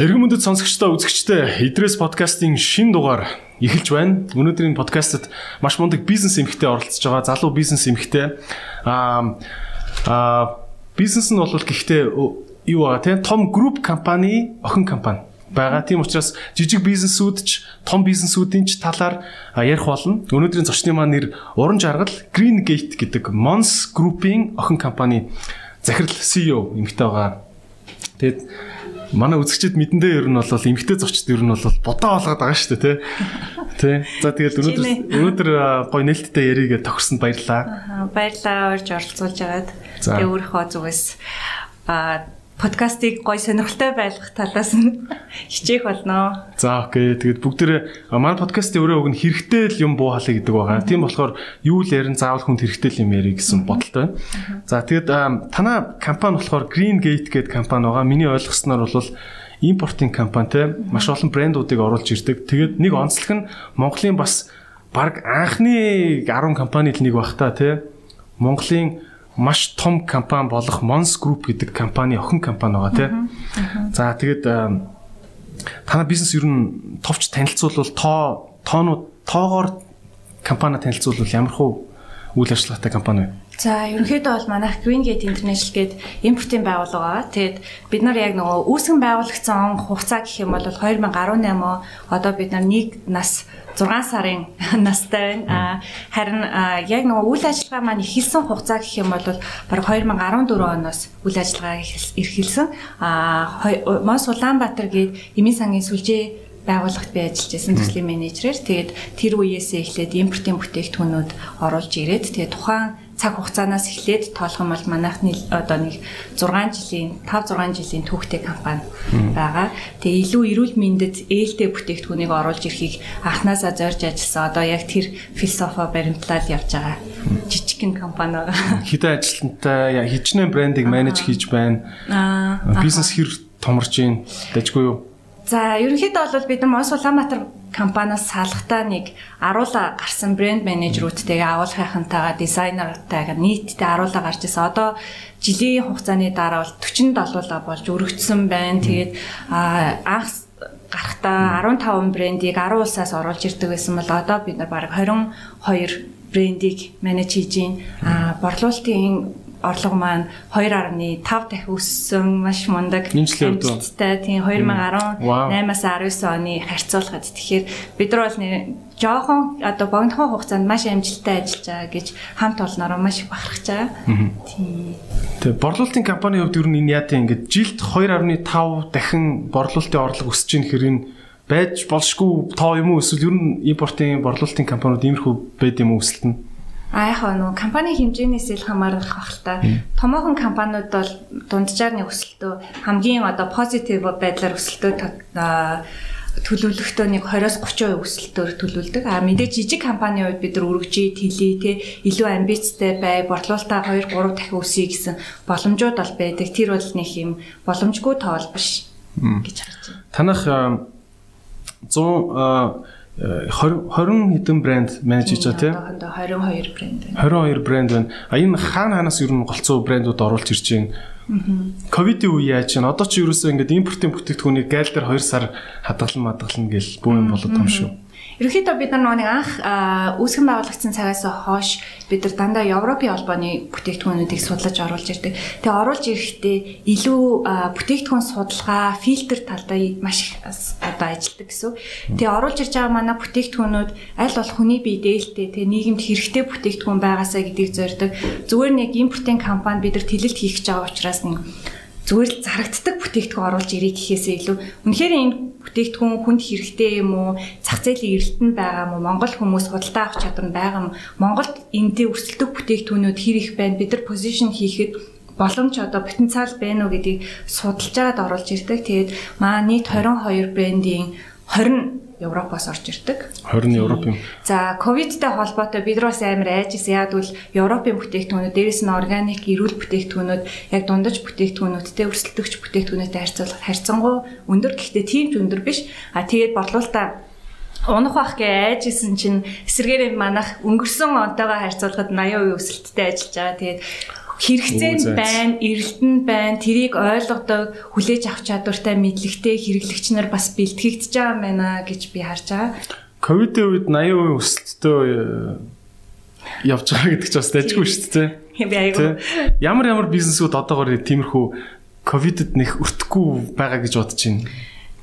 Эргэн мөндөд сонсогчдоо үзэгчдээ Идрес подкастын шин дугаар эхэлж байна. Өнөөдрийн подкастт маш мундаг бизнес эмхтэй оролцож байгаа залуу бизнес эмхтэй аа аа бизнес нь бол гэхдээ юу байгаа тийм том групп компани охин компани байгаа. Тийм учраас жижиг бизнесүүд ч том бизнесүүдийн ч талаар ярих болно. Өнөөдрийн зочны маань нэр Уран жаргал Green Gate гэдэг Mons Group-ийн охин компани захирал CEO эмэгтэй байгаа. Тэгээд манай үзэгчид мэдэндээ ер нь бол эмгтэй зочд ер нь бол бодоо олгоод байгаа шүү дээ тий. За тэгэл өнөөдөр өнөөдөр гоё нээлттэй яриагээ тохирсонд баярлалаа. Баярлалаа орж оролцуулж агаад. Тэгээ өөрийнхөө зүгээс а подкастыг гой сонирхолтой байлгах талаас нь хичээх болно. За окей. Тэгээд бүгдээ манай подкастын өрөө өг нь хэрэгтэй л юм буу халаа гэдэг байгаа. Тийм болохоор юу л ярин заавал хүнд хэрэгтэй юм ярих гэсэн бодолтой байна. За тэгээд танаа компани болохоор Green Gate гэдэг компани байгаа. Миний ойлгосноор бол импортын компани те маш олон брэндуудыг оруулж ирдэг. Тэгээд нэг онцлог нь Монголын бас баг анхны 10 компанид нэг бах та те. Монголын маш том компани болох Mons Group гэдэг компани охин компани байгаа тийм. За тэгээд танай бизнес ер нь товч танилцуулбал тоо тоонууд тоогоор компани танилцуулбал ямар хөө үйл ажиллагаатай компани вэ? За ерөнхийдөө бол манайх Green Gate International гээд импортын байгууллага. Тэгээд бид нар яг нөгөө үүсгэн байгуулагдсан хугацаа гэх юм бол 2018 одоо бид нар нэг нас 6 сарын настай байна. Харин яг нөгөө үйл ажиллагаа маань эхэлсэн хугацаа гэх юм бол бараг 2014 оноос үйл ажиллагаа эрхэлсэн. А Мос Улаанбаатар гээд Эмийн сангийн сүлжээ байгууллагт би ажиллаж байсан төслийн менежерээр тэгээд тэр үеэсээ эхлээд импортын бүтээгдэхүүнүүд оруулж ирээд тэгээд тухайн цаг хугацаанаас эхлээд тоолох юм бол манайхны одоо нэг 6 жилийн 5 6 жилийн түүхтэй компани байгаа. Тэгээ илүү эрүүл мэндэд ээлтэй бүтээгдэхүүнийг оруулж ирэхийг анханасаа зорж ажилласан. Одоо яг тэр философо баримтлал явж байгаа жижигхэн компани байгаа. Хэдэн ажилтнтай хичнээн брендийг менеж хийж байна. Бизнес хэр томорч ийн дэжгүй юу? За ерөнхийдөө бол бид нар Улаанбаатар компаниас салхтаа нэг аруула гарсан брэнд менежерүүдтэйгээ агуулгынхантайгаа дизайнертайгаа нийтдээ аруула гарч ирсэн. Одоо жилийн хугацааны дараа бол 47 болж өргөжсөн байна. Тэгээд анх гарахтаа 15 брендийг 10 улсаас оруулж ирдэг байсан бол одоо бид нар бараг 22 брендийг менеж хийж. А борлуулалтын орлого маань 2.5 дахин өссөн маш мундаг амжилттай тийм 2018-аас 19 оны харьцуулахад тэгэхээр бид нар бол жоохон одоо богинохон хугацаанд маш амжилттай ажиллаж байгаа гэж хамт олноор маш их бахархаж байгаа. Тийм. Тэгээ борлуулалтын компанийн хувьд ер нь энэ яа тийм ингээд жилд 2.5 дахин борлуулалтын орлого өсөж ийн хэрэг байж болшгүй тоо юм уу эсвэл ер нь импортын борлуулалтын компаниуд иймэрхүү байд юм уу өсөлт нь? А яг нөгөө компани хэмжээнээс ил хамаарах бах л та. Томоохон компаниуд бол дунджаар нэг өсөлтөө хамгийн одоо позитив байдлаар өсөлтөө төлөвлөгтөө нэг 20-оос 30% өсөлтөөр төлөвлөдөг. А мэдээж жижиг компанийн хувьд бид нар өргөжий, тэлий те илүү амбицтай бай, борлуулалтаа 2 3 дахин өсөе гэсэн боломжууд бол байдаг. Тэр бол нэг юм боломжгүй тоол биш гэж харж байна. Танах 100 20 20 хэдэн брэнд менеж хийж байгаа тийм. Одоо 22 брэнд байна. 22 брэнд байна. А энэ хаана хаанаас ер нь голцоо брэндүүд оруулж ирж байна. Ковидын үе яаж чинь одоо ч ерөөсөө ингээд импортын бүтээгдэхүүнийг гайл дээр 2 сар хадгалан мадгална гэл бүх юм болоод том шүү. Ерөнхийдөө бид нар нэг анх үүсгэн байгуулагдсан цагаас хойш бид нар дандаа Европын холбооны бүтээгдэхүүнүүдийг судлаж оруулж ирдэг. Тэгээ оруулж ирэхдээ илүү бүтээгдэхүүн судалгаа, фильтр талдаа маш их одоо ажилладаг гэсэн. Тэгээ оруулж ирж байгаа манай бүтээгдэхүүнүүд аль болох хүний бие дээлтэй, тэгээ нийгэмд хэрэгтэй бүтээгдэхүүн байгаасаа гэдгийг зорддог. Зүгээр нэг импортын компани бид нар тэлэлт хийх гэж байгаа учраас нэг зүгээр л зарагддаг бүтээгдэхүүн оруулж ирэх гэхээсээ илүү үнэхээр энэ бүтээгдэхүүн хүнд хэрэгтэй юм уу? Зах зээлийн эрэлтэнд байгаа юм уу? Монгол хүмүүс худалдаа авах чадвар нь байгаа юм. Монголд эндээ өрсөлдөх бүтээгдэхүүнүүд хэр их байна? Бид нар позишн хийхэд боломж одоо потенциал байна уу гэдгийг судалж агаад оруулж ирдэг. Тэгээд маа нийт 22 брендийн 20 Европоос орж ирдэг. 20 Европ юм. За, ковидтай холбоотой бид нар бас амар айжсэн. Яг бол Европын бүтээгдэхүүнүүд, дээрэс нь органик эрүүл бүтээгдэхүүнүүд, яг дундаж бүтээгдэхүүнүүдтэй өрсөлдөгч бүтээгдэхүүнүүтэй харьцуулах харьцангуй өндөр. Гэхдээ тийм ч өндөр биш. А тэгээд борлуулалтаа унах бах гэж айжсэн чинь эсэргээр манах өнгөрсөн онтойгоо харьцуулахад 80% өсөлттэй ажиллаж байгаа. Тэгээд хэрэгцээ нь байна, эрэлт нь байна, тэрийг ойлгодог, хүлээж авах чадвартай мэдлэгтэй хэрэглэгч нар бас бэлтгэгдэж байгаа юм байна гэж би харж байгаа. Ковидын үед 80% өсөлттэй явж байгаа гэдэг чинь бас дайггүй шүү дээ. Би айгу. Ямар ямар бизнесүүд одоогоор тиймэрхүү ковидд нэг өртөхгүй байгаа гэж бодож байна.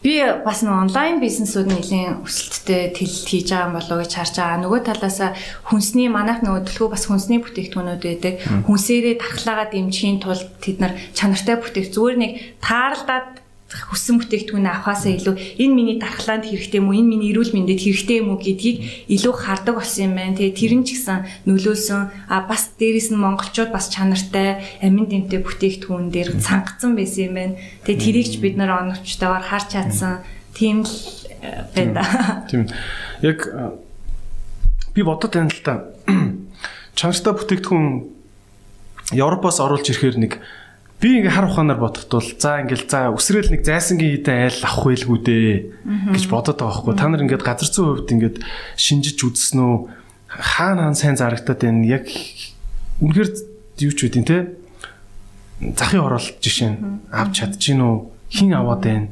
Би бас онлайн бизнесүүд нэлийн өсөлттэй тэлэлт хийж байгаа болов гэж харж байгаа. Нөгөө талаас хүнсний манайх нөгөө төлхөө бас хүнсний бүтээгдэхүүнүүд байдаг. Хүнсээрээ тархлаагаа дэмжихийн тулд тэд нар чанартай бүтээх зүгээр нэг тааралдаад хүссэн бүтээгдэхүүнээ авахаасаа илүү энэ миний дархлаанд хэрэгтэй юм уу энэ миний эрүүл мэндэд хэрэгтэй юм уу гэдгийг илүү хардаг болсон юм байна. Тэгээ тэр нь ч гэсэн нөлөөлсөн а бас дээрэс нь монголчууд бас чанартай амин дэмтэй бүтээгдэхүүн дээр цангацсан байсан юм байна. Тэгээ тэрийг ч бид нар оновчтойгоор харж чадсан тийм л э, байна да. Тийм. Яг би бодод байна л та. Чанартай бүтээгдэхүүн Европоос оруулж ирэхээр нэг би ингээ хар ухаанаар бодоход бол за ингээл за өсрөөл нэг зайсангийн хитэ айл авах байлгүй дээ гэж бодоод байгаа байхгүй та нар ингээд газар зүйн хувьд ингээд шинжиж үзсэн үү? Хаана хаана сайн зарагдаад байна? Яг үнэхээр юу ч үгүй те. Захын оролт жишээ нь авч чадчихэв үү хин аваад байна?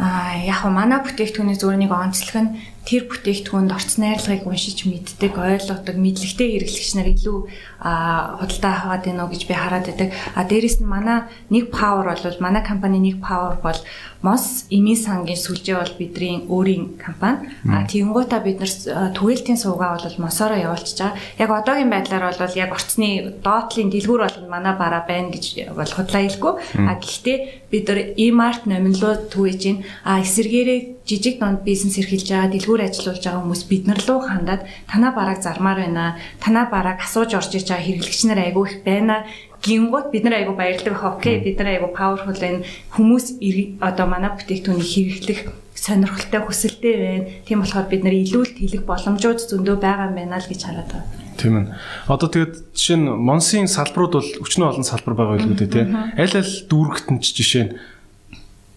А яг манай бүтээгдэхүүний зүгээр нэг онцлог нь тэр бүтээгдэхүүнд орц найрлагыг уншиж мэддэг, ойлгодог, мэдлэгтэй хэрэглэгч нар илүү худалдаа аваад уу гэж би хараад байдаг. А дээрэс нь манай нэг power бол манай компани нэг power бол Мос Эми сангийн сүлжээ бол бидний өөрийн компани. А тэгэнгуутаа бид нар түгээлтийн сувгаа бол Мосороо явуулчихж байгаа. Яг одоогийн байдлаар бол яг орцны доотлын дэлгүүр бол манай бараа байна гэж бол худлаа хэлэхгүй. А гэхдээ бид нар e-mart номинлоо түгэж гин. А эсэргээрээ жижиг дунд бизнес эрхэлж байгаа, дэлгүүр ажиллуулж байгаа хүмүүс бид нар руу хандаад танаа барааг зармаар байна. Танаа барааг асууж орж иж байгаа хэрэглэгч нар айгүй их байна гингууд бид нар айгу баярлдаг байх. Окей, бид нар айгу powerful байна. Хүмүүс одоо манай бүтээгдэхүүнийг хэрэглэх сонирхолтой хүсэлтэй байна. Тийм болохоор бид нар илүүлт хэлэх боломжууд зөндөө байгаа юм байна л гэж хараад байна. Тийм ээ. Одоо тэгээд жишээ нь Монсын салбарууд бол өчнөө олон салбар байгаа байлгүй дээ, тий. Аль аль дүүрэгт нь жишээ нь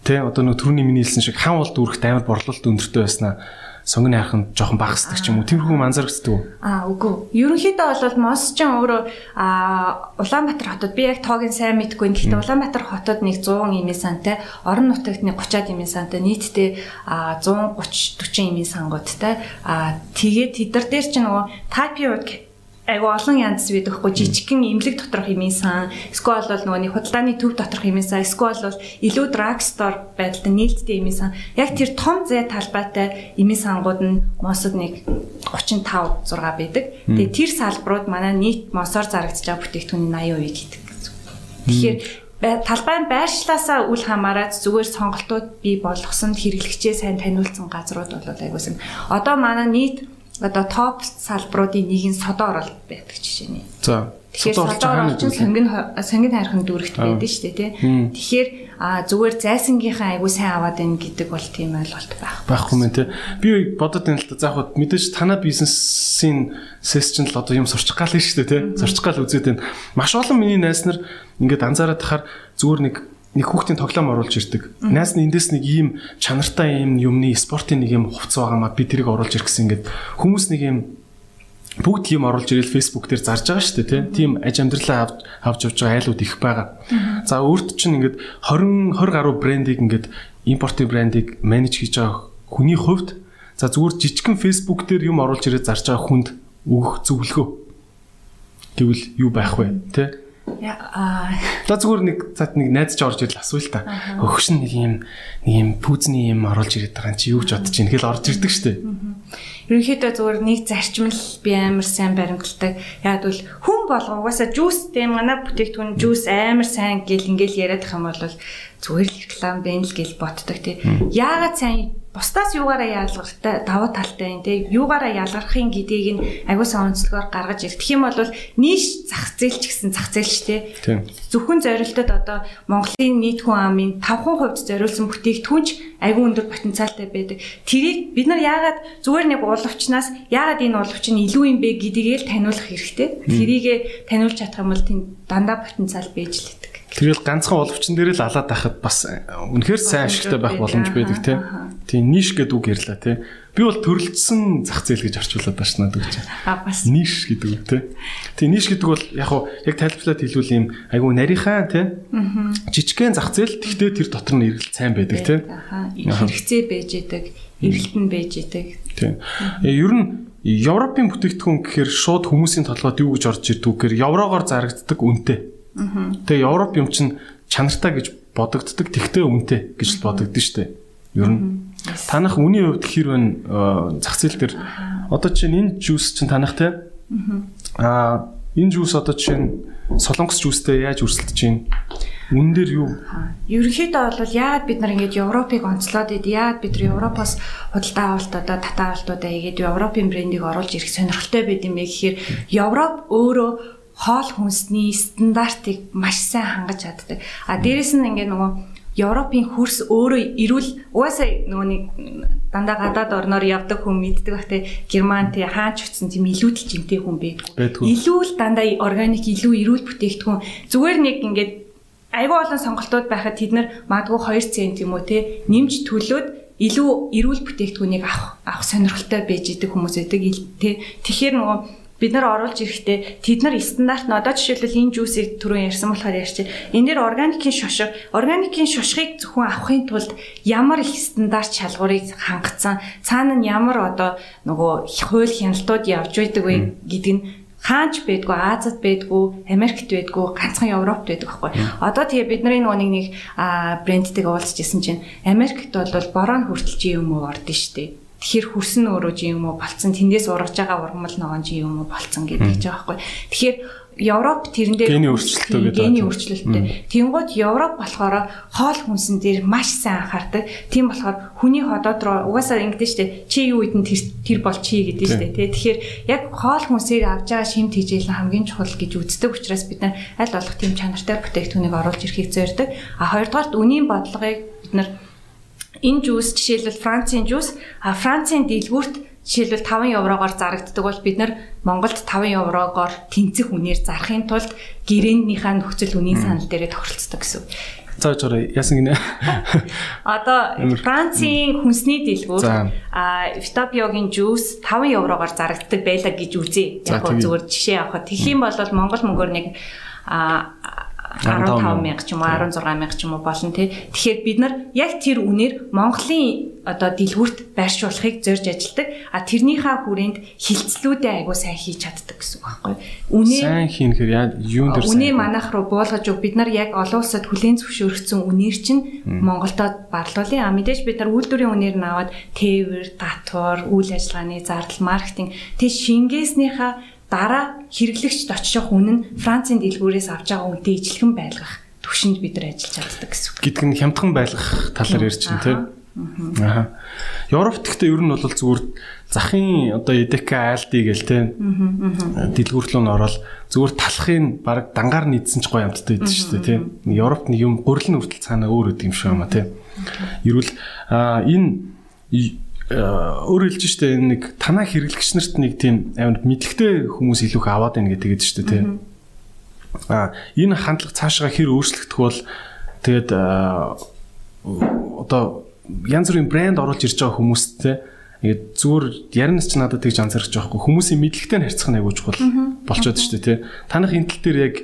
тий одоо нөө төрний миний хэлсэн шиг хаан бол дүүрэгт амар борлуулалт өндөртэй байснаа сонгоны хараханд жоохон багасдаг ч юм уу. Тиймэрхүү манзарагддаг уу? Аа үгүй. Ерөнхийдөө бол Мос ч өөрөө аа Улаанбаатар хотод би яг тоогийн сайн мэдгүй. Гэхдээ Улаанбаатар хотод нэг 100 имийн сантай, орон нутагт нэг 30-аад имийн сантай нийтдээ аа 130 40 имийн сангуудтай. Аа тэгээд тэд нар дээр ч нөгөө type айгу олон янз байдаг хгүй жижигхэн имлэг доторх хэмээн сан эсвэл бол нөгөө нэг худалдааны төв доторх хэмээн сан эсвэл бол илүү драгстор байдалтай нээлттэй хэмээн сан яг тэр том зэ талбайтай хэмээн сангууд нь мосод нэг 35 6 байдаг. Тэгээ тэр салбарууд манай нийт мосоор зарагдаж байгаа бүтээгдэхүүний 80% гэдэг. Тэгэхээр талбай нь байршлаасаа үл хамааран зүгээр сонголтууд бий болгосон хэрэглэгчээ сайн таниулсан газрууд бол айгуусан. Одоо манай нийт одоо топ салбаруудын нэг нь содоо оролт байдаг жишээ нь. За. Тэгэхээр содоо оролт нь сонгин сонгин хайрхан дүүрэгт байдаг шүү дээ тий. Тэгэхээр зүгээр зайсангийнхаа айгуу сайн аваад байна гэдэг бол тийм ойлголт байх. Байхгүй мэн тий. Би бодод байна л да. За яг мэдээж танай бизнесийн сесчн л одоо юм сурчих гал шүү дээ тий. Сурчих гал үзээд байна. Маш олон миний найс нар ингээд анзаараад тахаар зүгээр нэг нэг хүүхдийн тоглоом оруулж ирдэг. Найс нь эндээс нэг ийм чанартай ийм юмны спортын нэг юм хувцас байгаа маа би тэрийг оруулж ирэх гэсэн ингээд хүмүүс нэг ийм бүгд юм оруулж ирэл Facebook дээр зарж байгаа шүү дээ тийм аж амьдралаа авч авч явж байгаа айлууд их байгаа. За өөрт чинь ингээд 20 20 гаруй брендийг ингээд импортын брендийг менеж хийж байгаа хүний хувьд за зүгээр жижигхэн Facebook дээр юм оруулж ирээд зарж байгаа хүнд өгөх зөвлөгөө гэвэл юу байх вэ тий Аа. За зүгээр нэг цаад нэг найз ч орж ирэл асууя л та. Хөгшин нэг юм нэг юм пүүзний юм оруулж ирээд байгаа чи юу гэж бодож байна гэхэл орж ирдэг штэ. Ерөнхийдөө зүгээр нэг зарчмал би амар сайн баримталдаг. Яг бол хүн болго угаасаа жуустэй манай бүтээгдэхүүн жуус амар сайн гэл ингээл яриад их юм бол зүгээр л реклам байна л гэл ботдог тий. Яагаад сайн бусдаас юугаараа ялгартай давуу талтай юм те юугаараа ялгархын гэдгийг нь агуулсан онцлогоор гаргаж ирэх. Юм бол нийш зах зээл ч гэсэн зах зээл ч те зөвхөн зорилтод одоо Монголын нийт хүн амын 5% зориулсан бүтээгдэхүүнч агүй өндөр потенциалтай байдаг. Тэрийг бид нар яагаад зүгээр нэг уулвчнаас яагаад энэ уулвч нь илүү юм бэ гэдгийг л таниулах хэрэгтэй. Тэрийг таниулж чадах юм бол тийм дандаа потенциал бийж л байдаг Тэгэл ганцхан оловчин дээр л алаад байхад бас үнэхээр сайн ашигтай байх боломж байдаг тий. Тийм ниш гэдэг үг ярьлаа тий. Би бол төрөлцсөн зах зээл гэж орчуулад байна надад гэж. А бас ниш гэдэг үг тий. Тийм ниш гэдэг бол яг хуу яг тайлбарлаад хэлвэл юм айгу нарийнхаа тий. Жижигхэн зах зээл тэгтээ тэр дотор нь эргэлт сайн байдаг тий. Хэрэгцээ байж идэг, эргэлт нь байж идэг. Тийм. Ер нь Европын бүтээгдэхүүн гэхээр шууд хүмүүсийн толгойд юу гэж орж ирдэг гэхээр еврогоор зарагддаг үнэтэй. Тэгээ Европ юм чинь чанартай гэж бодогддог, тэгтээ үнэтэй гэж бодогдсон шүү дээ. Ер нь. Танах үний хувьд хэр вэ? Зах зээл дээр. Одоо чинь энэ жуус чинь танах те? Аа энэ жуус одоо чинь солонгос жуустэй яаж өрсөлдөж байна? Үн дээр юу? Ерөнхийдөө бол яагаад бид нар ингэж Европыг онцлоод ид яагаад бид нар Европоос худалдаа авалтуудаа татаа авалтуудаа хийгээд Европын брендийг оруулж ирэх сонирхолтой байд юм бэ гэхээр Европ өөрөө хоол хүнсний стандартыг маш сайн хангаж чаддаг. А дээрэс нь ингээ нөгөө Европын хөрс өөрөө эрүүл угаасаа нөгөө нэг дандаа гадаад орноор явдаг хүн мэддэг бах те. Герман те хаач очсон тийм илүү л жимтэй хүн байдгүй. Илүү л дандаа органик илүү эрүүл бүтээгдэхүүн. Зүгээр нэг ингээд айгүй олон сонголтууд байхад тэд нар магадгүй 2 цент юм уу те. Нэмж төлөөд илүү эрүүл бүтээгдэхүүнийг авах авах сонирхолтой байж идэг хүмүүс байдаг те. Тэгэхээр нөгөө бид нар оруулж ирэхдээ тэд нар стандарт нь одоо жишээлбэл энэ жүүсийг түрүү ярьсан болохоор ярьчих. Энэ дэр органикийн шошго, органикийн шошгыг зөвхөн авахын тулд ямар их стандарт шалгуурыг хангацсан, цаана нь ямар одоо нөгөө хууль хяналтууд явж байдаг вэ гэдэг нь хаач байдгүй Азад байдгүй Америкт байдгүй ганцхан Европт байдаг байхгүй. Одоо тэгээ бидний нөгөө нэг брэндтэйг уулзж исэн чинь Америкт бол бороо хүртэл чи юм уу ордон штэ. Тэгэхээр хөрсөн өөрөө чи юм уу болцсон тэндээс ургаж байгаа ургамал ногоон чи юм уу болцсон гэдэг ч байгаа байхгүй. Тэгэхээр Европ тэрэндээ гений өөрчлөлтөө гэдэг. Гений өөрчлөлттэй. Тэнгууд Европ болохоор хоол хүнсэн дээр маш сайн анхаардаг. Тийм болохоор хүний ходоод руу угаасаа ингэдэж штэ чи юу идэн тэр тэр бол чи гэдэг штэ тий. Тэгэхээр яг хоол хүнсээр авж байгаа шим тэжээл нь хамгийн чухал гэж үздэг учраас бид нар аль болох тийм чанартай бүтээгдэхүүнийг оруулж ирэхийг зорддог. А хоёрдугаарт үнийн бодлогыг бид нар энэ жуус жишээлбэл Францын жуус. А Францын дэлгүүрт Жишээлбэл 5 еврогоор зарагддаг бол бид нар Монголд 5 еврогоор тэнцэх үнээр зарахын тулд гэрээнийхээ нөхцөл үнийн санал дээрээ тохиролцдог гэсэн. Зааж орой яасан гинэ. Одоо Францын хүнсний дэлгүүр а Vitapioгийн жуус 5 еврогоор зарагддаг байлаа гэж үзье. Яг зүгээр жишээ авахад тэгэх юм бол Монгол мөнгөөр нэг а 15 мянга ч юм уу 16 мянга ч юм уу болно тий. Тэгэхээр бид нар яг тэр үнээр Монголын одоо дэлгүүрт байршуулахыг зорж ажилдаг. А тэрнийхээ хүрээнд хилцлүүдээ айгуу сайн хийж чаддаг гэсэн үг байхгүй. Үнэ сайн хийнэхээр яа юун дээр үнэ манах руу буулгаж өг бид нар яг олон улсад хүлээн зөвшөөрөгдсөн үнээр чинь Монголдод барлуулъя. А мэдээж бид нар үйлдвэрийн үнээр нь аваад тээвэр, татвар, үйл ажиллагааны зардал, маркетинг тэг шингээснийхаа дараа хэрэглэгчд очих үн нь Францын дэлгүүрээс авч байгаа үнэтэй ижилхэн байлгах төвшөнд бид нар ажиллаж чаддаг гэсэн үг. Гэтэл нь хямдхан байлгах талаар ярьж байна тийм. Аа. Европт гэхдээ ер нь бол зүгээр захын одоо EDK ALD гэл тийм. Дэлгүүрлөө нь ороод зүгээр талахын баг дангаар нийцсэн ч гоё амттай байдаг шүү дээ тийм. Европт нэг юм гурилын хүртэл цаанаа өөр өд юм шиг байна тийм. Ерүүл аа энэ Э, өөр хэлж штэ нэг танаа хэрэглэгч нарт нэг тийм амар мэдлэгтэй хүмүүс илүү их аваад байна гэдэг штэ тий. А энэ хандлага цаашгаа хэр өөрчлөгдөх бол тэгээд одоо янз бүрийн брэнд оруулж ирж байгаа хүмүүстэй ингээд зүгээр яринас ч надад тэгж анзаарч байгаа хгүй хүмүүсийн мэдлэгтэй нь харьцах нь айгууч бол болчоод штэ тий. Танах энэ тал дээр яг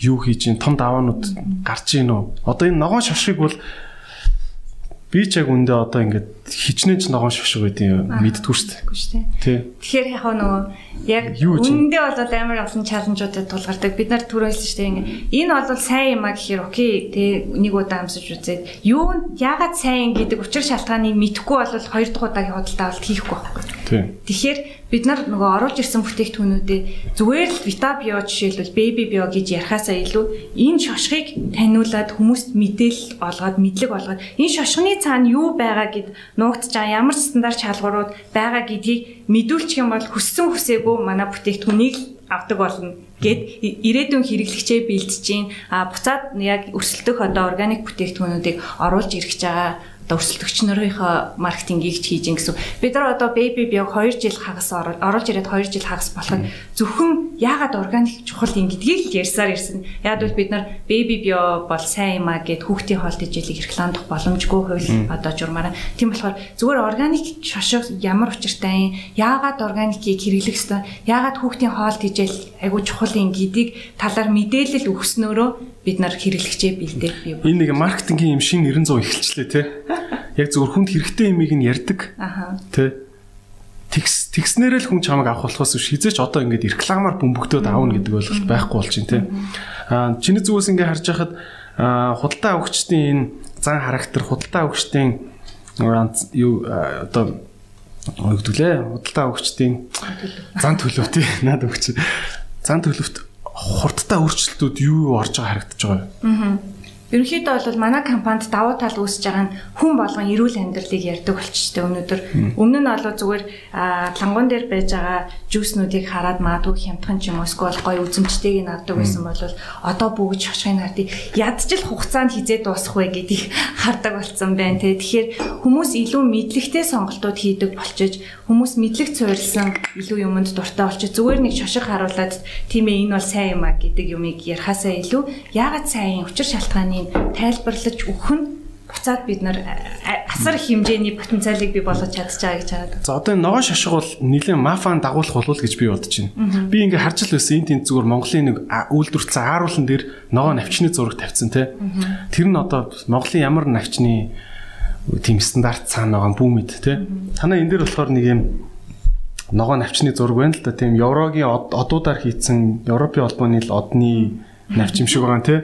юу хийж ин том даваанууд гарч ийн үү? Одоо энэ ногоон шавшиг бол би ч яг үндэ одоо ингээд хичнээн ч ногоон швшиг байдیں۔ мэддэггүй шүү дээ. Тий. Тэгэхээр яг нөгөө яг үндэ бол амар олон чаленжуудад тулгардаг. Бид нар түрүү хэлсэн шүү дээ. Энэ бол сайн юм а гэхээр окей. Тэ нэг удаа амсаж үзээд юу яагаад сайн гэдэг учир шалтгааныг мэдэхгүй бол хоёр дахь удаагийн худалдаа авалт хийхгүй байхгүй. Тий. Тэгэхээр бид нар нөгөө оруулж ирсэн бүтээгдэхүүнүүдээ зүгээр л Vita Bio жишээлбэл Baby Bio гэж ярихаасаа илүү энэ шошгыг таниулаад хүмүүст мэдээлэл олгоод мэдлэг олгоод энэ шошгоны цаана юу байгаа гэд нуугдж байгаа ямар стандарт шалгуурууд байгаа гэдгийг мэдүүлчих юм бол хүссэн хүсээгүй манай бүтээгдэхүүнийг авдаг болно гэд ирээдүйн хэрэглэгчээ бэлдэж гин а буцаад яг өрсөлдөх одоо органик бүтээгдэхүүнүүдийг оруулж ирэх байгаа одоо өрсөлдөгч нарынхаа маркетингийг ч хийж ин гэсэн. Бид нар одоо baby bio 2 жил хагас оруулж ирээд 2 жил хагас болоход зөвхөн яагаад органик чухал юм гэдгийг л ярьсаар ирсэн. Яг бол бид нар baby bio бол сайн юм а гэд хүүхдийн хоолт ижилийг рекламдах боломжгүй хууль одоо журмаараа. Тийм болохоор зүгээр органик шошго ямар учиртай юм? Яагаад органикийг хэрэглэх ёстой? Яагаад хүүхдийн хоолт ижил айгуу чухал юм гэдгийг талаар мэдээлэл өгснөөрөө бид нар хэрэглэгчээ бэлдээ бий. Энэ нэг маркетингийн юм шин 900 эхэлчлээ те. Яг зөвхөн хэрэгтэй юмыг нь ярьдаг. Аха. Тэ. Тэгс тэгснээрээ л хүн чамайг авах болохоос шизээч одоо ингээд рекламаар бөмбөгдөөд аавна гэдэг ойлголт байхгүй болж байна те. Аа чиний зүгээс ингээд харж байхад худалдаа авахчдын энэ зан характер худалдаа авахчдын юу одоо өгдөглээ худалдаа авахчдын зан төлөв тий наад өгч зан төлөвт хурдтай өөрчлөлтүүд юу орж байгаа харагдаж байгаа юм. Аа. Ерөнхийдөө бол манай компанид давуу тал үүсэж байгаа нь хүн болгон эрүүл амьдралыг ярьдаг болчихжээ өнөөдөр. Өмнө нь бол зүгээр лангуун дээр байж байгаа жүүснүүдийг хараад маадгүй хямдхан ч юм уу эсвэл гоё үзэмжтэйг нь авдаг байсан бол одоо бүгд шошгыг хардыг ядчил хугацаанд хизээ дуусах вэ гэдгийг хардаг болсон байна. Тэгэхээр хүмүүс илүү мэдлэгтэй сонголтууд хийдэг болчиж хүмүүс мэдлэг цуурилсан илүү юмд дуртай болчих. Зүгээр нэг шошго харуулад тийм ээ энэ бол сайн юм а гэдэг юмыг ярихаасаа илүү яагаад сайн учир шалтгааны тайлбарлаж өгөх нь буцаад бид нар асар их хэмжээний потенциалыг бий болгож чадчихаа гэж хараад. За одоо энэ ногоо шашиг бол нэлээд мафаан дагуулах болов гэж би бодож байна. Би ингээ харж л байсан энэ тент зүгээр Монголын нэг үйлдвэрлэлцэн ааруулан дээр ногоо навчны зураг тавьсан те. Тэр нь одоо Монголын ямар навчны тийм стандарт цаана байгаа бүү мэд те. Танаа энэ дээр болохоор нэг юм ногоо навчны зураг байна л да тийм Еврогийн одуудаар хийцэн Европын холбооны л одны навч юм шиг байгаа те.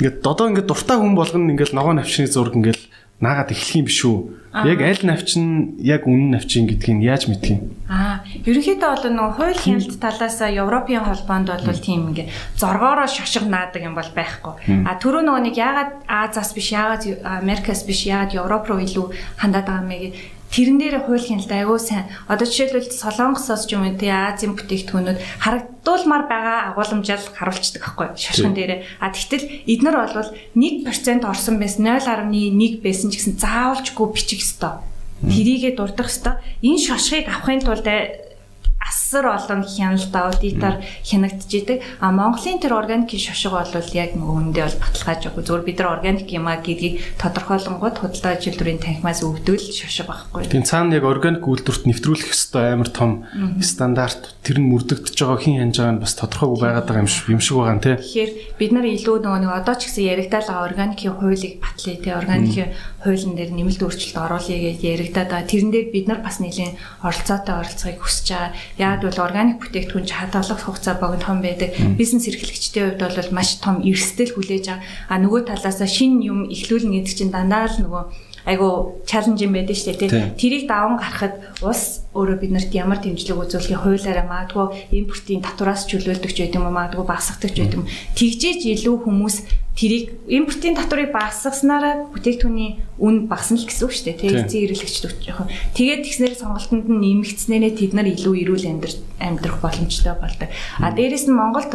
Ингээд одоо ингээд дуртай хүн болгоно ингээд ногоо навчны зураг ингээд наагаад эхлэх юм биш үү? Яг аль навч нь яг үнэн навч юм гэдгийг яаж мэдэх юм? Аа, ерөнхийдөө бол нөгөө хууль хяналт талаас Европын холбоонд бол тийм ингээ зоргоороо шошго наадаг юм бол байхгүй. А түрүү нөгөө нэг яагаад Азаас биш, яагаад Америкаас биш, яагаад Европ руу илүү хандаад байгаа юм тэрэн дээр хууль хяналт айгүй сайн. Одоо жишээлбэл Солонгосоос ч юм уу тий Азийн бүтээгдэхүүнүүд харагдуулмаар байгаа агуулмжаал харуулцдаг байхгүй шашхан дээр. А тэгтэл эднэр бол 1% орсон байсан 0.1 байсан ч гэсэн заавалчгүй бичих ёстой. Тэрийгэ дурдах ёстой. Энэ шошгыг авахын тулд асар олон хяналт аудитор хянагдж идэг. А Монголын тэр органикийн шошго бол яг нөгөө үндэ бол баталгаажаагүй. Зөвхөн бид нар органик юм а гэдгийг тодорхойлонгод худалдаа ажилтнуудын танхимаас өгдөөл шошго байхгүй. Тийм цаана яг органик үйлдвэрт нэвтрүүлэх ёстой амар том стандарт тэр нь мөрдөгдөж байгаа хин хянж байгаа нь бас тодорхойгүй байгаад байгаа юм шиг юм шиг байгаа тий. Тэгэхээр бид нар илүү нөгөө нэг одоо ч гэсэн яригдаад байгаа органикийн хуулийг батлая тий органикийн хуулийн дээр нэмэлт өөрчлөлт оруулъя гэж яригдаад байгаа. Тэрэн дээр бид нар бас нэлийн оролцоотой оролцохыг хүсэж байгаа. Яг бол органик бүтээгдэхүүн ч хадгалах хугацаа богинохон байдаг. Бизнес эрхлэгчдийн хувьд бол маш том эрсдэл хүлээж байгаа. А нөгөө талаас шинэ юм эхлүүлнэ гэдэг чинь дандаа л нөгөө айгу чаленж юм байдаг шүү дээ. Тэрийг даван гарахад ус өөрөө биднэрт ямар дэмжлэг үзүүлэхийг хуулаараа магадгүй импортын татвараас чөлөөлдөг ч гэдэг юм уу магадгүй багасгадаг ч гэдэг юм. Тэгжээж илүү хүмүүс тэрийг импортын татварыг багасгаснараа бүтээгдэхүүний үн багасна л гэсэн үг шүү дээ. Тий. Эцсийн эрхлэгчд жоохон. Тэгээд тэгснээр сонголтонд нь нэмэгдснээрээ тэд нар илүү эрүүл амьдрах боломжтой болдог. А дээрэс нь Монголд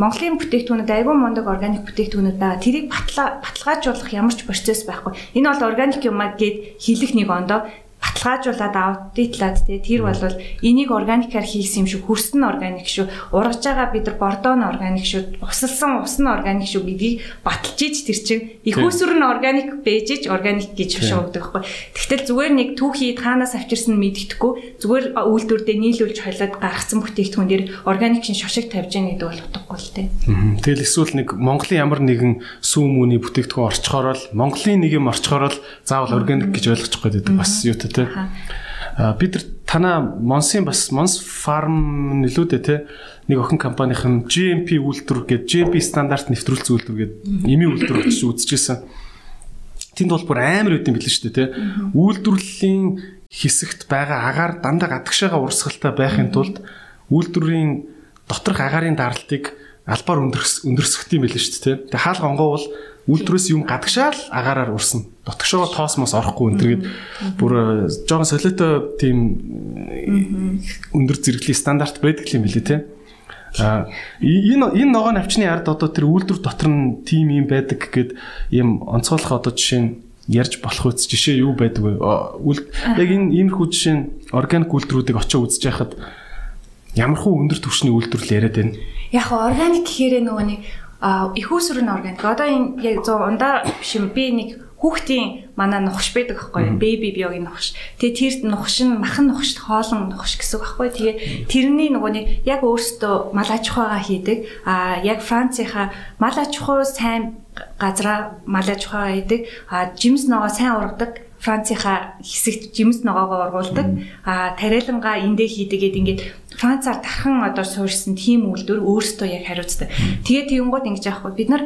Монголын бүтээгдэхүүнүүд айгүй мундаг органик бүтээгдэхүүнүүд байгаа. Тэрийг баталгаажуулах ямар ч процесс байхгүй. Энэ бол органик юм а гэд хэлэх нэг ондоо баталгаажуулаад аудитлаад те тэр бол энийг органикаар хийсэн юм шиг хөрсөн нь органик шүү ургаж байгаа бид нар бордоо нь органик шүү усалсан ус нь органик шүү гэдгийг баталж иж тэр чинь их усүр нь органик байж иж органик гэж шугдаг байхгүй. Тэгтэл зүгээр нэг түүхий таанаас авчирсан мэддэхгүй. Зүгээр үйлдвэрдээ нийлүүлж хойлоод гаргацсан бүтээгдэхүүн дээр органик шин шошиг тавьж яах гэдэг бол утгагүй л те. Тэгэл эсвэл нэг Монголын ямар нэгэн сүүм үүний бүтээгдэхүүн орчхороо л Монголын нэг юм орчхороо л заавал органик гэж ойлгочих гээд байдаг. Бас юу тий. Бид нар танаа Монсын бас Монс фарм нөлөөдөө тий нэг охин компанийн GMP үйлдвэр гээд GMP стандарт нэвтрүүлсэн үйлдвэр гээд эми үйлдвэр гэж үзчихсэн. Тэнд бол бүр амар үт юм билээ шүү дээ тий. Үйлдвэрлэлийн хэсэгт байгаа агаар дандаа гадагшаага урсгалтай байхын тулд үйлдвэрийн доторх агаарын даралтыг албаар өндөрсгөх юм билээ шүү дээ тий. Тэгээ хаалга онгоо бол үйлдвэрээс юм гадагшаал агаараар урсна. Дотгошоо тоосмос орохгүй энэ гээд бүр э, жоон солиотой тийм өндөр зэрэглийн стандарт байдаг юм билий те. А энэ энэ ногоо навчны ард одоо тэр үйлдвэр дотор нь тим юм байдаг гэхэд ийм онцгойлох одоо жишээ нь ярьж болох үс жишээ юу байдаг вэ? Яг энэ иймэрхүү жишээ нь органик үйлдвэрүүдийг очиж үзэж байхад ямархуу өндөр түвшний үйлдвэрлэл яриад байна. Яг органик гэхээр нөгөө нэг их усрын органик. Одоо энэ яг 100 ундаа биш юм. Би нэг хүүхдийн манай нухш байдаг аахгүй беби биогийн нухш. Тэгээ тэр нухш нь махан нухш хоолон нухш гэсэн үг аахгүй. Тэгээ тэрний нөгөө нэг яг өөртөө мал аж ахуйгаа хийдэг. А яг Францынхаа мал аж ахуй сайн газраа мал аж ахуйгаа хийдэг. А жимс ногоо сайн ургадаг. Францынхаа хэсэгт жимс ногоогоо ургуулдаг. А тариалангаа эндээ хийдэг гэдэг ингээд Францаар тархан одоо суурьсан тийм үйлдвэр өөртөө яг хариуцдаг. Тэгээ тэгэнгүүт ингэж аахгүй бид нар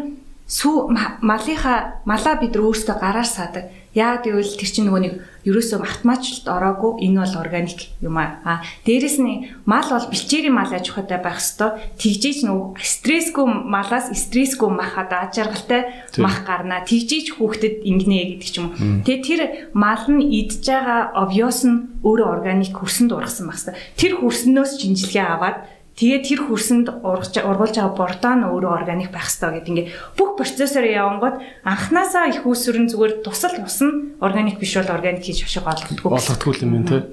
сүү малынхаа малаа бид өөрсдөө гараар саадаг. Яа гэвэл тэр чинь нөгөө нэг ерөөсөө автоматчлалт ороогүй энэ бол органик юм аа. Дээрэс нь мал бол бэлчээрийн мал аж ахуйтай байх хэвээр тэгжиж нөгөө стрессгүй малаас стрессгүй мах одоо аж аргалтай мах гарнаа. Тэгжиж хүүхдэд ингэнэ гэдэг ч юм уу. Тэгээ тэр мал нь идж байгаа овёс нь өөрөө органик хөрсөнд ургасан хэвээр. Тэр хөрснөөс шинжилгээ аваад Тэгээд тэр хөрсөнд ургаж ургуулж байгаа бордоо нь өөрөө органик байх хэрэгтэй гэдэг ингээ бүх процессор явангууд анханасаа их үүсвэрэн зүгээр тусал ус нь органик биш бол органик хийж ашиг олгодгүй. Олгодгүй юм те.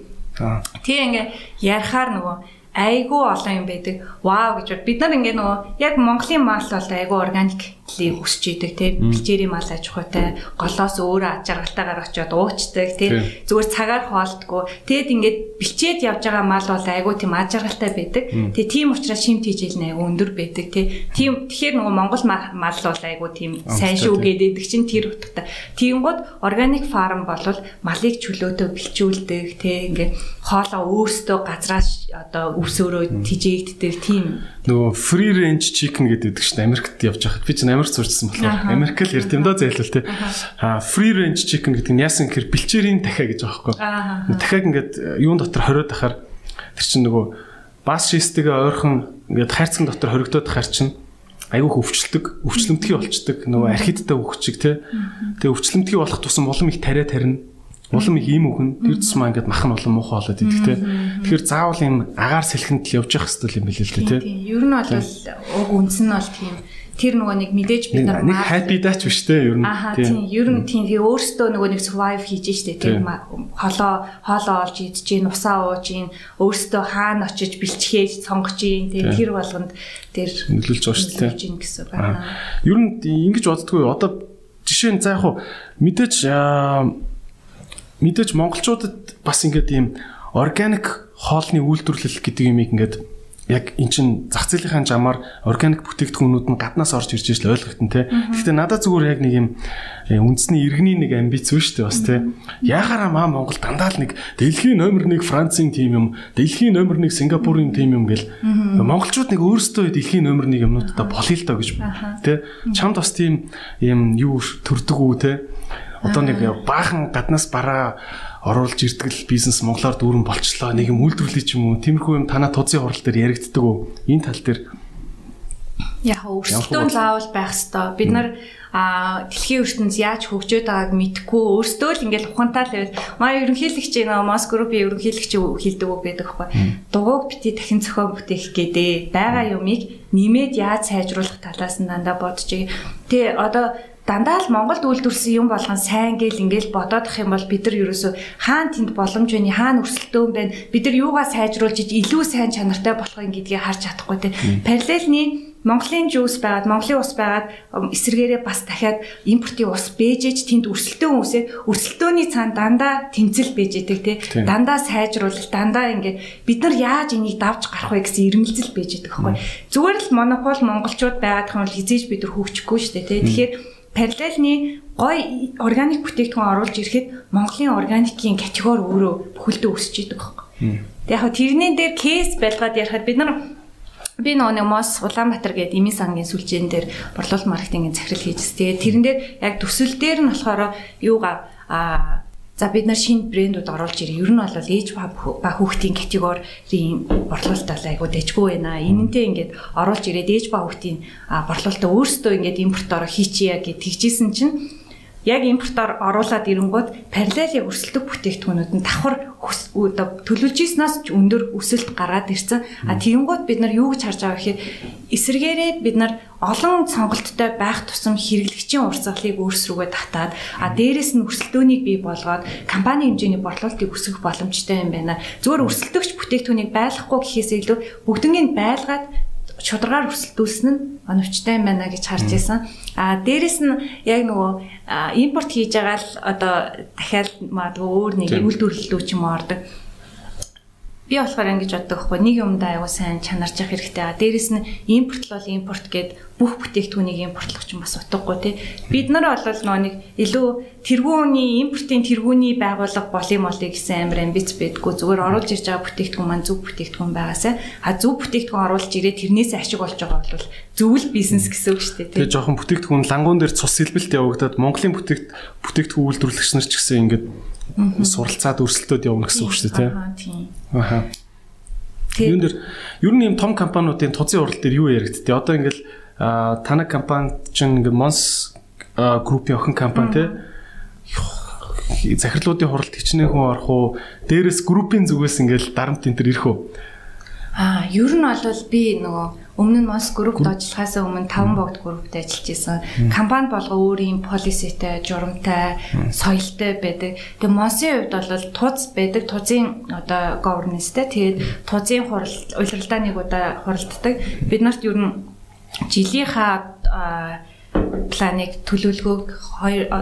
Тэгээ ингээ ярихаар нөгөө айгүй олон юм байдаг. Вау гэж бид нар ингээ нөгөө яг Монголын мал бол айгүй органиклийг өсч идэг тий. Бэлчээрийн мал аж ахуйтай, голоос өөрөө аж аргалтайгаар очиод уучдаг тий. Зүгээр цагаар хоолдгоо. Тэгэд ингээд бэлчээд явж байгаа мал бол айгүй тийм аж аргалтай байдаг. Тэгээ тийм учраас шимт хийжэл нэ айгүй өндөр байдаг тий. Тийм тэгэхээр нөгөө Монгол мал бол айгүй тийм сайн шүү гэдэг чинь тэр утгатай. Тиймгод органик фарм бол малыг чөлөөтэй бэлчүүлдэг тий. Ингээ хоолоо өөрсдөө газраас одоо өвсөөрөө тижээгддэг тийм нөгөө free range chicken гэдэг чинь Америкт явж байхад би чинь Америк сурчсан болохоор Америк л ярьд юм даа зайлвал те. А free range chicken гэдэг нь яасан гэхээр бэлчээрийн дахиа гэж байхгүй дахиаг ингээд юун дотор хориод ахаар тэр чинь нөгөө бас шистэйгээ ойрхон ингээд хайрцаг дотор хоригдоод ахаар чинь айгүйх өвчлөдөг, өвчлөмтгий болчдөг, нөгөө архидтай өгчиг те. Тэгээ өвчлөмтгий болох тусам улам их тариа тарина улам их ийм өгөн тэр тусмаа ингээд махан улам муухай болоод идэх те. Тэгэхээр заавал ийм агаар сэлхэнд л явж явах хэрэгтэй юм билээ л те. Тийм. Ер нь бол уг үнс нь бол тийм тэр нөгөө нэг мэдээж бид нар нэг happy даач биш те ер нь. Тийм ер нь тийм тэгээ өөртөө нөгөө нэг survive хийж штэ тийм холоо хоолоо олж идэж гин усаа ууж гин өөртөө хаана очиж бэлчхээж сонгож гин тийм тэр болгонд тэр нөлөөлж байгаа штэ тийм гэсэн байна. Ер нь ингэж боддгоо. Одоо жишээ нь за яг мэдээж мэдээж монголчуудад бас ингээд ийм органик хоолны үйлдвэрлэл гэдэг юм ингээд яг эн чин зах зээлийнхаа жамаар органик бүтээгдэхүүнүүд нь гаднаас орж ирж байгаа ойлгохтон те. Гэхдээ надад зүгээр яг нэг юм э, үндэсний иргэний нэг амбиц үү шүү дээ бас те. Яхаараа маа Монгол дандаа л нэг дэлхийн номер 1 Францын тим юм, дэлхийн номер 1 Сингапурын тим юм гэл монголчууд нэг өөрсдөө дэлхийн номер 1 юмнуудаа болъё л доо гэж те. Чамд бас тийм юм юу төрдөг үү те одоо нэг баахан гаднаас бараа оруулж ирдэг л бизнес монголоор дүүрэн болчлоо. Нэг юм үйлдвэрлэе ч юм уу. Тиймэрхүү юм танаа тузын хурал дээр яригддаг уу энэ тал дээр яг өөрсдөө заавал байх хэвээр бид нар а дэлхийн ертөнц яаж хөгжөөд байгааг мэдхгүй. Өөрсдөө л ингээл ухаантай л байвал маа ерөнхийлөгч нөө Мос группийн ерөнхийлөгч хэлдэг үг байдаг байхгүй дугуйг бити дахин зохион бүтээх гэдэг. Байгаа юмыг нэмээд яаж сайжруулах талаас нь дандаа бодчих. Тэ одоо дандаа л Монголд үйлдвэрсэн юм болгон сайн гээл ингээл бодоод ах юм бол бид нар ерөөсөө хаана тэнд боломж вэ хаана өрсөлдөөн байна. Бид нар юугаа сайжруулж илүү сайн чанартай болохыг гэдгийг харж чадахгүй те. Параллельны Монголын жуус байгаад Монголын ус байгаад эсэргээрээ бас дахиад импортын ус бэжэж тэнд өрсөлдөөн үсээд өрсөлдөөний цаана дандаа тэмцэл бэж идэг тий дандаа сайжруулалт дандаа ингээ бид нар яаж энийг давж гарах вэ гэсэн ирмэлзэл бэж идэг байхгүй зүгээр л монопол монголчууд байгаад бол хизээж бид нар хөгжихгүй шүү дээ тий тэгэхээр параллельны гой органик бүтээгдэхүүн оруулж ирэхэд Монголын органикийн категори өөрөө бүхэлдээ өсөж идэг байхгүй. Тэг яг тэрний дээр кейс байлгаад ярихад бид нар би нөгөө нэг Мос Улаанбаатар гээд Имийн сангийн сүлжээн дээр борлуулалт маркетингийн захирал хийжсэн. Тэгээд тэрэн дээр яг төсөл дээр нь болохоор юугаа а За бид нар шинэ брэндүүд оруулж ирээ. Ер нь бол ээж ба хүүхдийн категорийн борлуулалт айгуу дэжгүй байна. Энэнтэй ингээд оруулж ирээд ээж ба хүүхдийн борлуулалтаа өөрсдөө ингээд импортороо хийчихье гэж тэгжсэн чинь яг импортоор оруулаад ирэнгүүт параллел яг өрсөлдөх бүтээгдэхүүнүүд нь давхар оо төлөвлөж ийснээс ч өндөр өсөлт гараад ирсэн. А тэгэнгүүт бид нар юу гэж харж байгаа гэхээр эсэргээрээ бид нар олон сонголттой байх тусам хэрэглэгчийн урсгалыг өөрсрүүгээ татаад а дээрэс нь өрсөлдөөнийг бий болгоод компани хэмжээний борлуулалтыг өсгөх боломжтой юм байна. Зөвхөн өрсөлдөгч бүтээгдэхүүнийг байлгахгүй гэхээс илүү бүгднийг байлгаад шударгаар өрсөлдүүлсэн нь оновчтой юм байна гэж харж байсан. А дээрэс нь яг нөгөө импорт хийж байгаа л одоо дахиад магадгүй өөр нэг үйлдвэрлэлүүд ч юм уу ордог би болохоор ингэж боддог байхгүй нэг юмдаа аягүй сайн чанарч явах хэрэгтэй. Дээрэс нь импортлол импорт гэд бүх бүтээгдэхүүнийг импортлох ч бас утгагүй тий. Бид нар бол нөө нэг илүү тэргүүний импортын тэргүүний байгууллага болын молыг гэсэн амар амбиц байдгүй зүгээр оруулж ирж байгаа бүтээгдэхүүн маань зөв бүтээгдэхүүн байгаасаа а зөв бүтээгдэхүүн оруулж ирээд тэрнээс ашиг болж байгаа бол зөвл бизнес гэсэн үг шүү дээ тий. Тэгээ жоохон бүтээгдэхүүн лангуун дээр цус сэлбэлт явагдаад Монголын бүтээгт бүтээгдэхүүн үйлдвэрлэгч нар ч гэсэн ингээд суралцаад өрсөлдөд явна гэсэн үг шүү дээ тий. Аа. Юун дээр ер нь юм том компаниудын тузын урал дээр юу яригдтээ? Одоо ингээл танай компани чинь ингээ Mons группийн охин компани тий захирлуудын хуралд хичнээн хүн орох уу? Дээрээс группийн зүгээс ингээл дарамт энэ төр ирэх үү? Аа, ер нь бол би нөгөө Өмнө нь Mons Group-д ажиллахаас өмнө 5 богд группт ажиллаж исэн. Компани болго өөрийн полиситэй, журамтай, соёлтой байдаг. Тэгээ Mons-ийн хувьд бол туз байдаг, тузын одоо governance-тэй. Тэгээд тузын хурал улиралдаа нэг удаа хуралддаг. Бид нарт ер нь жилийнхаа планыг төлөвлөгөөг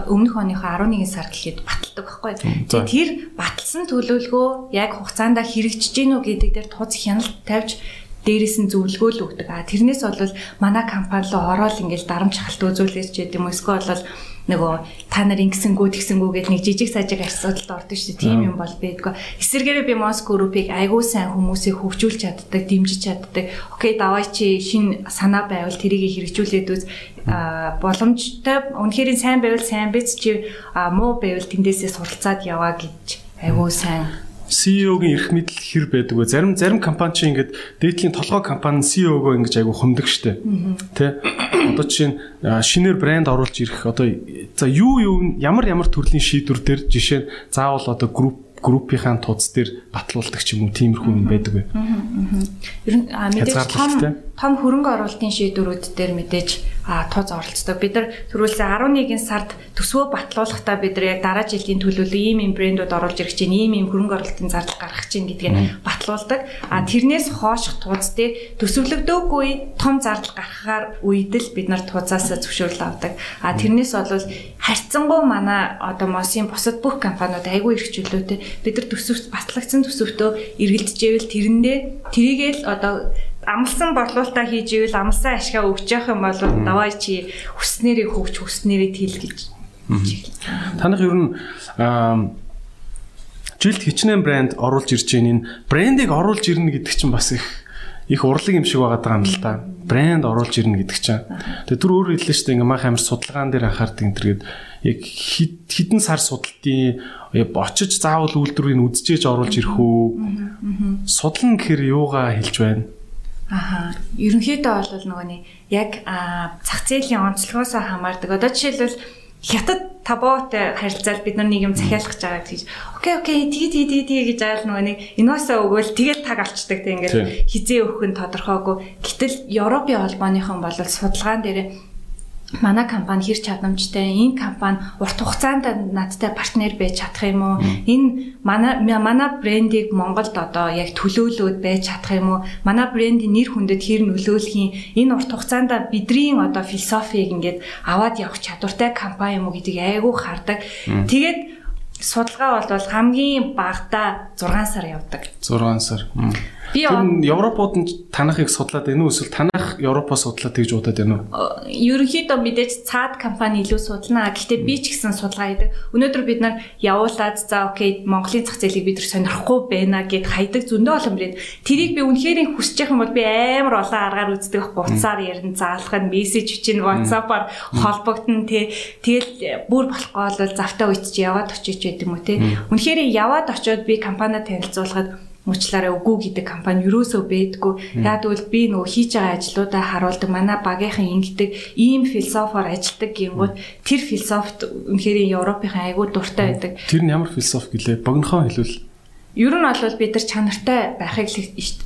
өмнөх оныхоо 11 сар гэхэд баталдаг байхгүй. Тэгээ тэр баталсан төлөвлөгөө яг хугацаанд хэрэгжиж гинүү гэдэг дээр туз хяналт тавьж дээрээс нь зөвлөгөө л өгдөг. А тэрнээс бол манай компани руу ороод ингээл дарамт шахалт үзүүлээс ч гэдэм үү эсвэл бол нөгөө та нар ингэсэнгүү тэгсэнгүү гэж нэг жижиг сажиг асуудалд ордог шүү дээ. Тийм юм бол байдгүй. Эсвэргээрээ би Моск группийг айгүй сайн хүмүүсийг хөгжүүлж чаддаг, дэмжиж чаддаг. Окей, давай чи шин санаа байвал тэрийг хэрэгжүүлээд үз боломжтой. Үнэхээр сайн байвал сайн биз чи муу байвал тэндээсээ суралцаад яваа гэж айгүй сайн CEO-гийн эрх мэдэл хэр байдаг вэ? Зарим зарим компани чинь ингээд дээдлийн толгой компани CEO-гоо ингэж айгу хөндөг штэ. Тэ? Одоо жишээ нь шинээр брэнд оруулж ирэх одоо за юу юу ямар ямар төрлийн шийдвэр дээр жишээ нь заавал одоо групп группийнхаа тууц дээр батлуулдаг ч юм уу тиймэрхүү юм байдаг бай. Ер нь мэдээж том том хөрөнгө оруулалтын шийдвэрүүд дээр мэдээж тууз оролцдог. Бид нар түрүүлсэн 11 сард төсвөө батлуулахдаа бид нар яг дараа жилийн төлөвлөлөө ийм ийм брэндүүд оруулж ирэх чинь ийм ийм хөрөнгө оруулалтын зардал гаргах чинь гэдгийг батлуулдаг. А тэрнээс хоошх тууз дээр төсвөлөгдөөгүй том зардал гаргахаар үед л бид нар тууцаас зөвшөөрөл авдаг. А тэрнээс бол харьцангуй манай одоо Мосын бусад бүх компаниуд айгүй их чөлөөтэй бид нар төсөвт батлагдсан төсөвтөө эргэлдэж ивэл тэрэндээ тэрийгээл одоо амлсан борлуулалтаа хийж ивэл амлсан ашгаа өгч явах юм бол давай чи хүснээрээ хөвч хүснээрээ тэл гэж. Танах ер нь жилд хичнээн брэнд оруулж ирж байгаа энэ брэндийг оруулж ирнэ гэдэг чинь бас их их урлаг юм шиг байгаа юм л та. Брэнд оруулж ирнэ гэдэг чинь. Тэгээ түр өөр хэллээ шүү дээ. Ингээ мах амир судалгаан дээр анхаардаг энэ төргээд яг хідэн сар судалтын очиж заавал үйлдвэрийг үдчихэж оруулж ирэх үү? Судлан гэхэр юугаа хэлж байна? Аха. Ерөнхийдөө бол нөгөө нэг яг зах зээлийн онцлогоос хамаардаг. Одоо жишээлбэл хятад табоотой харилцаал бид нар нэг юм захиалах гэж байгаа гэж. Окей, окей, тгий тгий тгий гэж айл нөгөө нэг инуусаа өгөөл тэгэл таг авчдаг тийм ингээд хизээ өгөх нь тодорхойгүй. Гэтэл Европын холбооныхон бол судалгаан дээр манай компани хэр чадамжтай энэ компани урт хугацаанд надтай партнер байж чадах юм уу? Энэ манай манай брендийг Монголд одоо яг төлөөлөөд байж чадах юм уу? Манай брендийн нэр хүндэд хэр нөлөөлөх юм? Энэ урт хугацаанд бидний одоо философиг ингээд аваад явах чадвартай компани юм уу гэдгийг айгүй хардаг. Тэгээд судалгаа бол хамгийн багадаа 6 сар явдаг. 6 сар Би Европууд нь танахыг судлаад байна уу эсвэл танах Европоо судлаад тэгж удаад байна уу? Ерөнхийдөө мэдээж цаад компани илүү судална. Гэхдээ би ч гэсэн судалгаа хийдэг. Өнөөдөр бид нар явуулаад за окей Монголын зах зээлийг бид нар сонирхгүй байна гэд хайдаг зөндөө олон брэнд. Тэрийг би үнэхээр хүсэж байгаа юм бол би амар олон аргаар үздэг. Буцаар ярина, заалах нь мессеж чинь WhatsApp-аар холбогдно тий. Тэгэл бүр болохгүй бол завтаа үйч яваад очиж байд юм уу тий. Үнэхээр яваад очиод би компаниа танилцуулахад Муучлаараа үгүй гэдэг компани юусоо бэдгүү. Яг тэгвэл би нөгөө хийж байгаа ажлуудаа харуулдаг. Манай багийнхан ингэдэг ийм философоор ажилдаг гингүүд тэр философт үнэхээр Европынхан айгүй дуртай байдаг. Тэр нь ямар философи гэлээ? Богинохоо хэлвэл Ер нь бол бид нар чанартай байхыг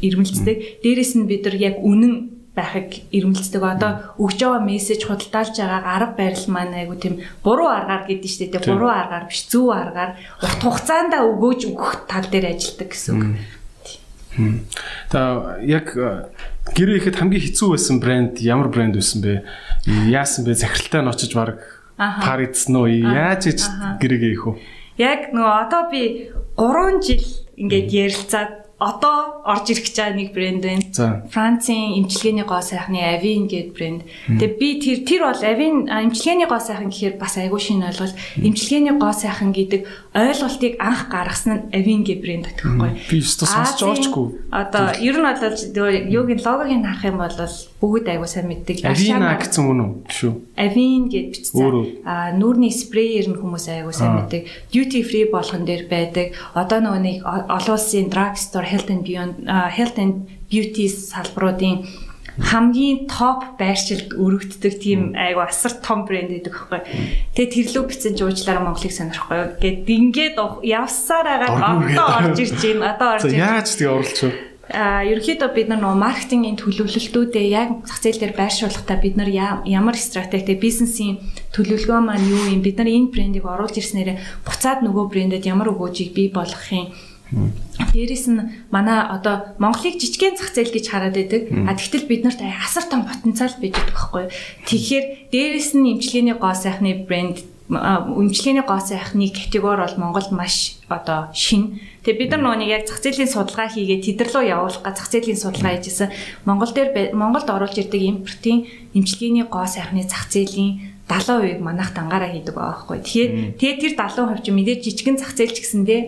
ирмэлцдэг. Дээрээс нь бид нар яг үнэн байхыг ирмэлцдэг. Одоо өгж байгаа мессеж худалдаалж байгаа арга барил маань айгу тийм буруу аргаар гэдэг шүү дээ. Буруу аргаар биш зөв аргаар урт хугацаанд өгөөж өгөх тал дээр ажилладаг гэсэн үг. Та яг э, гэрээ ихэд хамгийн хэцүү байсан брэнд ямар брэнд байсан бэ? Яасан бэ? Захиралтай нь очиж баг пар идсэн үү? Яаж иж гэрээгээ их үү? Яг нөгөө одоо би 3 жил ингээд ярилцаад одоо орж ирэх гэж байгаа нэг брэнд байна. Францын эмчилгээний гоо сайхны Avin гэдэг брэнд. Тэгээ би тэр тэр бол Avin эмчилгээний гоо сайхан гэхээр бас айгүй шинэ ойлголт. Эмчилгээний гоо сайхан гэдэг ойлголтыг анх гаргасан нь Avin гэдэг брэнд гэхгүй. Би өстө сонсож байгаачгүй. Одоо ер нь бол юугийн логогийн харах юм бол бүгд айгүй сайн мэддэг. Avin гэсэн мөн үү? Шүү. Avin гэж бичсэн. Аа нүүрний спреер нь хүмүүс айгүй сайн мэддэг. Duty free болгон дээр байдаг. Одоо нөгөө нэг олон улсын drugstore health and beyond health and beauty салбаруудын хамгийн топ байршилд өргөддөг тийм айгу асар том брэнд гэдэг байхгүй. Тэгээ тэрлүү бичсэн жуучлаараа Монголыг сонирхгүй. Гэт ингээд явсаар агаад одоо орж ирж байна. Одоо орж ирж. Яаж тэгээ оруулч вэ? А ерөнхийдөө бид нар нөгөө маркетингийн төлөвлөлтүүдээ яг зах зээл дээр байршуулахдаа бид нар ямар стратегтэй бизнесийн төлөвлөгөө маань юу юм бид нар энэ брендийг оруулж ирснээр буцаад нөгөө брэндэд ямар өгөөжийг бий болгохын Дээрээс нь манай одоо Монголыг жижигхэн зах зээл гэж хараад байдаг. А тэгтэл биднэрт асар том потенциал байж байгаа байхгүй. Тэгэхээр дээрээс нь имчилгээний гоо сайхны брэнд өмчлөгийн гоо сайхны категори бол Монголд маш одоо шин. Тэгээ бид нар нөгөө нэг яг зах зээлийн судалгаа хийгээд тэд нар руу явуулах га зах зээлийн судалгаа хийжсэн. Монгол дээр Монголд оруулж ирдэг импортын эмчилгээний гоо сайхны зах зээлийн 70% манайх дангаараа хийдэг байгаа байхгүй. Тэгэхээр тэгээ тэр 70% чинь мэдээж жижигэн зах зээл ч гэсэндээ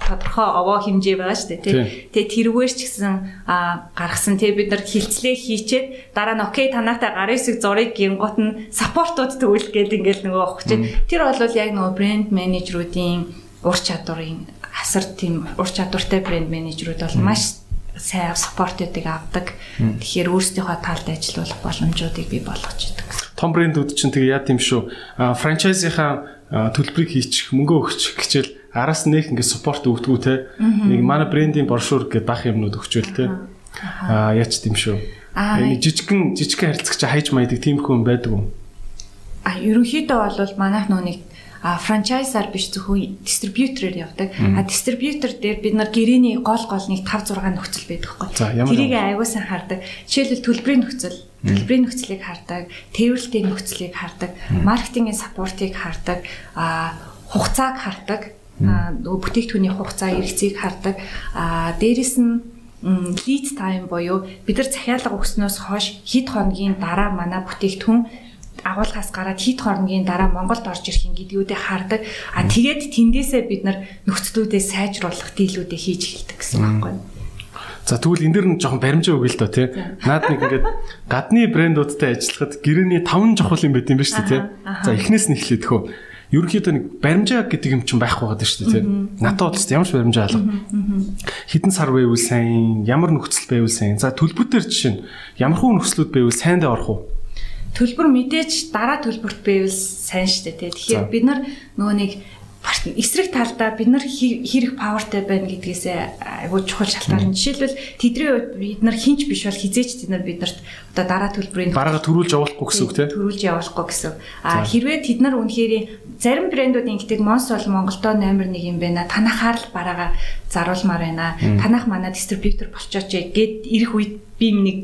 тодорхой овоо хэмжээ байгаа шүү дээ тий. Тэгээ тэрвэр ч гэсэн гаргасан тий бид нар хилцлээ хийчээд дараа нь окей танаатай гарын хэсэг зургийг гингот нь саппортууд төвлөл гээд ингээл нөгөө авах чинь тэр бол яг нөгөө брэнд менежерүүдийн ур чадварын асар тийм ур чадвартай брэнд менежерүүд бол маш сайн саппортуудыг авдаг. Тэгэхээр өөрсдийнхөө талд ажиллах боломжуудыг бий болгож идэг. Том брэндүүд чинь тэгээ яа тийм шүү. Франчайзийнхаа төлбөрийг хийчих, мөнгө өгч хичээл араас нэг ингээд суппорт өгдгүү те. Нэг манай брендийн брошюр гэдэг бах юмнууд өгчөөл те. Аа яач тийм шүү. Нэг жижигхэн жижигхэн харилцагч хайж маядаг тийм хүн байдаг уу а ерөнхийдөө бол манайх нөө нэг а франчайзаар биш зөвхөн дистрибьюторээр явдаг. А дистрибьютор дээр бид нар гэрээний гол гол нэг 5 6 нөхцөл байдаг хгүй. Тэрийг аягуулсан хардаг. Жишээлбэл төлбөрийн нөхцөл, төлбөрийн нөхцөлийг хардаг, тээвэрлтийн нөхцөлийг хардаг, маркетингийн саппортыг хардаг, а хугацааг хардаг нөгөө бүтээгдэхүүний хугацаа эргэцийг хардаг. А дээрэс нь lead time буюу бид нар захиалга өгснөөс хойш хэд хоногийн дараа манай бүтээгдэхүүн агуулгаас гараад хэд хоногийн дараа Монголд орж ирэх юм гэдгүүдээ хардаг. А тэгээд тэндээсээ бид нар нөхцлүүдээ сайжруулах дийлүүдээ хийж эхэлдэг гэсэн байхгүй юу? За тэгвэл энэ дэр нь жоохон баримжаа өгөл л доо тий. Наад нэг ингээд гадны брэндуудтай ажиллахад гэрээний таван чухал юм байт юм ба шүү тий. За эхнээс нь эхлэхэд хөө ерөнхийдөө нэг баримжаа гэдэг юм чинь байх байгаад шүү дээ тийм. Надад бодлоо ямар ч баримжаа алга. Хідэн сар байвал сайн, ямар нөхцөл байвал сайн. За төлбөр дээр жишээ нь ямар хуу нөхцлүүд байвал сайндаа орох уу? Төлбөр мэдээж дараа төлбөрт байвал сайн шүү дээ тийм. Тэгэхээр бид нар нөгөө нэг эсрэг талдаа бид нар хэрэг павертай байна гэдгээс айгүй чухал шалтгаан. Жишээлбэл тэдний үед бид нар хинч биш бол хизээч тэд нар биднэрт одоо дараа төлбөрийн барага төрүүлж явуулахгүй гэсэн үг тийм төрүүлж явуулахгүй гэсэн. А хэрвээ тэд нар үнэхээр зарим брэндүүд ингэдэг Монс бол Монголдо номер 1 юм байна. Танахаар л бараага заруулмаар байна. Танах манай дистрибьютор болчооч гэд ирэх үед би нэг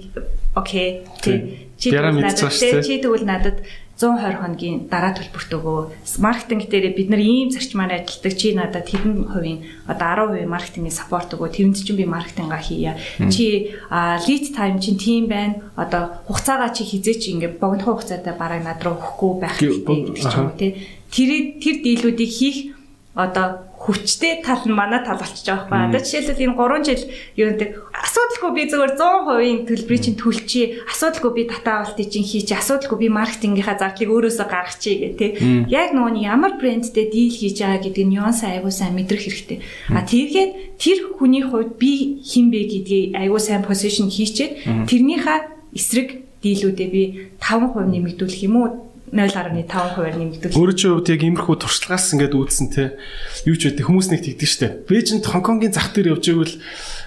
окей тий чи тэгвэл надад 120 хоногийн дараа төлбөрт өгөө. Маркетинг дээр бид нар ийм зарчмаар ажилладаг. Чи надад хэдэн хувийн одоо 10% маркетингийн саппорт өгөө. Тэрэнд чинь би маркетингаа хийя. Чи lead time чинь тийм байна. Одоо хугацаагаа чи хизээч ингээд богино хугацаатай бараг над руу өгөхгүй байх хэрэгтэй юм уу тий. Тэр тэр дийлүүдийг хийх одоо хүчтэй тал нь манай тал болчихж байгаа байхгүй. Одоо жишээлбэл энэ 3 жил юу гэдэг асуудалгүй би зүгээр 100% төлбөрийг чинь төлчихье. Асуудалгүй би дата авалтыг чинь хийчих. Асуудалгүй би маркетингийнхаа зардлыг өөрөөсөө гаргачихъя гэх тээ. Яг нөгөө ямар брэндтэй дийл хийж байгаа гэдэг нь нюанс айгуу сайн мэдрэх хэрэгтэй. А тэгээд тэр хүний хувьд би хин бэ гэдгийг айгуу сайн позишн хийчихэд тэрнийхээ эсрэг дийлүүдээ би 5% нэмэгдүүлэх юм уу 0.5%-аар нэмэгдүүл. Өөрөө чи хувьд яг иймэрхүү туршлагаас ингээд үүдсэн те. Юу ч үгүй хүмүүс нэг тэгдэг штэ. Бээжинд Хонконгийн зах дээр явж байвал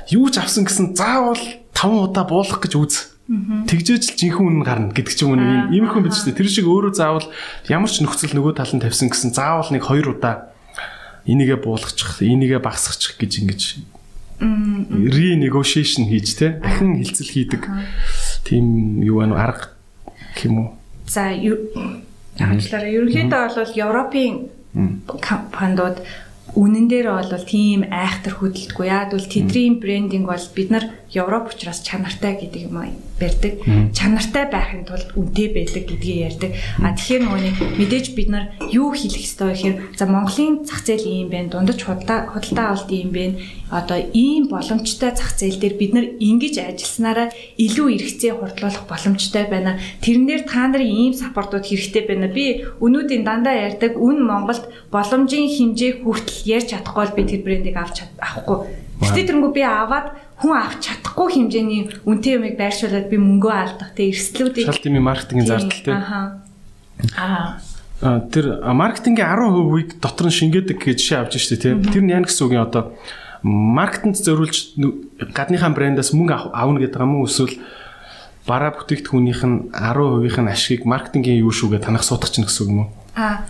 юу ч авсан гэсэн заавал 5 удаа буулгах гэж үз. Тэгжээж л жинхэнэ үнэн гарна гэдэг ч юм уу нэг иймэрхүү бид штэ. Тэр шиг өөрөө заавал ямар ч нөхцөл нөгөө тал нь тавьсан гэсэн заавал нэг 2 удаа энийгээ буулгачих, энийгээ багасгачих гэж ингэж renegotiation хийж те дахин хилцэл хийдэг. Тийм юу байна арга гэх юм уу? За хаачлаараа ерөнхийдөө бол Европын компаниуд үнэн дээр бол тийм айхтар хөдөлдөггүй. Яг бол тэдний брендинг бол бид нар Европ учраас чанартай гэдэг юм ярьдаг. Чанартай байхын тулд үнэтэй байдаг гэдгийг ярьдаг. А тэгэхээр нөгөөний мэдээж бид нар юу хийх ёстой гэхээр за Монголын зах зээл ийм байна. Дундаж худалдаа худалдаа авалт ийм байна. Одоо ийм боломжтой зах зээл дээр бид нар ингэж ажилласнараа илүү эргэцээ хурдлуулах боломжтой байна. Тэрнээр та нарын ийм саппортууд хэрэгтэй байна. Би өнүүдийн дандаа ярьдаг үн Монголд боломжийн хэмжээ хүртэл ярьж чадахгүй бол би тэр брендийг авч авахгүй. Гэтэ тэрнгүү би аваад хүн авч чадахгүй хэмжээний үнэтэй юмыг байршуулад би мөнгөө алдах те эрсдлүүдийг шал тийм маркетингийн зардал те. Аа. Аа тэр маркетингийн 10%-ийг дотор нь шингээдэг гэж жишээ авч штэ те. Тэр нь яа гэсэн үг юм одоо маркетинд зориулж гадныхаа брэндээс мөнгө авна гэдэг юм уу эсвэл бараа бүтээгдэхүүнийх нь 10%-ийн ашгийг маркетингийн юу шүүгээ танах суудах чинь гэсэн үг юм уу? Аа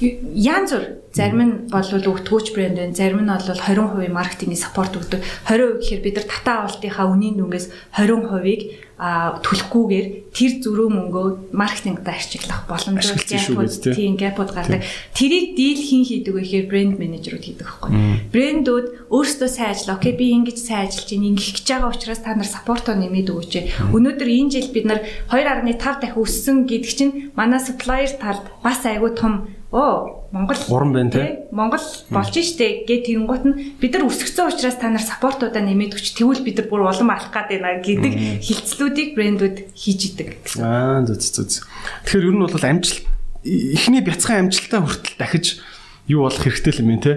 Ян зүр зарим нь бол өгтгөөч брэнд байна. Зарим нь бол 20% маркетингийн саппорт өгдөг. 20% гэхээр бид нар татаа авалтынхаа үнийн дүнгээс 20%-ыг а төлөхгүйгээр тэр зөрөө мөнгөө маркетингд ашиглах боломжтой гэпод тийм гэпод гардаг. Тэрийг дийл хин хийдэг гэхээр брэнд менежерүүд хийдэг байхгүй. Брэндүүд өөрсдөө сайн ажиллаа. Окей би ингэж сайн ажиллаж байна. Ингэх гэж байгаа учраас та нар саппортоо нэмээд өгөөч. Өнөөдөр энэ жил бид нар 2.5 дахин өссөн гэдэг чинь манай supplier талд бас айгүй том оо Монгол уран байна тий. Монгол болж штэ гэ тэгэнгუут нь бид нар өсгцэн учраас та нар саппортуудаа нэмээд өгч тэгвэл бид нар бүр улам алах гад байна гэдэг хилцлүүдийг брэндүүд хийж идэг. Аа зү зү зү. Тэгэхээр ер нь бол амжилт эхний бяцхан амжилтаа хүртэл дахиж юу болох хэрэгтэй юм бэ тий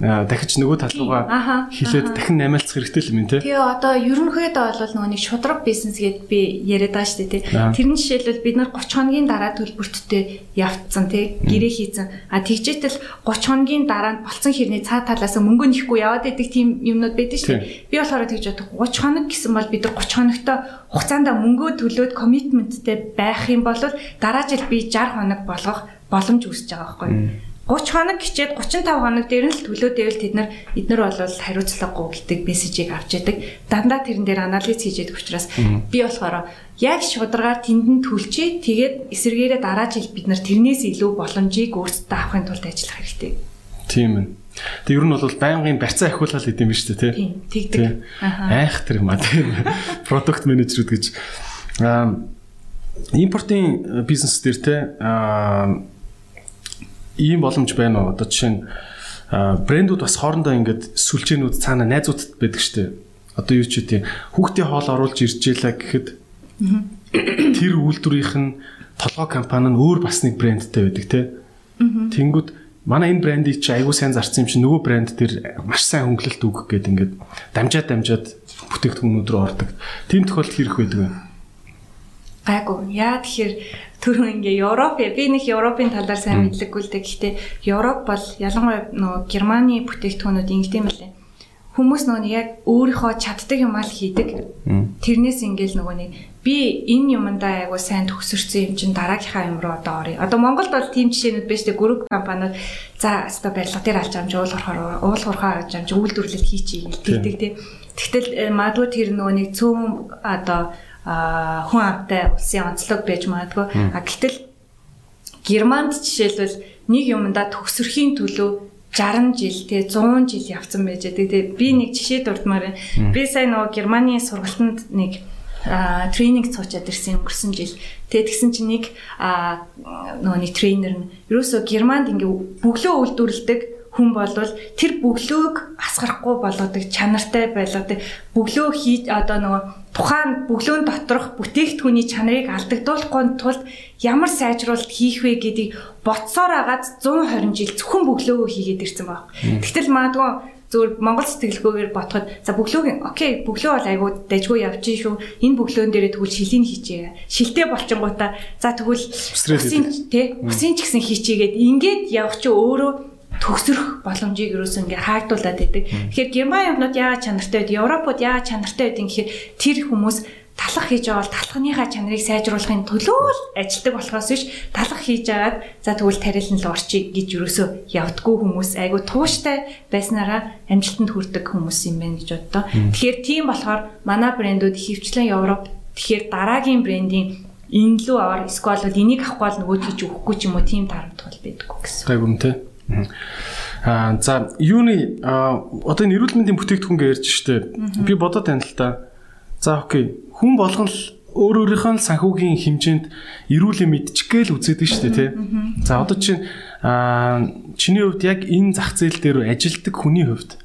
дахиж нөгөө тал руугаа хилээд дахин намаалцах хэрэгтэй л юм тий. Тэгээ одоо ерөнхийдөө бол нөгөө нэг шудраг бизнес гэдээ би яриад байгаа шүү дээ тий. Тэрний жишээлбэл бид нар 30 хоногийн дараа төлбөрттэй явцсан тий гэрээ хийцэн. А тэгжээтэл 30 хоногийн дараа болцсон хэрний цаа талаас мөнгө нэхгүй яваад идэг тийм юмнууд байдаг шүү дээ. Би болохоор тэгж бодох 30 хоног гэсэн бол бид нар 30 хоногтой хугацаанд мөнгөө төлөөд коммитменттэй байх юм бол дараа жил би 60 хоног болгох боломж үүсэж байгаа байхгүй. 30 хоног хичээд 35 хоног дээр нь л төлөөдөө л тэд нар эднэр бол хариуцлагагүй гэдэг мессежийг авч яадаг. Дандаа тэрэн дээр анализ хийж яадаг учраас би болохоор яг шударгаар тэнд нь төлчээ. Тэгээд эсэргээрээ дараа жил бид нар тэрнээс илүү боломжийг өөрсдөө авахын тулд ажиллах хэрэгтэй. Тийм ээ. Тэг ер нь бол байнгын барьцаа ахиулал гэдэг юм шүү дээ тий. Тэгдэг. Айх тэр юм а тийм. Продукт менежерүүд гэж аа импортын бизнес дээр тий аа ийм боломж байна уу? Одоо жишээ нь брэндүүд бас хоорондоо ингээд сүлжээнүүд цаана найзуудад байдаг штеп. Одоо юу ч үгүй хүүхдийн хоол оруулж ирж ялаа гэхэд тэр үйлдвэрийнх нь толгой компани нь өөр бас нэг брэндтэй байдаг те. Тэнгүүд манай энэ брэндийг чи аягүй сайн зарцсан юм чи нөгөө брэнд тэр маш сайн хөнгөлөлт өгөх гээд ингээд дамжаад дамжаад бүтээгдэхүүнүүд рүү ордог. Тийм тохиолдол хэрэг байдаг байна. Гайгүй. Яа тэгэхээр түрүү ингээ Европ би нэг Европын талаар сайн мэдлэггүй л дээ. Гэхдээ Европ бол ялангуяа нөгөө Германы бүтээгдэхүүнүүд ингэдэм байлээ. Хүмүүс нөгөө яг өөрийнхөө чаддаг юмаа л хийдэг. Тэрнээс ингээл нөгөө нэг би энэ юмдаа айгу сайн төгсөрсөн юм чинь дараагийнхаа юм руу одоо орё. Одоо Монголд бол тийм жишээнүүд байж тээ групп компаниуд за өстой барилга дээр алж амж уулуурхаар уулуурхаа алж амж үйлдвэрлэл хийчихье гэдэг тий. Тэгтэл магадгүй тэр нөгөө нэг цөөн одоо хүн амтай улсын онцлог байж магадгүй. А гэтэл Германд жишээлбэл нэг юмдаа төгсөрхийн төлөө 60 жил те 100 жил явцсан байж байгаа. Тэгээ би нэг жишээ дурдмаар байна. Би сая нөгөө Германы сургалтанд нэг тренинг цуучаад ирсэн өнгөрсөн жил. Тэгээ тэгсэн чинь нэг нөгөө нэг тренер нь ерөөсөө Германд ингээ бөглөө үйлдвэрлэдэг хүн болвол тэр бөглөөг асгарахгүй болгодог чанартай байлгадаг бөглөө хийж одоо нөгөө тухайн бөглөөнд доторх бүтээгдэхүүний чанарыг алдагдуулахгүй тулд ямар сайжруулалт хийх вэ гэдгийг ботсоор агаад 120 жил зөвхөн бөглөөгөө хийгээд ирсэн баг. Тэгтэл магадгүй зөвхөн Монгол сэтгэлгүйгээр ботход за бөглөөг окей бөглөө бол айгуу дайггүй явчих шүү. Энэ бөглөөн дээрээ тэгвэл шилийн хийчихье. Шилтэй болчингуудаа за тэгвэл усын тий усын ч гэсэн хийчихьгээд ингээд явах чи өөрөө төгсрөх боломжийг юусэн ингээ хаагдуулаад байдаг. Тэгэхээр герман юмнууд яагаад чанартай байд, Европод яагаад чанартай байдгийг гэхээр тэр хүмүүс талах хийж байгаа бол талхныхаа чанарыг сайжруулахын төлөө л ажилдаг болохоос биш талах хийж агаад за тэгвэл тарилан л орчиг гэж юусоо явдггүй хүмүүс айгу тууштай байснараа амжилтанд хүрдэг хүмүүс юм байна гэж боддоо. Тэгэхээр тийм болохоор манай брэндүүд хөвчлэн Европ тэгэхээр дараагийн брендийн энэ лүү аваар эсвэл энийг авахгүй бол нөгөө хийж өгөхгүй ч юм уу тийм дарамт бол байдаггүй гэсэн. Гайгүй юм те. Аа за юуны одоо энэ эрүүл мэндийн бүтээгдэхүүн гэж ярьж штэ. Би бодоод тань л та. За окей. Хүн болгон л өөр өөрийнхөө санхүүгийн хэмжээнд эрүүлээ мэдчих гээл үзээдэг штэ тий. За одоо чинь аа чиний хувьд яг энэ зах зээл дээр ажилдаг хүний хувьд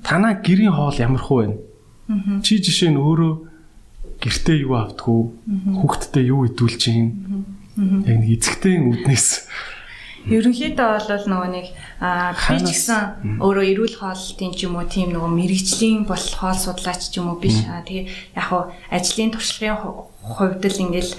танаа гэрийн хоол ямар хөө вэ? Чи жишээ нь өөрөө гэртээ юу авдгүү? Хүүхдтэй юу идүүлж чинь? Яг нэг эзэгтэй үднэс Ерөнхийдөө бол нөгөө нэг би ч гэсэн өөрөө эрүүл хоолтын ч юм уу тийм нөгөө мэрэгжлийн бол хоол судлаач ч юм уу биш. Тэгээ яг хуу ажлын туршлагын хувьд л ингээл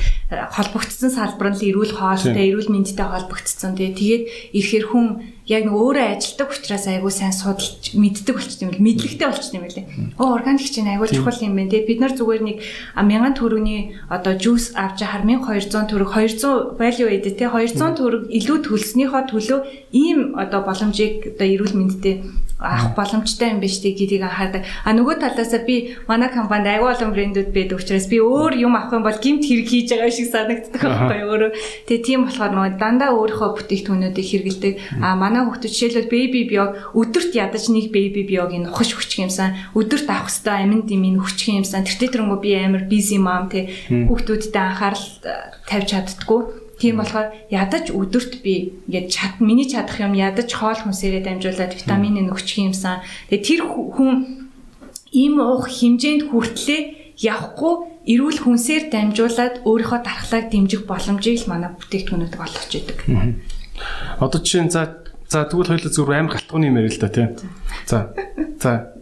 холбогдсон салбар нь эрүүл хоолтой, эрүүл мэндтэй холбогдсон. Тэгээд ирэхэр хүн яг нэг өөрөө ажилдаг учраас айгүй сайн судалж мэддэг болчих юм бэл мэдлэгтэй болчих юм бэлээ. Оо органик чинь айгүй чухал юм байна. Тэгээд бид нар зүгээр нэг 1000 төгрөгийн одоо жуус авч хаар 1200 төгрөг 200 value added те 200 төгрөг илүү төлснөөхөө төлөө ийм одоо боломжийг одоо эрүүл мэндтэй авах боломжтой юм биш тий гэдгийг анхаардаг. А нөгөө талаасаа би манай компанид аягүй олон брэндүүд байдаг учраас би өөр юм авах юм бол гимт хэрэг хийж байгаа шиг санагддаг байхгүй өөрөө. Тэгээ тийм болохоор нөгөө дандаа өөрийнхөө бүтээгдэхүүнүүдийг хэрэгэлдэг. А манай хүүхдүүд жишээлбэл baby биог өдөрт ядаж нэг baby биог энэ ухаж хүчих юмсан. Өдөрт авах хэвээр аминд юм хүчих юмсан. Тэр тэрнгөө би амар busy mom тий хүүхдүүдтэй анхаарал тавьж чаддггүй Тийм болохоор ядаж өдөрт би ингээд чад миний чадах юм ядаж хоол хүнсээрээ дамжуулаад витамин нөгчих юмсан. Тэгээ тэр хүн ийм уух хэмжээнд хүртлээ явахгүй эрүүл хүнсээр дамжуулаад өөрийнхөө дархлааг дэмжих боломжийг л манай бүтээгдэхүүнүүд олгож идэг. Одоо жишээ нь за за тэгвэл хоёул зүгээр амар галтгууны юм ярил л да тий. За за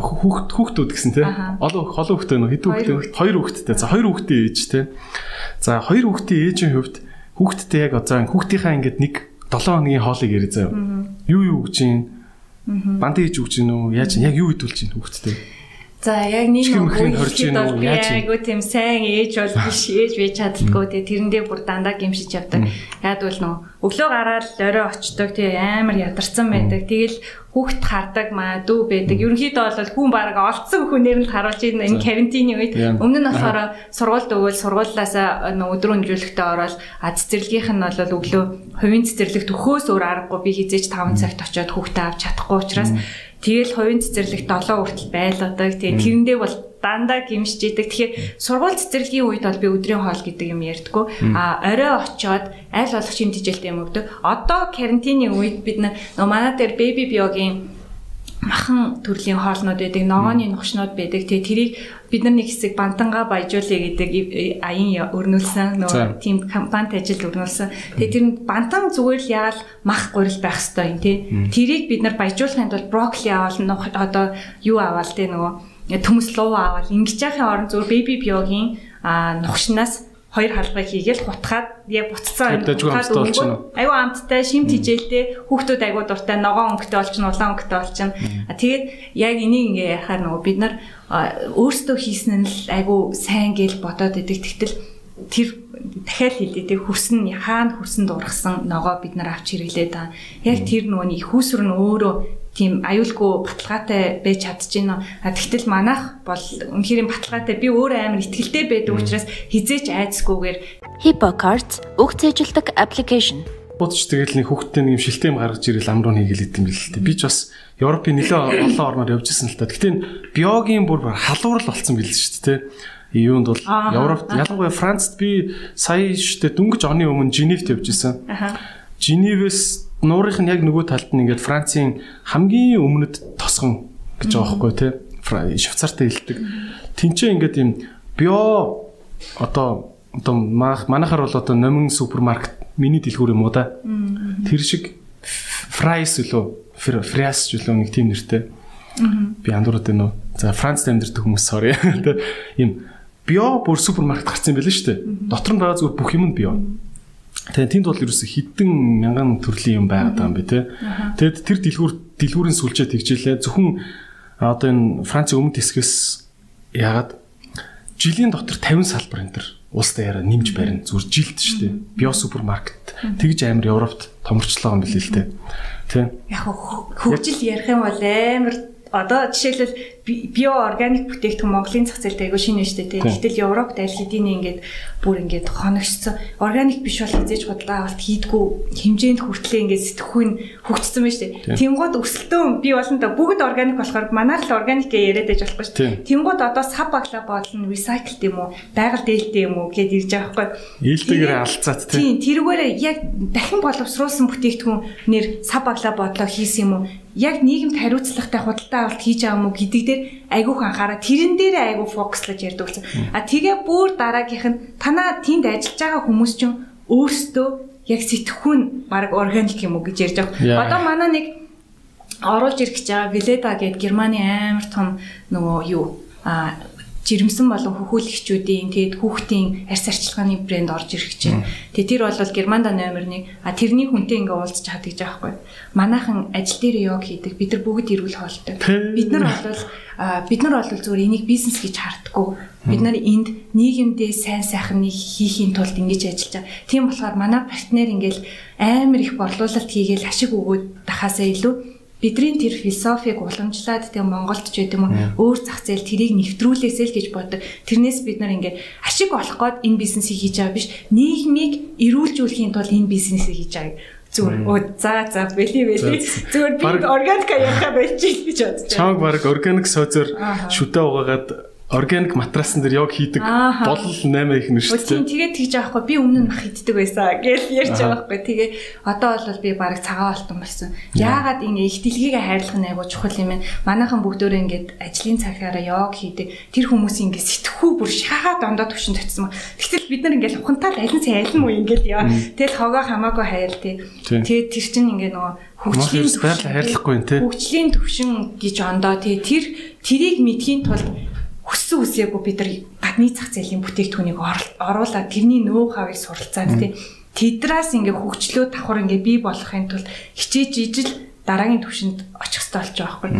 хүүхд хүүхдүүд гэсэн тий. Олон олон хүүхдтэй нөө хэдэн хүүхдтэй? Хоёр хүүхдтэй. За хоёр хүүхдийн ээж тий. За хоёр хүүхдийн ээжийн хувьд хүүхдтэй яг одоо хүүхдийнхаа ингээд нэг 7 хоногийн хоолыг ярий заяа. Юу юу өгч чинь? Бант хийж өгч чинь үү? Яаж яг юу идүүлж чинь хүүхдтэй? За яг нэг үеийн хорж ийн үү яаж айгу тийм сайн ээж бол биш ээж байж чаддгүй тэгээ тэрэндээ бүр дандаа гимшиж явдаг. Яг бол нөө өглөө гараад орой очдог тэгээ амар ядарсан байдаг. Тэгэл хүүхд хардаг маа дүү байдаг. Ерөнхийдөө бол хүн баг олцсон хүнээр нь харуулж энэ карантины үед өмнө нь болохоор сургуульд өгөөл сургуулиасаа өдрөө нөлөөлөхтэй ороод а цэцэрлэгийнх нь бол өглөө хувийн цэцэрлэгт өхөөс өөр аргагүй би хизээч 5 цагт очиод хүүхдээ авч чадахгүй учраас Тэгэл хувийн цэцэрлэг 7 хүртэл байлгадаг. Тэгээ тэрэндээ бол дандаа гимшиж идэг. Тэгэхээр сургууль цэцэрлэгийн үед бол би өдрийн хоол гэдэг юм ярьдггүй. А орой очоод аль болох шим тижэлтэй юм өгдөг. Одоо карантины үед бид нөө манай дээр baby биогийн махан төрлийн хоолнууд байдаг, ногооны нухшнууд байдаг. Тэгээ тэрийг бид нар нэг хэсэг бантанга баяжуулъя гэдэг аян өрнүүлсэн нөгөө тийм компанид ажил өрнүүлсэн. Тэгээ тэр нь бантан зүгээр л яал мах гурил байх хэвээр юм тий. Тэрийг бид нар баяжуулахын тулд брокколи аваад одоо юу аваад тий нөгөө төмөс луу аваад ингэж яхахын оронд зүгээр baby биогийн нухшнаас хоёр халбыг хийгээл хутгаад яг буцсан хутгаад өгөө. Айгу амттай шим тижээлтэй хүүхдүүд айгу дуртай ногоон өнгөтэй болчихно улаан өнгөтэй болчихно. Тэгээд яг энийг ингээ ярахаар нөгөө бид нар өөрсдөө хийсэн нь л айгу сайн гэж бодоод идэг. Тэгтэл тэр дахиад хэлээ тэг хөрсөн хаана хөрсөн дургасан ногоо бид нар авч хэрэглээ та. Яг тэр нөгөө их хүүсвэр нь өөрөө тийм аюулгүй баталгаатай байж чадчихэв. Тэгтэл манайх бол үнэхээр баталгаатай би өөрөө амар ихтгэлтэй байдаг учраас хизээч айцгүйгээр HippoCards үг цээжилдэг аппликейшн. Будч тэгэл нэг хүүхдтэй нэг юм шилтэм гаргаж ирэл амруу хийгээл идэм бил л дээ. Би ч бас Европын нэлээ олон орноор явж исэн л та. Гэтэ биогийн бүр халуурал болцсон бил шүү дээ юунд бол Европт ялангуяа Францд би сая штэ дөнгөж оны өмнө Женевт явж исэн. Женевээс нуурынх нь яг нөгөө талд нь ингээд Францын хамгийн өмнөд тосгон гэж байгаа байхгүй тий. Швейцартай хэлдэг. Тинчээ ингээд юм био одоо одоо манайхаар бол одоо номин супермаркет миний дэлгүүр юм уу да. Тэр шиг фрайс үлөө фриас үлөө нэг тийм нэртэй. Би андуураад байна уу? За Францд амьдардаг хүмүүс sorry. Ийм био бүр супермаркет гарсан байлээ шүү дээ. Дотор нь байгаа зүгээр бүх юм нь био. Тэгээ тэнд бол ерөөсө хэдэн мянган төрлийн юм байгаад байгаа юм би тэ. Тэгэд тэр дэлгүүр дэлгүүрийн сүлжээ тэгжээлээ. Зөвхөн одоо энэ Францын өмнөд хэсгээс яагаад жилийн дотор 50 салбар энэ төр улстай яриа нэмж барина. Зүгээр жилд шүү дээ. Био супермаркет тэгж амар Европт томорчлоо юм билээ л тэ. Тэ. Яг хөгжил ярих юм бол амар одоо жишээлбэл био органик бүтээгдэхүүн Монголын зах зээлд айгүй шинэ штэ тий. Гэтэл Европт аль хэдийн ингээд бүр ингээд хоногцсон. Органик биш бол хизээж бодлоо авалт хийдгүү хэмжээнд хүртлээ ингээд сэтгхүүн хөгжсөн байна штэ. Тэнгууд өсөлтөө би болон та бүгд органик болохоор манайх л органик яриад байж болохгүй штэ. Тэнгууд одоо сав баглаа боолно recycle юм уу? Байгаль дээлтэй юм уу гэд ирж байгаа байхгүй. Ээлтэйгээр алцаад тий. Тэрүүгээр яг дахин боловсруулсан бүтээгдэхүүн нэр сав баглаа бодлоо хийсэн юм уу? Яг нийгэмд хариуцлагатай худалдаа авалт хийж байгаа мó гэдэг дээр айгүйх анхаараа тэрэн дээр айгүй фокуслаж ярьдаг болсон. А тэгээ бүр дараагийнх нь танаа тэнд ажиллаж байгаа хүмүүс чинь өөрсдөө яг сэтгхүүн баг органик юм уу гэж ярьж байгаа. Одоо манай нэг оруулж ирэх гэж байгаа Веледа гэдэг Германы амар том нөгөө юу а жирэмсэн болон хөхүүлэгчүүдийн тэгэд хүүхдийн арьс арчилгааны брэнд орж ирэх гэж байна. Тэгээ тэр бол Германда номер 1. А тэрний хүнтэй ингээ уулзч хаад гэж байхгүй. Манайхан ажил дээр йог хийдэг. Бид нар бүгд эрүүл хоолтой. Бид нар бол бид нар бол зүгээр энийг бизнес гэж хардггүй. Бид нар энд нийгэмдээ сайн сайхан нэг хийхийн тулд ингэж ажиллаж байгаа. Тийм болохоор манай партнер ингээл амар их борлуулалт хийгээл ашиг өгөөд тахаасаа илүү бидний тэр философиг уламжлаад тийм Монголд ч гэдэг юм өөр зах зээл тэрийг нэвтрүүлээсэй л гэж боддог. Тэрнээс бид нар ингээд ашиг олох гээд энэ бизнесийг хийж байгаа биш. Нийгмийг эрүүлжүүлэхийн тулд энэ бизнесийг хийж байгаа зүгээр оо за за бэлий бэлий зүгээр би органик яхаа болчих гэж байна. Чамаг баг органик созор шүтээ угаагаад органик матрасан дээр яг хийдэг бол 8 их нэр шүү дээ. Тэгээд тэгж аахгүй би өмнө нь мах иддэг байсан гэж ярьж байгаа байхгүй. Тэгээ одоо бол би баг цагаан алтан болсон. Яагаад ингэ их дэлхийг хайрлах нь айгуу чухал юм бэ? Манайхан бүгдөө ингээд ажлын цагаараа яг хийдэг. Тэр хүмүүс ингэ сэтгхүү бүр шахаа дондоо төвшин татсан. Тэгтэл бид нар ингээд ухантал аль нь сайн аль нь уу ингээд яа. Тэгэл хогоо хамаагүй хайл тий. Тэгээд тэр чинь ингээ нөгөө хөгжлийн байрлал хайрлахгүй тий. Хөгжлийн төвшин гэж ондоо тий. Тэр тэрийг мэдхийн тулд хүссэн үсээгүй бид нар гадны зах зээлийн бүтээгдэхүүнийг оруулаад тэрний нөө хавыг суралцаад тий тэдрээс ингээ хөгжлөө давхар ингээ бий болохын тулд хичээж ижил дараагийн түвшинд очих хэрэгтэй болж байгаа байхгүй.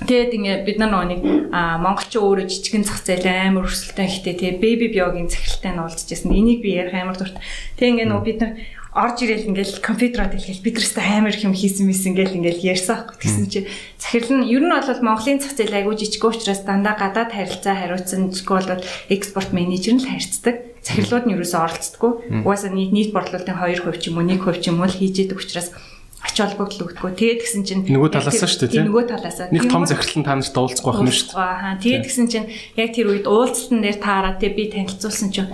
Тэгээд ингээ бид нар нэг монголчин өөрөө жижигэн зах зээл амар өрсөлдөөн ихтэй тий бэби биогийн захиралтай нь уулзчихсан. Энийг би ярих амар дурт. Тэг ингээ нөө бид нар орж ирээл ингээл компьютерод хэлгээл бид нартай амар их юм хийсэн мэс ингээл ингээл ярьсан аахгүй тэгсэн чи захирал нь ер нь бол Монголын зах зээл айгуу жижиг учраас дандаа гадаад харилцаа хариуцсан жишгүй бол экспорт менежер нь л харьцдаг захирлууд нь ерөөсөө оролцдоггүй угаасаа нийт нийт борлуулалтын 2% ч юм уу 1% ч юм уу л хийж идэг учраас ач холбогдол өгдөггүй. Тэгээд гисэн чинь нөгөө талаасаа шүү дээ. Нөгөө талаасаа. Нэг том захирал нь та нарт уулзахгүй байх нь шүү дээ. Аа. Тэгээд гисэн чинь яг тэр үед уулзалтан дээр таараа тий би танилцуулсан чинь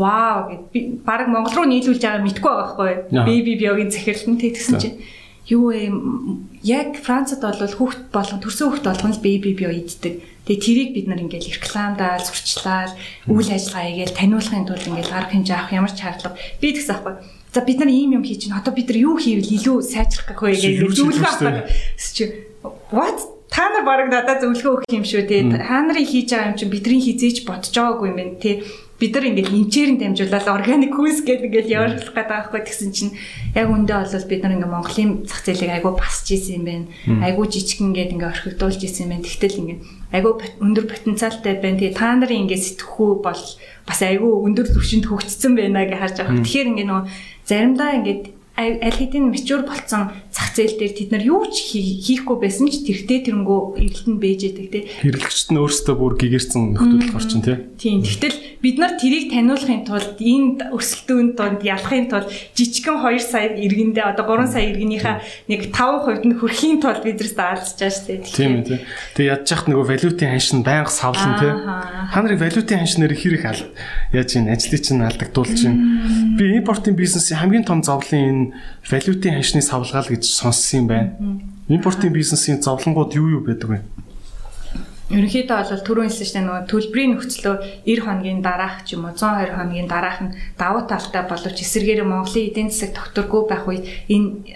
вау гэд би баг Монгол руу нийлүүлж байгаа мэдгүй байгаа байхгүй. Бэби биогийн захирал нь тэгсэн чинь юу вэ? Яг Францад бол хүүхд болгон төрсөн хүүхд болгон л бэби био иддэг. Тэгээ тэрийг бид нар ингээл рекламдаал, зурчлаад, үйл ажиллагаа хийгээл таниулахын тулд ингээл арга хэмжээ авах ямар ч шаардлага би тэгсэн аахгүй. За бид нар ийм юм хийж байна. Одоо бид нар юу хийвэл илүү сайжрах гэх вэ гэж зөвлөгөө авах. Чи what та нар баг надад зөвлөгөө өгөх юм шүү те. Та нарын хийж байгаа юм чинь бидний хизээж бодож байгаагүй юм байна те бид нар ингээд эмчээрэн дамжуулаад органик хүнс гэдэг ингээд явуулах гэдэг байхгүй тэгсэн чинь яг үндэ бол бид нар ингээд Монголын зах зээлийг айгуу басч ийсэн юм байна. Айгуу жижигэн ингээд ингээд орхигдуулж ийсэн юм байна. Тэгтэл ингээд айгуу өндөр потенциалтай байна. Тэгээ та нарын ингээд сэтгхүү бол бас айгуу өндөр түвшинд хөгжсөн байна гэж харж байгаа. Тэгэхээр ингээд нөгөө заримдаа ингээд аль хэдийн mature болцсон зах зээл дээр тэд нар юу ч хийхгүй байсан ч тэрхтээ тэрнгөө эргэлтэнд бэж яадаг тий. Хэрэглэгчд нь өөрсдөө бүр гэгэрсэн нөхдөд гарчин тий. Тийм. Тэгтэл бид нар тэрийг таниулахын тулд энэ өсөлтөнд донд ялахын тулд жижигхэн 2 сая иргэндээ одоо 3 сая иргэнийхээ нэг 5% нь хүрхийн тулд биднээс даалж байгаа шүү дээ. Тийм тий. Тэгээ ядж яхад нөгөө валютын ханшин байнга савлан тий. Та нарыг валютын ханшнаар хэрэг яаж ийн ажлыг чинь алдагдуулж чинь. Би импортын бизнесийн хамгийн том зовлон энэ энэ валютын ханшны савлгаал гэж сонссон юм байна. Импортын бизнесийн зовлонгууд юу юу байдаг вэ? Ерөнхийдөө бол түрүүн хэлсэн нөгөө төлбөрийн нөхцлөө 90 хоногийн дараах ч юм уу 120 хоногийн дараах нь давуу талтай боловч эсэргээрээ Монголын эдийн засаг тогтворгүй байх үед энэ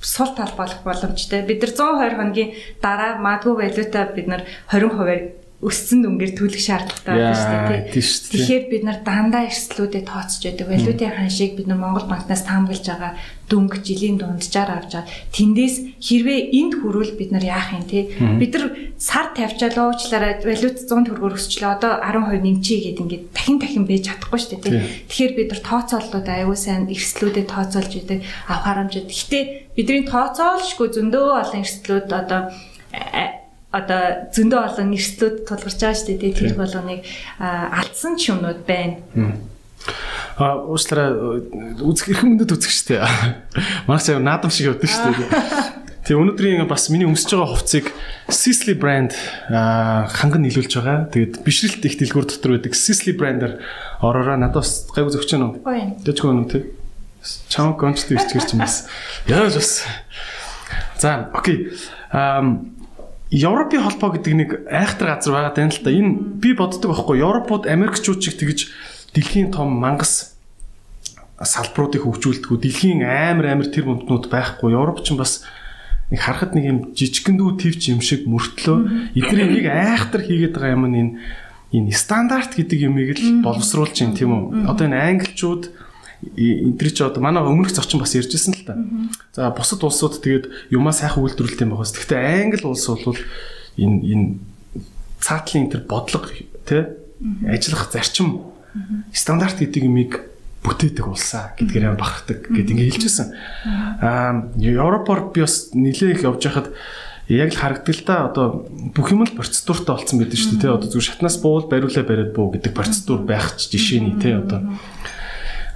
сул тал болох боломжтой. Бид нар 120 хоногийн дараа магадгүй валюта бид нар 20% өссөн дүнгээр төлөх шаардлагатай байна шүү дээ. Тэгэхээр бид нар дандаа эрсдлүүдэд тооцож байдаг. Валютын ханшийг бид нар Монгол банкнаас таамаглаж байгаа дөнгө жилийн дунджаар авч чад. Тэндээс хэрвээ энд хүрвэл бид нар яах юм тий. Бид нар сар тавьчаалаа уучлаарай валют 100 төгрөгөөр өсчлөө одоо 12 нэмчий гэд ингээд дахин дахин бэж чадахгүй шүү дээ тий. Тэгэхээр бид нар тооцооллууд аюул сайн эрсдлүүдэд тооцоолж идэг авах харамжид. Гэхдээ бидний тооцоолшгүй зөндөө олон эрсдлүүд одоо одоо зөндөө олон нэрслүүд тулгарч байгаа шүү дээ. Тэр болгоныг алдсан ч юмнууд байна. А уучлаарай үзэх эрхэм мөндөд үзэх шүү дээ. Манай цаа наадам шиг явдаг шүү дээ. Тэгээ өнөөдрийн бас миний өмсөж байгаа хувцсыг Sisley брэнд ханган нийлүүлж байгаа. Тэгээд бишрэлт их дэлгүүр дотор байдаг Sisley брэндээр ороороо надад бас гайгүй зөгч нь. Дэжгүй юм тий. Чам гончтой ирчгэрч юм бас. Яаж бас. За, окей. Ам Европын холбоо гэдэг нэг айхтар газар байгаа тань л та. Энэ би боддог байхгүй Европууд Америкчууд чиг тэгж дэлхийн том мангас салбаруудыг хөгжүүлдэг. Дэлхийн амар амар тэр бүмтнүүд байхгүй. Европ ч бас нэг харахад нэг юм жижиггэндүү твч юм шиг мөртлөө эдний нэг айхтар хийгээд байгаа юм нь энэ энэ стандарт гэдэг юмыг л боловсруулж байна тийм үү. Одоо энэ англичууд энэ чи одоо манай өмнөх зочин бас ярьжсэн л та. За бусад улсууд тэгээд юмаа сайхан үйлдвэрлэдэг юм байна. Гэхдээ англи улс бол энэ энэ цаатлын тэр бодлого тий ажиллах зарчим стандарт гэдэг юмыг бүтээдэг улсаа гэдгээр бахархдаг гэд ингэ хэлжсэн. Аа Европоор би бас нилээх явж байхад яг л харагдаг л да одоо бүх юм л процедуртай болсон байдаг шүү дээ одоо зүгээр шатнаас буул бариулаа бариад буу гэдэг процедур байх ч жишээний тий одоо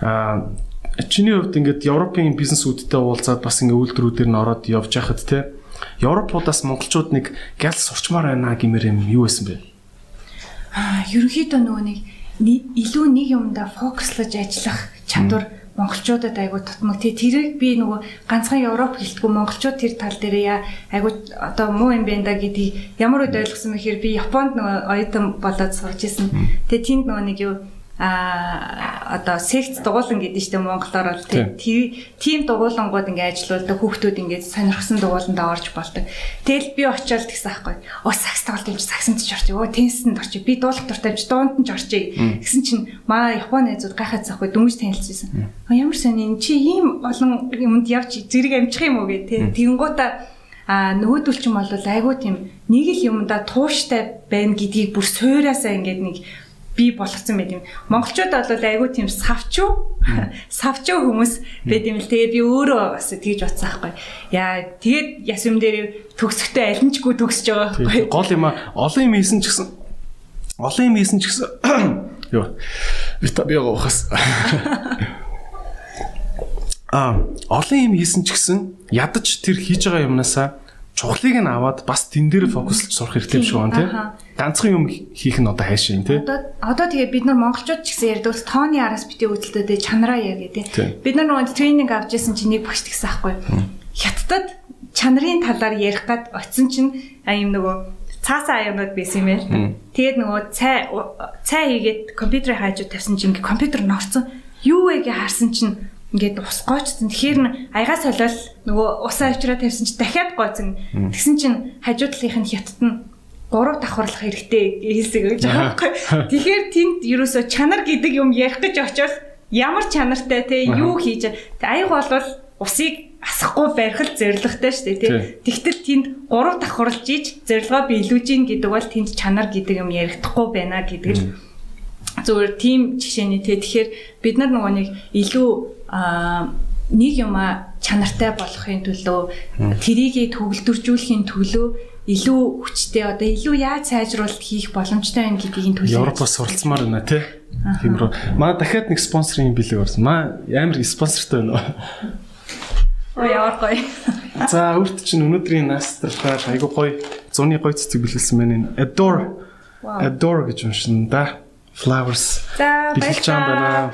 Аа чиний хувьд ингээд Европын бизнесүүдтэй уулзаад бас ингээ үйлдвэрүүдээр нь ороод явж байхад те Европуудаас монголчууд нэг гял сурчмаар байна гэмээр юм юу байсан бэ? Аа ерөнхийдөө нөгөө нэг илүү нэг юмдаа фокуслаж ажиллах чадвар монголчуудад айгу тутмаг. Тэ тэрийг би нөгөө ганцхан Европ гэлтгүй монголчууд тэр тал дээр яа айгу одоо муу юм байна да гэдгийг ямар үед ойлгосон мэхээр би Японд нөгөө оюутан болоод сурч исэн. Тэгээ тэнд нөгөө нэг юу а одоо секц дугуулan гэдэг чинь монголоор бол тийм дугуулангууд ингээ ажиллаулдаг хүүхдүүд ингээ сонирхсан дугууландаа орж болдог. Тэгэл би очиод тэгсэн аахгүй. Оо сакс тоглолт юм чи саксанд ч орчих. Оо тенсэнд орчих. Би дуулах дуртай чи дуунд нь ч орчих. Тэгсэн чинь маа Японы найзууд гайхаад захгүй дөнгөж танилцсан. А ямар сони энэ чи ийм олон юмд явж зэрэг амжих юм уу гэ тэ. Тэнгуута а нөгөөдөл ч юм бол айгүй тийм нэг л юмда тууштай байна гэдгийг бүр суйраасаа ингээд нэг би болгоцсон байт юм. Монголчууд бол айгүй тийм савчуу савчуу хүмүүс байт юм л тэгээ би өөрөө бас тэгж утсан байхгүй. Яа тэгээд яс юм дээр төгсөхдөө алинчгүй төгсөж байгаа байхгүй. Гол юм а олон юм хийсэн ч гэсэн олон юм хийсэн ч гэсэн ёо витамин гоохос. А олон юм хийсэн ч гэсэн ядаж тэр хийж байгаа юмнасаа чухлыг нь аваад бас тэн дээр фокуслж сурах хэрэгтэй шүү гэн тий. Ганцхан юм хийх нь одоо хайшаа юм тий. Одоо одоо тэгээ бид нар монголчууд ч гэсэн ярьдаг тооны араас битээ үйлдэлтэй чанараа яа гэдэг. Бид нар нөгөө тренинг авч ирсэн чинь нэг багш тэгсэн аахгүй. Хятадд чанарын талаар ярих гад очисон чинь юм нөгөө цаасаа аюунууд байсан юм байна. Тэгээд нөгөө цай цай хийгээд компьютерыг хаажууд тавьсан чинь компьютер норцсон. Юу вэ гэж харсан чинь ингээд ус гоочсон. Тэгэхээр аягаа солиол нөгөө усаа авчраа тавьсан чи дахиад гооцсон. Тэгсэн чинь хажуу талынх нь хятад нь гурав давхарлах хэрэгтэй хэлсэг гэж байгаа байхгүй. Тэгэхээр тэнд ерөөсө чанар гэдэг юм ярих гэж очивол ямар чанартай те юу хийж аяг болвол усыг асахгүй барих л зоригтой шүү дээ тий. Тэгтэл тэнд гурав давхарлж ийж зорилгоо биелүүлж гин гэдэг бол тэнд чанар гэдэг юм ярихдахгүй байна гэдэг л зүгээр тийм жишээний тий. Тэгэхээр бид нар нөгөө нэг илүү нэг юма чанартай болохын төлөө трийг төгөлдөржүүлэхийн төлөө илүү хүчтэй одоо илүү яаж сайжруулалт хийх боломжтой байна гэдгийг төлөө Европоос суралцмаар байна тий. Тиймрүү. Маа дахиад нэг спонсорын бэлэг орсон. Маа амар спонсортой байна. Ой ямар гоё. За өөрт чинь өнөөдрийн настрахаар айгу гоё зуны гоё цэцэг бэлгэлсэн байна. Adore. Adore гэж уншина да. Flowers. За баярлалаа.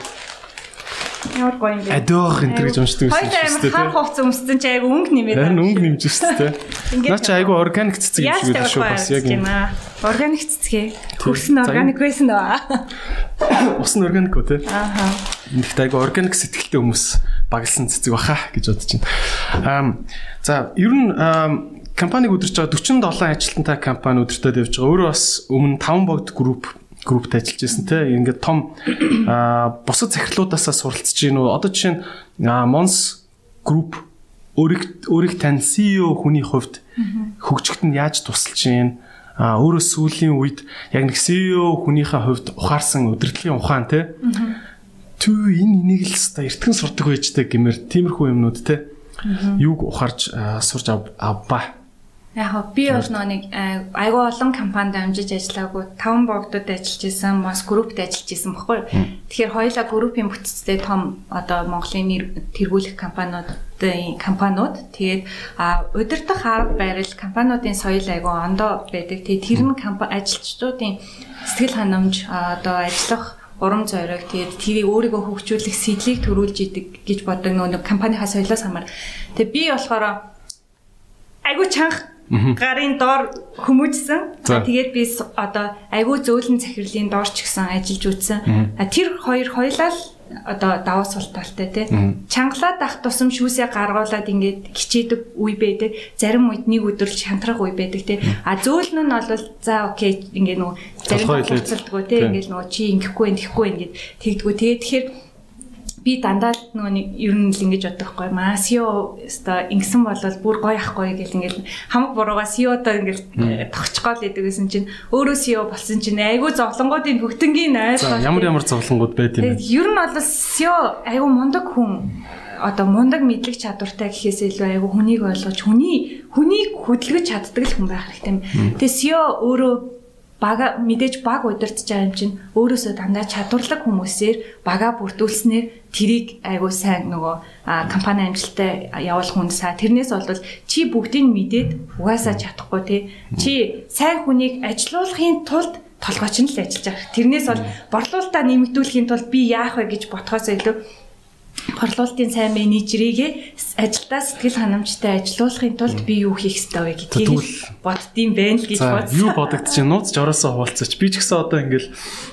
Ямар гоё юм бэ? Адиох энэ гэж уншдаг байсан Хоёул амар хар хувц өмссөн чи айгу өнгө нэмээд. Харин өнгө нэмж шүү дээ. Наа чи айгу органик цэцэг шиг байдаг шүү бас яг юм. Органик цэцгээ. Хөрсөн органик байсан уу? ус нь органик үү те. Ааха. Эндэгт айгу органик сэтгэлтэй хүмүүс баглсан цэцэг баха гэж бодож байна. Аа за ер нь компаниг удирч байгаа 47 ажилтнтай компани удирдах явж байгаа. Өөрөө бас өмнө 5 богд групп группт ажиллаж байсан те. Ингээд том бусад захирлуудаасаа суралцж гин үү. Одоо жишээ нь Mons групп өөрийг өөрийг тань CEO хүний хувьд хөгжихөд нь яаж тусалж гин? А өөрөө сүүлийн үед яг нэг CEO хүнийхээ хувьд ухаарсан удирдлагын ухаан те. Түү энэ энийг л хэвээр эртгэн сурдаг байжтэй гэмээр. Тиймэрхүү юмнууд те. Юуг ухаарч сурч авбаа Яг би бол нэг айгүй олон компанид амжиж ажиллаагүй 5 богдод ажиллаж исэн, мос группт ажиллаж исэн баггүй. Тэгэхээр хоёулаа группийн бүтцтэй том одоо Монголын тэргүүлэх компаниудын компаниуд тэгээд удирдах арга барил компаниудын соёл айгүй ондоо байдаг. Тэгээд тэр нь ажилчдуудын сэтгэл ханамж одоо ажиллах урам зориг тэгээд тэрийг өөрийгөө хөгжүүлэх сэдлийг төрүүлж идэг гэж боддог нөгөө компанийнхаа соёлоос хамаар. Тэгээд би болохоор айгүй чанга гарын доор хүмүүжсэн. Тэгээд би одоо айгүй зөөлөн захирлын доор ч гэсэн ажиллаж үтсэн. Тэр хоёр хоёлаа л одоо даваа султалтай тий. Чангалаад ах тусам шүүсээ гаргуулад ингээд хичээдэг үе байдаг. Зарим үед нэг өдөр шантрах үе байдаг тий. А зөөлн нь бол за окей ингээд нөгөө зарим хуцалдгоо тий. Ингээд нөгөө чи ингэхгүй ингэхгүй ингээд тэгдгүү. Тэгээд тэгэхээр би дандаа нөгөө нэг ер нь л ингэж боддог байхгүй. Маа CEO өста ингэсэн болол бүр гоё ахгүй гэл ингээл хамаг бурууга CEO-доо ингээл тогтчихгоо л идэг гэсэн чинь өөрөө CEO болсон чинь айгүй зовлонгуудын бүгднгийн ойлгоо ямар ямар зовлонгууд байд юм бэ? Ер нь бол CEO айгүй мундаг хүн. Одоо мундаг мэдлэг чадвартай гэхээс илүү айгүй хүнийг ойлгож хүний хүнийг хөдөлгөж чаддаг л хүн байх хэрэгтэй. Тэгээ CEO өөрөө бага мэдээж баг удирдах юм чинь өөрөөсөө дандаа чадварлаг хүмүүсээр бага бүрдүүлснээр тэрийг айгуу сайн нөгөө компани амжилттай явуулах хүн саа тэрнээс бол чи бүгдийг мэдээд угаасаа чадахгүй те чи сайн хүнийг ажилуулахын тулд толгойч нь л ажиллаж байгаа. Тэрнээс бол борлуулалтаа нэмэгдүүлэхийн тулд би яах вэ гэж бодхоос илүү борлуулалтын сайн менежерийг ажилдаа сэтгэл ханамжтай ажилуулахын тулд би юу хийх ёстой вэ гэдгийг боддtiin байна л гэж бодсон. Юу бодогдож байна? Нууц жороосоо хуваалцаач. Би ч гэсэн одоо ингээл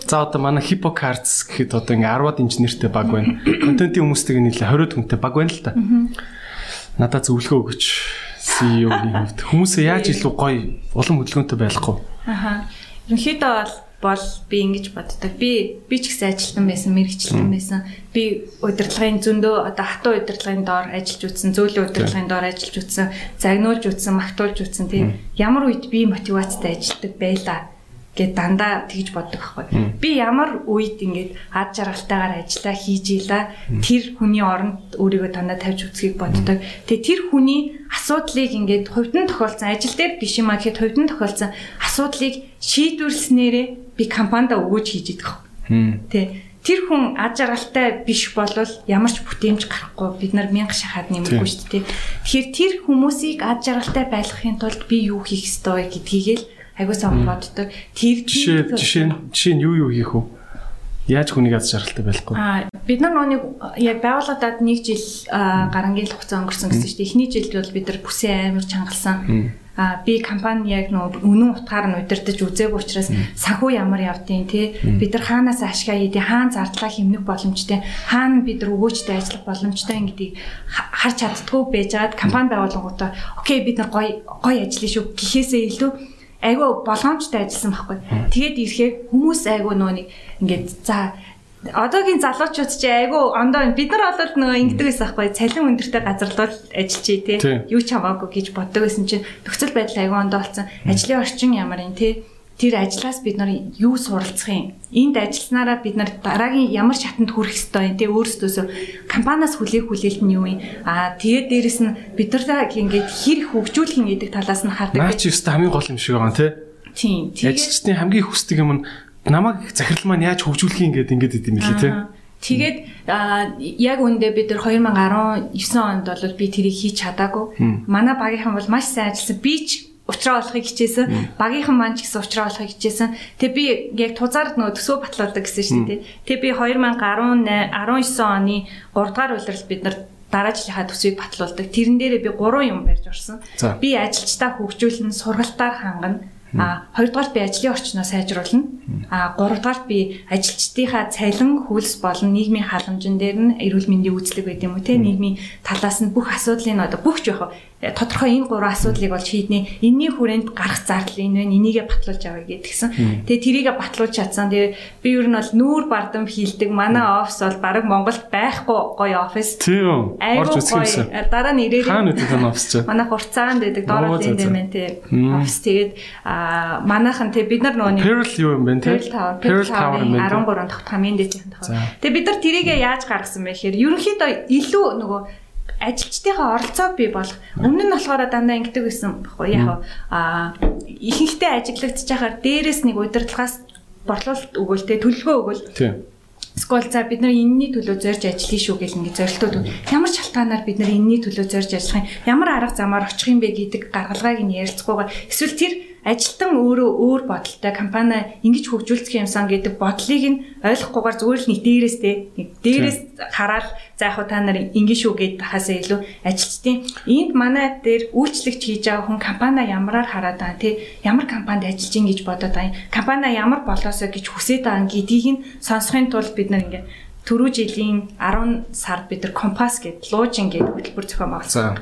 за одоо манай Hippo Cards гэхэд одоо ингээ 10-аад инженертэй баг байна. Контентын хүмүүстэйг нийлээ 20 хүнтэй баг байна л та. Надад зөвлөгөө өгөөч. CEO-ийн хувьд хүмүүсээ яаж илүү гоё улам хөдөлгөөнтэй байхгүй. Аха. Ерөнхийдөө бол бол би ингэж боддог. Би би ч гэсэн ажилтан байсан, мэрэгчлэн байсан. Би удирдлагын зөндөө одоо хатуу удирдлагын доор ажиллаж үтсэн, зөөлөн удирдлагын доор ажиллаж үтсэн, загнуулж үтсэн, магтуулж үтсэн тийм. Ямар үед би мотивацтай ажилтдаг байлаа гэд дандаа тэгж боддог байхгүй. Би ямар үед ингээд ад жаргалтайгаар ажиллаа хийж ийла тэр хүний оронд өөрийгөө дандаа тавьж үзхийг боддог. Тэгээ тэр хүний асуудлыг ингээд хувьдан тохиолдсон ажил дээр биш юм а гэхэд хувьдан тохиолдсон асуудлыг шийдвэрлснээрээ би компанидаа өгөөж хийж идэх. Тэ тэр хүн ад жаргалтай биш болвол ямар ч бүтээмж гарахгүй бид нар мянга шахаад нэмэхгүй шүү дээ. Тэгэхээр тэр хүмүүсийг ад жаргалтай байлгахын тулд би юу хийх ёстой гэдгийг л Айгуусаа боддог. Тэгж жишээ жишээ нь юу юу хийх вэ? Яаж хүнийг аз жаргалтай байхгүй? Аа бид нар нөгөө яг байгууллагад нэг жил гарангийн хугацаа өнгөрсөн гэсэн чинь эхний жилд бол бид нар бүсээ амар чангалсан. А би компани яг нөө үнэн утгаар нь удирдах үзээг учраас санхүү ямар явдیں۔ тий бид нар хаанаас ашгаа хийдیں۔ хаан зардлаа хэмнэх боломжтой хаана бид нар өгөөчтэй ажиллах боломжтой гэдгийг харж чаддгүй байжгаад компани байгууллагуудаа окей бид нар гоё гоё ажиллана шүү гэхээсээ илүү айгүй болгоомжтой ажилласан байхгүй. Тэгээд ирэхээр хүмүүс айгүй нөө нэг ингээд за одоогийн залуучууд чи айгүй ондоо бид нар бол нөгөө ингэдэг байсан байхгүй. Цалин өндөртэй газар л ажиллачий тий. Юу ч хамаагүй гэж боддог байсан чинь нөхцөл байдал айгүй ондоо болсон. Ажлын орчин ямар юм тий тэр ажлаас бид нар юу суралцах юм? Энд ажилласнараа бид нар дараагийн ямар шатанд хүрэх ёстой юм те өөрсдөөсөө компаниас хүлээх хүлээлт нь юу юм? Аа тэгээд дээрэс нь бид нар ингээд хэр хөгжүүлэх юм гэдэг талаас нь хардаг. Наа чи өстө хамгийн гол юм шиг байгаа те. Тийм. Ажилчдын хамгийн хүсдэг юм нь намайг захирал маань яаж хөгжүүлэх юм гэдэг ингээд идэм билээ те. Тэгээд яг үндэ бид нар 2019 онд бол би тэрийг хийж чадаагүй. Манай багийнхан бол маш сайн ажилласан. Би ч уучраа болохыг хичээсэн. Багийнхан маань ч гэсэн уучраа болохыг хичээсэн. Тэгээ би яг тузаар нөгөө төсөө батлуулдаг гэсэн шүү дээ. Тэгээ би 2018 19 оны 3 дугаар улирал бид нар дараа жилийнхаа төсвийг батлуулдаг. Тэрэн дээрээ би 3 юм барьж орсон. Би ажилчдаа хөгжүүлнэ, сургалтаар хангана А хоёрдугаар би ажлын орчноо сайжруулна. А гуравдугаар би ажилчдынхаа цалин хөлс болон нийгмийн халамжин дээр нь эрүүл мэндийн үйлчлэг байд юм уу те нийгмийн талаас нь бүх асуудлын одоо бүх жоох тодорхой энэ гурван асуудлыг бол шийднэ. Энийний хүрээнд гарах зардал энэ байна. Энийгээ батлуулж авъя гэдгсэн. Тэгээ тэрийгэ батлуулж чадсан. Тэгээ би ер нь бол нүүр бардам хилдэг. Манай офис бол баг Монголд байхгүй гоё офис. Тийм. Орж үзсэн. Дараа нь ирээд хаана гэдэг нь офис чи? Манай хурцаанд байдаг. Доороо байна те. Офис тэгээд а манайхан те бид нар нөгөө Pearl юу юм бэ те? Pearl Tower 13 дахь хамгийн дээд тахаа. Тэгээ бид нар тэрийгэ яаж гаргасан бэ гэхээр ерөнхийдөө илүү нөгөө ажилчдынхаа оролцоог бий болох. Өмнө нь болохоор дандаа ингэдэг байсан баггүй яг а ихэнхдээ ажиглагдчих байхаар дээрээс нэг удирдлагаас борлуулалт өгөөл тэ төлөвлөгөө өгөөл. Тийм. Скол за бид нар энэний төлөө зорж ажиллая шүү гэл ингэ зорилтууд ямар ч шалтгаанаар бид нар энэний төлөө зорж ажиллах юм ямар арга замаар очих юм бэ гэдэг гаргалгааг нь ярилцгүйгээр эсвэл тэр ажилтан өөрөө өөр бодолтой компани ингэж хөгжүүлэх юмсан гэдэг бодлыг нь ойлгохгүйгээр зүгээр л нэг дээрээс тэ нэг дээрээс хараад за яг та нар ингэ шүү гэд хасаа илүү ажилчдын энд манай дээр үйлчлэгч хийж байгаа хүн компани ямараар хараад байгаа тий ямар компанид ажиллаж ин гэж бодоод байгаа компани ямар болоосоо гэж хүсэж байгаа гэдгийг нь сонсохын тулд бид нар ингэ түрүү жилийн 10 сард бид нар компас гэдэг луужин гэдэг хөтөлбөр зохион байгуулсан.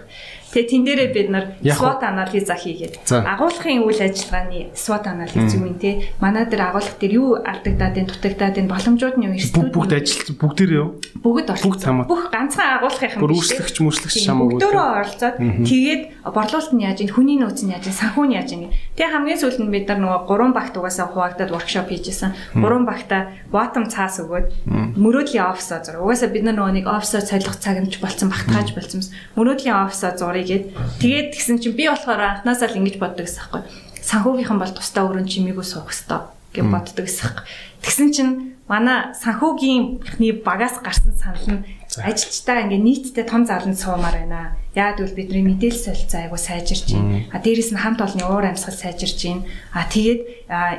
Тэгээ тэн дээрээ бид нар SWOT анализа хийгээд агуулгын үйл ажиллагааны SWOT анализ юм те манай дээр агуулга дээр юу алдагдаад энэ дутагдаад энэ боломжууд нь юу эрсдэлүүд бүгд ажил бүгдээр юу? Бүгд орсон бүх ганцхан агуулгын юм бүрслэгч мөрслэгч шамаагүй бүгдөө оролцоод тэгээд борлуулалт нь яаж ин хүний нөөц нь яаж ин санхүү нь яаж ин тэгээ хамгийн сүүлд нь бид нар нөгөө гурван багт угаасаа хуваагдаад воркшоп хийжсэн. Гурван багта bottom цаас өгөөд мөрөөдлийн офисоо зур угаасаа бид нар нөгөө нэг офисоо солих цаг нь болцсон багтгааж болцсон. Мөрөөдлийн офисоо зур авъя гэд. Тэгээд тэгсэн чинь би болохоор анханасаа л ингэж боддог гэсэн байхгүй. Санхүүгийнхан бол тусдаа өрөн чимээгүй суух хэвээр гэж боддог гэсэн байхгүй. Тэгсэн чинь манай санхүүгийнхний багаас гарсан санал нь ажилчдаа ингээ нийтдээ том заланд суумаар байна. Яг бол бидний мэдээлэл солилцоо айгу сайжирч байна. А дээрэс нь хамт олонны уур амьсгал сайжирч байна. А тэгээд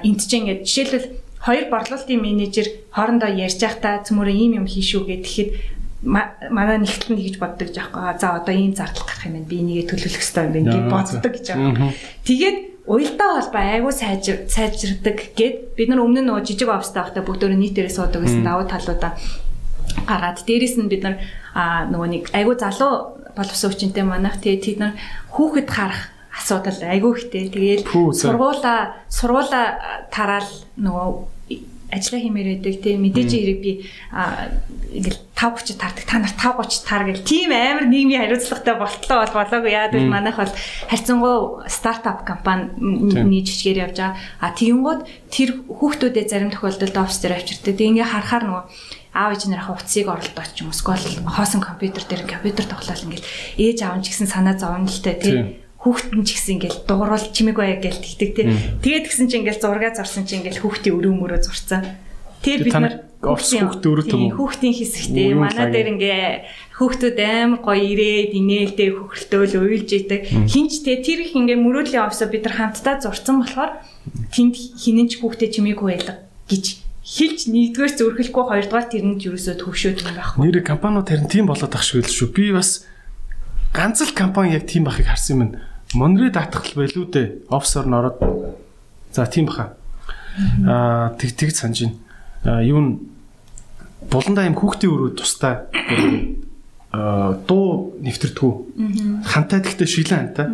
энд чинь ингээ жишээлбэл хоёр борлуулалтын менежер хоорондоо ярьж байхдаа цөмөрөө ийм юм хийшүү гэхэд манай нэгтлэн гэж боддог жаахгүй. За одоо ийм зардал гарах юм байна. Би энийгээ төлөвлөх хэрэгтэй юм байна гэж боддог гэж байгаа. Тэгээд уялдаа холбоо сайжир сайжирдаг гэд бид нар өмнө нь нөгөө жижиг офстай байхдаа бүгдөө нийтээрээ суудаг гэсэн давуу талуудаа гаргаад дээрэс нь бид нар нөгөө нэг айгуу залуу боловсон хүчинтэй манайх тэгээд тэд нар хүүхэд харах асуудал айгуу ихтэй. Тэгээд сургуула сургуула тараал нөгөө ажиллаа хиймээр байдаг тийм мэдээж хэрэг би ингээл 5 30 таардаг та нар 5 30 таар гэл тийм амар нийгмийн хариуцлагатай болтлоо бол болоогүй. Яа гэвэл манайх бол харьцангуй стартап компани жишгээр явж байгаа. А тэгэнгүүт тэр хүүхдүүдэд зарим тохиолдолд офис дээр авчирдаг. Тэг ингээ харахаар нөгөө аав ээж нарынхаа утсыг оролдооч юм уу эсвэл хоосон компьютер дээр компьютер тоглоал ингээл ээж аав ч гэсэн санаа зовно л тэ тийм хүүхдэн ч гэсэн ингээл дуурал чимэг бая гээл тэгдэг тий. Тэгээд гисэн чи ингээл зураг зарсан чи ингээл хүүхдийн өрөө мөрөө зурцсан. Тэгээд бид нар хүүхд өрөө том хүүхдийн хэсэгтэй манай дээр ингээ хүүхдүүд амар гоё ирээд инээлтэй хөхрөлтөөл уйлж идэг. Хинч те тэр их ингээ мөрөөдлийн офсоо бид нар хамтдаа зурцсан болохоор тэнд хинэнч хүүхдээ чимээгүй байлаа гэж хэлж нэгдүгээр зөрхөлгүй хоёрдугаар тэрнэд юусоо төвшөөд байхгүй. Нэр компаниуд харин тийм болоод ах шиг л шүү. Би бас ганц л компани яг тийм бахыг харсан юм. Монред атгал байлуу дээ. Офсор н ороод. За тийм баха. Аа тэг тэг санаж байна. Юу н буландаа юм хүүхдийн өрөө тустай аа дуу нэвтэрдгүү. Хантай гэхдээ шилэн хантай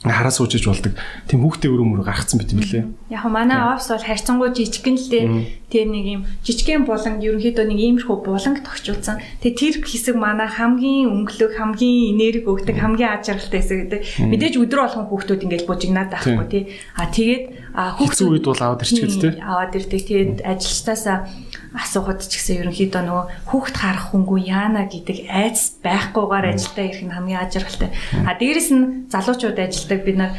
хараа суужиж болдог. Тийм хүүхдээ өрөө мөрөө гаргацсан байт юм лээ. Яг манай офс бол харьцангуй жижигэн л дээ. Тэгээ нэг юм жижигхэн буланг ерөнхийдөө нэг иймэрхүү буланг тогтчулсан. Тэгээ тэр хэсэг манай хамгийн өнгөлөг, хамгийн энерги өгдөг, хамгийн аж аргалтай хэсэг гэдэг. Мэдээж өдрө болгон хүүхдүүд ингээд бужигнаад байхгүй тий. А тэгээд хүүхдүүд үед бол аваад ирчихвэ тий. Аваад ирдэг. Тэгээд ажилчтаасаа асуухад ч гэсэн ерөнхийдөө нөгөө хүүхд харах хүнгүй яана гэдэг айц байхгүйгээр ажилдаа ирэх нь хамгийн ажиргалтай. А дээрэс нь залуучууд ажилдаг бид нар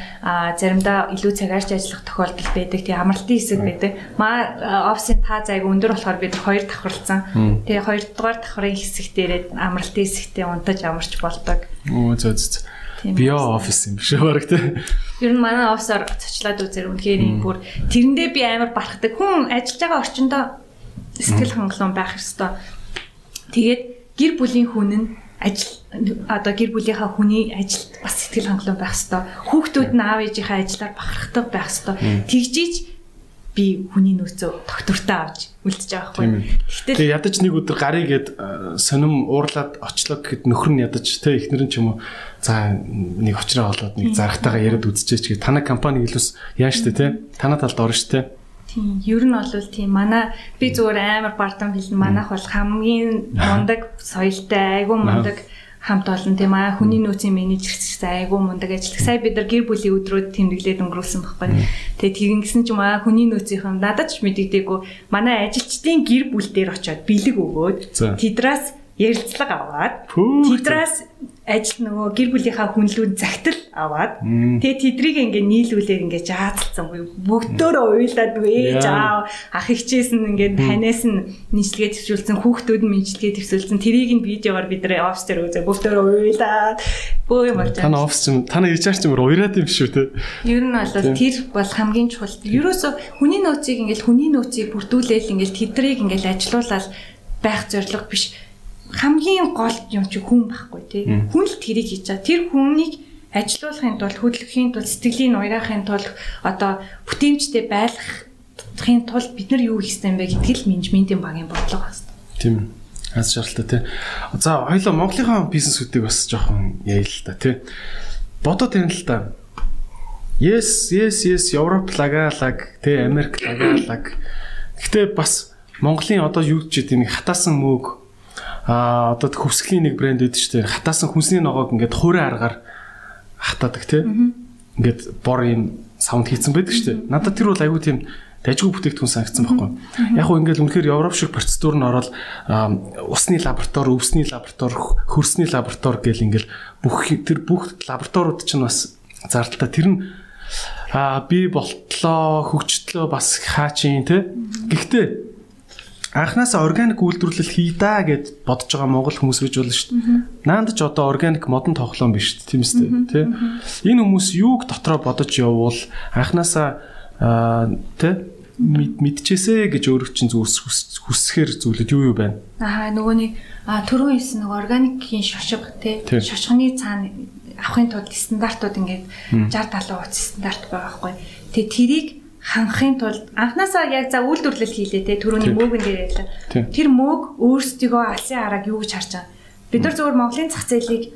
заримдаа илүү цагаарч ажиллах тохиолдол байдаг. Тэгээ амралтын хэсэг байдаг. Маа офисын таа зайг өндөр болохоор бид хоёр давхарлцсан. Тэгээ хоёр дугаар давхрын хэсэг дээрээ амралтын хэсэгтээ унтаж амарч болдог. Оо зөө зөө. Био офис юм биш үү тий. Ер нь манай офисоор цочлаад үзэр үнэхээр бүр тэрэндээ би амар барахдаг. Хүн ажиллаж байгаа орчиндөө сэтгэл хангалуун байх ёстой. Тэгээд гэр бүлийн хүн нь ажил одоо гэр бүлийнхаа хүний ажилд бас сэтгэл хангалуун байх ёстой. Хүүхдүүд нь аав ээжийнхээ ажиллаар бахархдаг байх ёстой. Тэгжиж би хүний нөөцөө доктортой авч үлдчихэж байгаа байхгүй. Гэхдээ ядаж нэг өдөр гарыг гээд сонирм уурлаад очлоо гэхэд нөхөр нь ядаж те ихнэр нь ч юм уу за нэг очроо олоод нэг зарахтайгаа яриад үзчихээч гэ танай компани илүүс яа штэ те танай талд орно штэ. Тийм ер нь бол тийм манай би зүгээр амар бардам хэлнэ. Манайх бол хамгийн мундаг соёлтой айгуу мундаг хамт олон тийм аа хүний нөөцийн менежер гэсэн айгүй мундаг ажиллах. Сая бид нар гэр бүлийн өдрүүд тэмдэглээд өнгөрүүлсэн байхгүй. Тэгээд тэгин гисэн ч юм аа хүний нөөцийнхэн надад ч мэдэгдээгүй манай ажилчдын гэр бүл дээр очиод бэлэг өгөөд тэдрээс ярилцлага аваад тэдрээс ажил нөгөө гэр бүлийнхаа хүнлүүд загтал аваад тэгээ тэдрийг ингээ нийлүүлээр ингээ жаацалсан бүгдөө уйлаад ээж аав ах ихчээс нь ингээ танаас нь нийслэгээ төвшүүлсэн хүүхдүүд нь мэдлэгээ төвшүүлсэн тэрийг нь видеогоор бид нар офс дээр үзээ бүгдөө уйлаад бөө юм болж байна. Тана офс чинь тана HR чинь уураад юм шүү те. Ер нь бол тэр бол хамгийн чухал. Ерөөсө хүний нөөцийг ингээл хүний нөөцийг бүрдүүлээл ингээл тэдрийг ингээл ажилуулаад байх зорилго биш хамгийн гол юм чи хүн байхгүй тий. Хүн л тэрийг хийж чаа. Тэр хүнийг ажилуулахын тулд хөдөлгөхийн тулд сэтгэлийн уяахын тулд одоо бүтээмжтэй байлгахын тулд бид нар юу хийх юм бэ гэдгийг менежментийн багийн бодлого байна. Тийм. Аз шаардлагатай тий. За хоёлоо Монголынхаа бизнесүүдийг бас жоохон яа л та тий. Бодоод байна л та. Yes, yes, yes, Европ лагаалаг, тий, Америк лагаалаг. Гэтэ бас Монголын одоо юу гэж тийм хатаасан мөөг а одоо хөвсглийн нэг брэнд үүдэж штэ хатаасан хүнсний ногоог ингээд хуурай аргаар хатаадаг тий. Ингээд бор юм саунд хийцэн байдаг штэ. Надад тэр бол айгүй тийм дажгүй бүтээгдэхүүн санагдсан байхгүй. Яг хөө ингээд үнэхээр Европ шиг процедур нь ороод усны лаборатори, өвсний лаборатори, хөрсний лаборатори гэл ингээд бүх тэр бүх лабораториуд чинь бас зардалтай. Тэр нь а би болтлоо, хөгжтлөө бас хаачин те. Гэхдээ анханасаа органик үйлдвэрлэл хий да гэд бодож байгаа монгол хүмүүс гэж болно шүү дээ. Наанд ч одоо органик модон тоглоом биш тийм үстэй тий. Энэ хүмүүс юуг дотроо бодож явуул анханасаа тий мэдчихээсэ гэж өөрөө чинь зүс хүсэхэр зүйлүүд юу юу байна? Аа нөгөөний түрүүн хэлсэн нэг органикийн шошго тий шошгоны цаана авахын тулд стандартууд ингээд 60 70 утас стандарт байгаа байхгүй. Тэгээ тэрийг хангахын тулд анханасаа яг за үйлдвэрлэл хийлээ те түрүүний мөөгөн дээр ярьлаа. Тэр мөөг өөрсдөө алсын арааг юу гэж харж байгаа. Бид нар зөвхөн Монголын зах зээлийг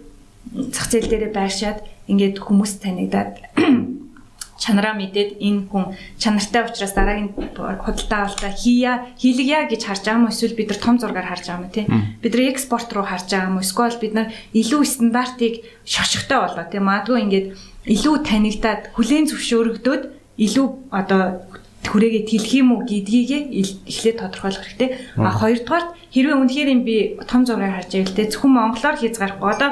зах зээл дээрээ байршаад ингээд хүмүүс танигдаад чанараа мэдээд энэ хүн чанартай учраас дараагийн худалдаа авалтаа хийя хийлгийа гэж харж байгаа юм эсвэл бид нар том зургаар харж байгаа юм тий бид нар экспорт руу харж байгаа юм эсвэл бид нар илүү стандартыг шошготой болоо тий магадгүй ингээд илүү танигдаад хүлээн зөвшөөрөгдөөд илүү одоо хүрээгээ тэлэх юм уу гэдгийг эхлээд тодорхойлох хэрэгтэй. А хоёрдугаар хэрвээ үнэхээр юм би том зургаар харж байвал те зөвхөн монголоор хязгаарахгүй одоо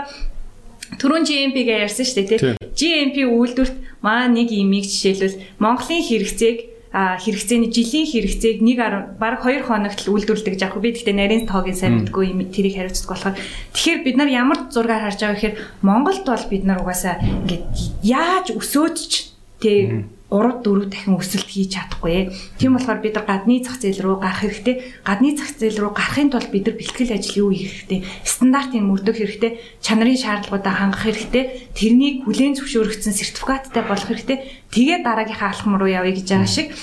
түрүүн GMP-гээ ярьсан шүү дээ те. GMP үйлдвэрт маа нэг имийг жишээлбэл Монголын хэрэгцээг хэрэгцээний жилийн хэрэгцээг 1 баг 2 хоногт л үйлдвэрлэдэг яг би гэхдээ нарийн тоогийн сайн мэдгүй юм тэрийг хариуцдаг болохоор. Тэгэхээр бид нар ямар зургаар харж байгаа гэхээр Монголд бол бид нар угаасаа ингээд яаж өсөөд ч тэг 3 4 дахин өсөлт хийж чадахгүй. Тийм болохоор бид нар гадны зах зээл рүү гарах хэрэгтэй. Гадны зах зээл рүү гарахын тулд бид нар бэлтгэл ажил юу хийх хэрэгтэй? Стандартыг мөрдөх хэрэгтэй. Чанарын шаардлагуудаа хангах хэрэгтэй. Тэрнийг хүлээн зөвшөөрөгдсөн сертификаттай болох хэрэгтэй. Тэгээ дараагийнхаа алхам руу явъя гэж байгаа шиг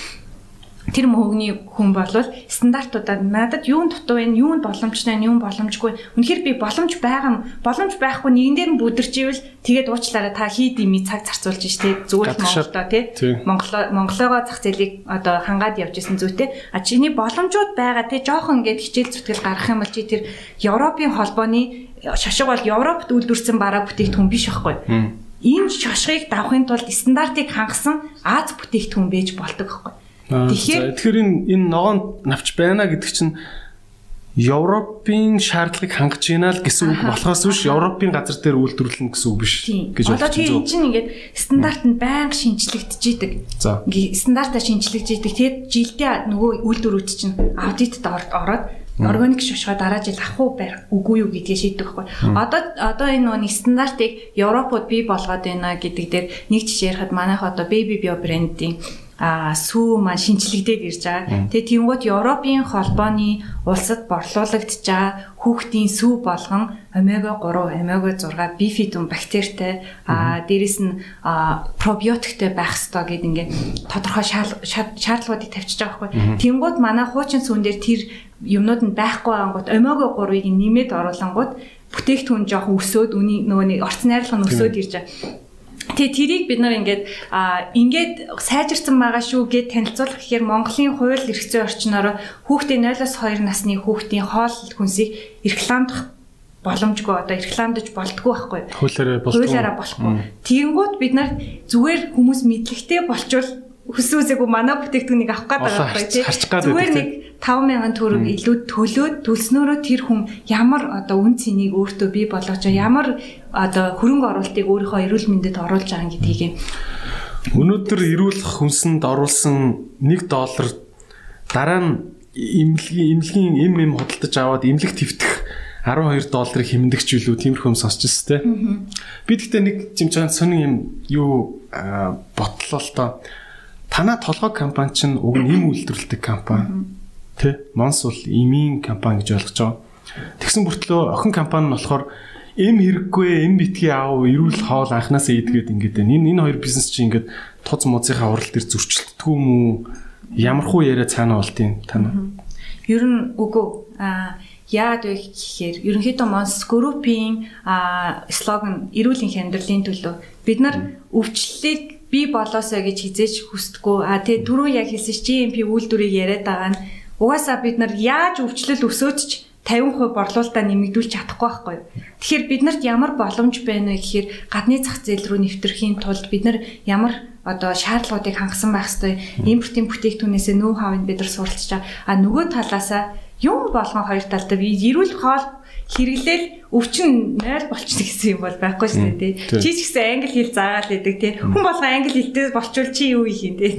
тэр мөнгөний хүн болвол стандартуудад надад юу дутуу вэ? Юу боломжтой вэ? Юу боломжгүй. Үнэхээр би боломж байгаа. Боломж байхгүй нэгэн дээр нь бүдэрч ивэл тэгээд уучлаарай та хий дими цаг зарцуулж штэ зүгээр л Монголоо тий. Монголоо Монголоогоо зах зээлийг одоо хангаад явж исэн зүйтэй. А чиний боломжууд байгаа тий. Жохон ингээд хичээл зүтгэл гарах юм бол чи тэр Европын холбооны шашиг бол Европт үйлдвэрсэн бараа бүтээгдэхүүн биш байхгүй. Энэ шашгыг давахын тулд стандартыг хангасан Аз бүтээгдэхүүн байж болдог байхгүй. Тэгэхээр тэгэхээр энэ энэ ногоон навч байна гэдэг чинь Европын шаардлагыг хангаж байна л гэсэн үг болохоос биш Европын газар дээр үйлдвэрлэнэ гэсэн үг биш гэж байна. Одоо тийм чинь ингээд стандарт нь байнга шинжлэгдэж идэг. Ингээд стандартаа шинжлэгдэж идэг. Тэгээд жилдээ нөгөө үйлдвэрүүд чинь аудитд ороод органик шошгоо дараа жил авах уу байх үгүй юу гэдгийг шийддэг байхгүй. Одоо одоо энэ нөгөө нэг стандартыг Европод бий болгоод байна гэдэг дээр нэг жишээ ярихад манайх одоо Baby Bio брендийн а сүү маань шинчлэгдээд ирж байгаа. Тэгээ тиймгүүд Европын холбооны улсад борлуулагдж байгаа хүүхдийн сүү болгон омега 3, омега 6 бифидум бактеритай а дээрэс нь пробиотиктэй байх ёстой гэд ингээ тодорхой шаардлагуудыг тавьчихж байгаа байхгүй. Тиймгүүд манай хуучин сүүн дээр тэр юмнууд нь байхгүй ангууд омега 3-ыг нэмээд оруулангууд бүтээгдэхүүн жоох өсөөд үний нөгөө нэг орц найрлага нь өсөөд ирж байгаа. Тэгээ тэрийг бид нар ингээд а ингээд сайжирсан байгаа шүү гэд танилцуулах гэхээр Монголын хууль эрх зүйн орчноор хүүхдийн 0-2 насны хүүхдийн хоол хүнсийг рекламдах боломжгүй одоо рекламдаж болтгүй байхгүй. Хуулиараа болохгүй. Хуулиараа болохгүй. Тэгэнгүүт бид нар зүгээр хүмүүс мэдлэгтэй болчвол хүссэн үсээгүй манай бүтээгдэхүүнийг авах гээд байгаа байхгүй тий. Зүгээр нэг 5000 төгрөг илүү төлөөд төлснөөрөө тэр хүн ямар одоо үн цэнийг өөртөө бий болгож ямар одоо хөрөнгө оруулалтыг өөрийнхөө эрүүл мэндэд оруулж байгаа гэдгийг Өнөөдөр эрүүл хүнсэнд оруулсан 1 доллар дараа нь имлэгийн имлэгийн эм эм худалдаж аваад имлэг твтэх 12 долларыг хэмндэг ч үлээ тиймэрхүү юм сонсч өстэй. Би гэхдээ нэг жимчаан сонин юм юу ботлоо л доо танаа толгой компани чинь уг нь эм үйлдвэрлэдэг компани. Тэ? Монс бол эмийн компани гэж ойлгож байгаа. Тэгсэн бүртлөө охин компани нь болохоор эм хэрэггүй эм битгий аав эрүүл хоол анханасаа идгээд ингээд байна. Энэ энэ хоёр бизнес чинь ингээд туз музынхаа урал дээр зөрчилддөг юм уу? Ямархуу яриа цаана болтын танаа. Ер нь үгүй а яад вэ гэхээр ерөнхийдөө Монс группийн слоган эрүүл амьдралын төлөө бид нар өвчлөлийг би болоосоо гэж хизээч хүсдэггүй. А тэгээ түрүү яг хэлсэн GMP үйлдвэрийг яриад байгаа нь угаасаа бид нар яаж өвчлөл өсөөдч 50% борлуулалтаа нэмэгдүүлж чадахгүй байхгүй. Тэгэхээр бид нарт ямар боломж байна вэ гэхээр гадны зах зээл рүү нэвтрэхийн тулд бид нар ямар одоо шаардлагуудыг хангасан байх ёстой. Импортын бүтээгдэхүүнээсээ нөө хавыг бид нар суралцж байгаа. А нөгөө талаасаа юм болгон хоёр талтай би эрүүл хоол хэрэглээл өвчин 0 болчихно гэсэн юм бол байхгүй шнэ тий. Чи ч гэсэн англи хэл заагаал байдаг тий. Хүн болгон англи хэлтэй болчвол чи юу хийх юм тий.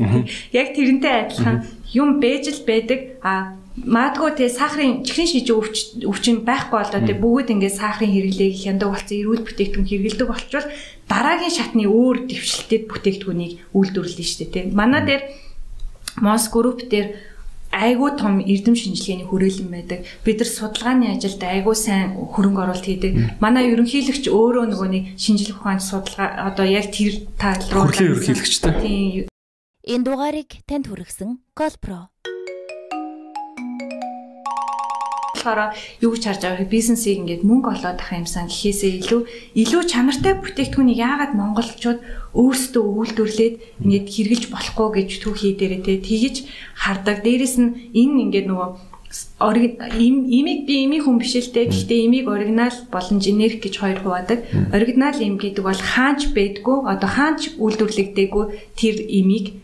Яг тэрнтэй адилхан юм бэж л байдаг. А Маадгүй те сахарын чихрийн шижиг өвчин байхгүй болоо те бүгд ингээд сахарын хэрэглээг хяндаг болсон эрүүл бүтээгдэхүүн хэрэгэлдэг болчвол дараагийн шатны өөр дэвшилтэд бүтээгдэхүүнийг үйлдвэрлэдэг шүү дээ те. Манай дээр Мос групп дээр айгүй том эрдэм шинжилгээний хүрээлэн байдаг. Бид нар судалгааны ажилд айгүй сайн хөрөнгө оруулалт хийдэг. Манай ерөнхийлөгч өөрөө нөгөө нэг шинжилгээ ухаанд судалгаа одоо яг тэр тал руу ерөнхийлөгчтэй. Тийм. Энэ дугаарыг танд хүргэсэн Colpro болохоор юу гэж харж байгаа вэ? Бизнесийг ингээд мөнгө олоод ах юмсан гэхээсээ илүү илүү чанартай бүтээгдэхүүнийг яагаад монголчууд өөрсдөө үйлдвэрлээд ингээд хэрглэж болохгүй гэж түүхий дээрээ те тэгж хардаг. Дээрэс нь энэ ингээд нөгөө имийг би имийг хүн биш л дээ. Гэхдээ имийг оригинал болон генерик гэж хоёр хуваадаг. Оригинал им гэдэг бол хаанч байдгүй, одоо хаанч үйлдвэрлэгдээгүй тэр имийг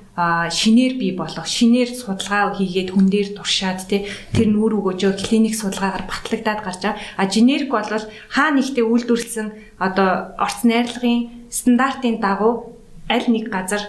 шинээр бий болох шинээр судалгаа хийгээд хүн дээр туршаад те тэр нүүр өгөөжөө клиник судалгаагаар батлагдаад гарч байгаа. А генерик бол хаа нэгтээ үйлдвэрлэсэн одоо орц найрлагын стандартын дагуу аль нэг газар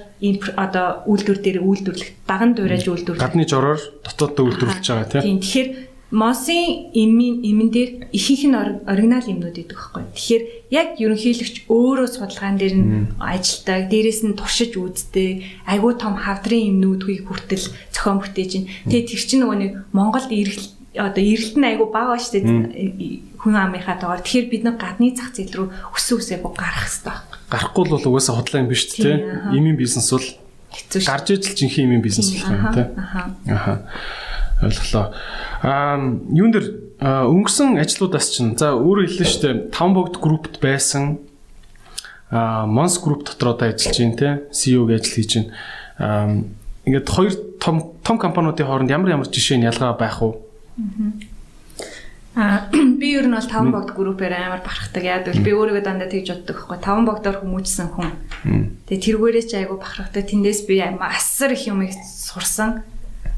одоо үйлдвэр дээр үйлдвэрлэх даган дуурайж үйлдвэрлэх. Гадны жороор дотооддоо үйлдвэрлэж байгаа тийм. Тэгэхээр Мосын имэн имэн дээр ихэнх нь оригинал юмнууд идэх байхгүй. Тэгэхээр яг ерөнхийлөгч өөрөө судалгаан дээр нь ажилтдаг, дээрэс нь туршиж үздэг, айгүй том хавдрын юмнуудыг хүртэл зохион бүтээж чинь. Тэгээ тэр чинь нөгөө нэг Монголд ирэл одоо эрэлт нь айгүй бага шүү дээ хүн амынхаа тоогаар. Тэгэхээр бид нар гадны зах зээл рүү өсөө өсөө гарах хэрэгтэй байна. Гарахгүй л бол угаасаа худлаа юм биш үү? Имийн бизнес бол. Гарч ижил жинхэнэ имийн бизнес болох юм тий. Аха ойлголоо. Аа юун дээр өнгөрсөн ажлуудаас чинь за өөрөө хэллээ шүү дээ 5 богд группт байсан аа Mons group дотор одоо ажиллаж байна те CEO-г ажил хийж байна. Аа ингээд хоёр том том компаниудын хооронд ямар ямар жишээ нь ялгаа байх вэ? Аа би ер нь бол 5 богд группээр амар бахархдаг. Яг бол би өөрийгөө дандаа тэгж боддог байхгүй. 5 богдоор хүмүүжсэн хүн. Тэгээ тэргээрээ ч айгу бахархдаг. Тэндээс би асар их юм сурсан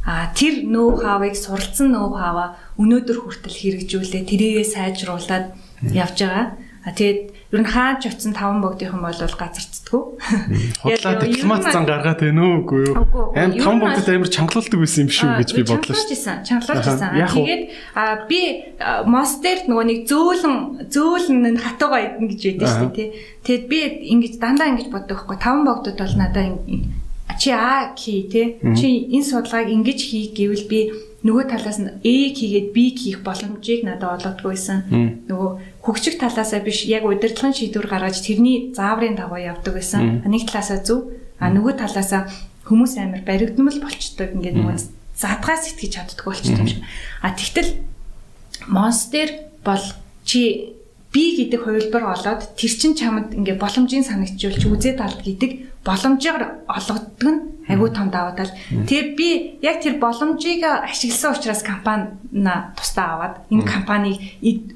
а тэр нөө хавыг суралцсан нөө хаваа өнөөдөр хүртэл хэрэгжүүлээ тэрийгээ сайжруулад явж байгаа. А тэгээд ер нь хаач очсон таван богдынхан бол газарцдаггүй. Худлаа дипломат зан гаргаад байна уу үгүй юу? Аим таван богдод амар чангалуулдаг байсан юм шүү гэж би бодлоо шүү. Чангалуулж байсан. Тэгээд а би мостер нөгөө нэг зөөлөн зөөлөн хатуугаа идэн гэж байдсан шүү тий. Тэгэд би ингэж дандаа ингэж боддог байхгүй таван богдод бол надаа чи а ки тий. Чи энэ судалгааг ингэж хий гэвэл би нөгөө талаас нь A хийгээд B хийх боломжийг надад олгодгүйсэн. Нөгөө хөгжих талаасаа биш яг удирдлагын шийдвэр гаргаж тэрний зааврын дагуу явдаг байсан. Нэг талаасаа зөв, а нөгөө талаасаа хүмүүс амар баригдмал болчдөг ингээд нөгөө задгаас сэтгэж чаддаг болчтой юм шиг. А тэгтэл монстер бол чи би гэдэг хувилбар олоод тэр чин чамд ингээ боломжийн санагчулж үзээд алд гэдэг боломжоор олгодог нь айгүй том даваа тал. Тэгээ би яг тэр боломжийг ашигласан учраас компанина тусдаа аваад энэ компанийг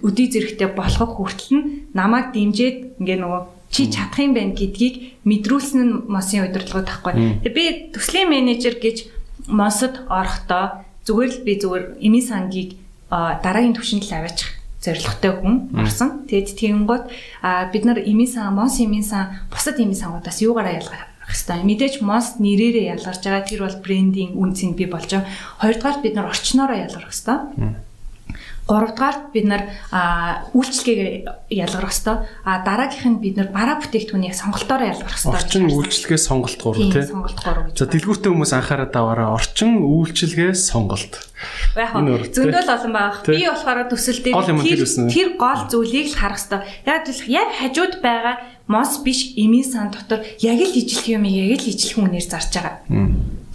өдий зэрэгтэй болгох хүртэл нь намайг дэмжиж ингээ нөгөө чи чадах юм байна гэдгийг мэдрүүлсэн нь мосын удирдлагууд тахгүй. Тэгээ би төслийн менежер гэж монсод орохдоо зүгээр л би зүгээр эми сангийг дараагийн түвшинд л аваачих зорилготой хүн орсон. Тэгэд тэгэнгүүт бид нар эмийн сан, монс эмийн сан, бусад эмийн сангуудаас юугаараа ялгарх хэвээр. Мэдээж монс нэрээрээ ялгарч байгаа тэр бол брендинг үнцийг бий болж байгаа. Хоёрдугаар бид нар орчноороо ялгарх хэвээр. Гуравдугаарт бид нар үйлчлэгээ ялгарх хэвээр. А дараагийнх нь бид нар бараа бүтээгдэхүүнийг сонголтоороо ялгарх хэвээр. Орчин үйлчлэгээ сонголт гурав тий. Сонголт гурав. За дэлгүүртэй хүмүүс анхаарал таваараа орчин үйлчлэгээ сонголт. Яг зөндөл олон байх. Би болохоор төсөл дээр тэр гол зүйлийг л харах хэвээр. Яг л яг хажууд байгаа мос биш эмийн сан дотор яг л ижлэх юм яг л ижлэх үнээр зарж байгаа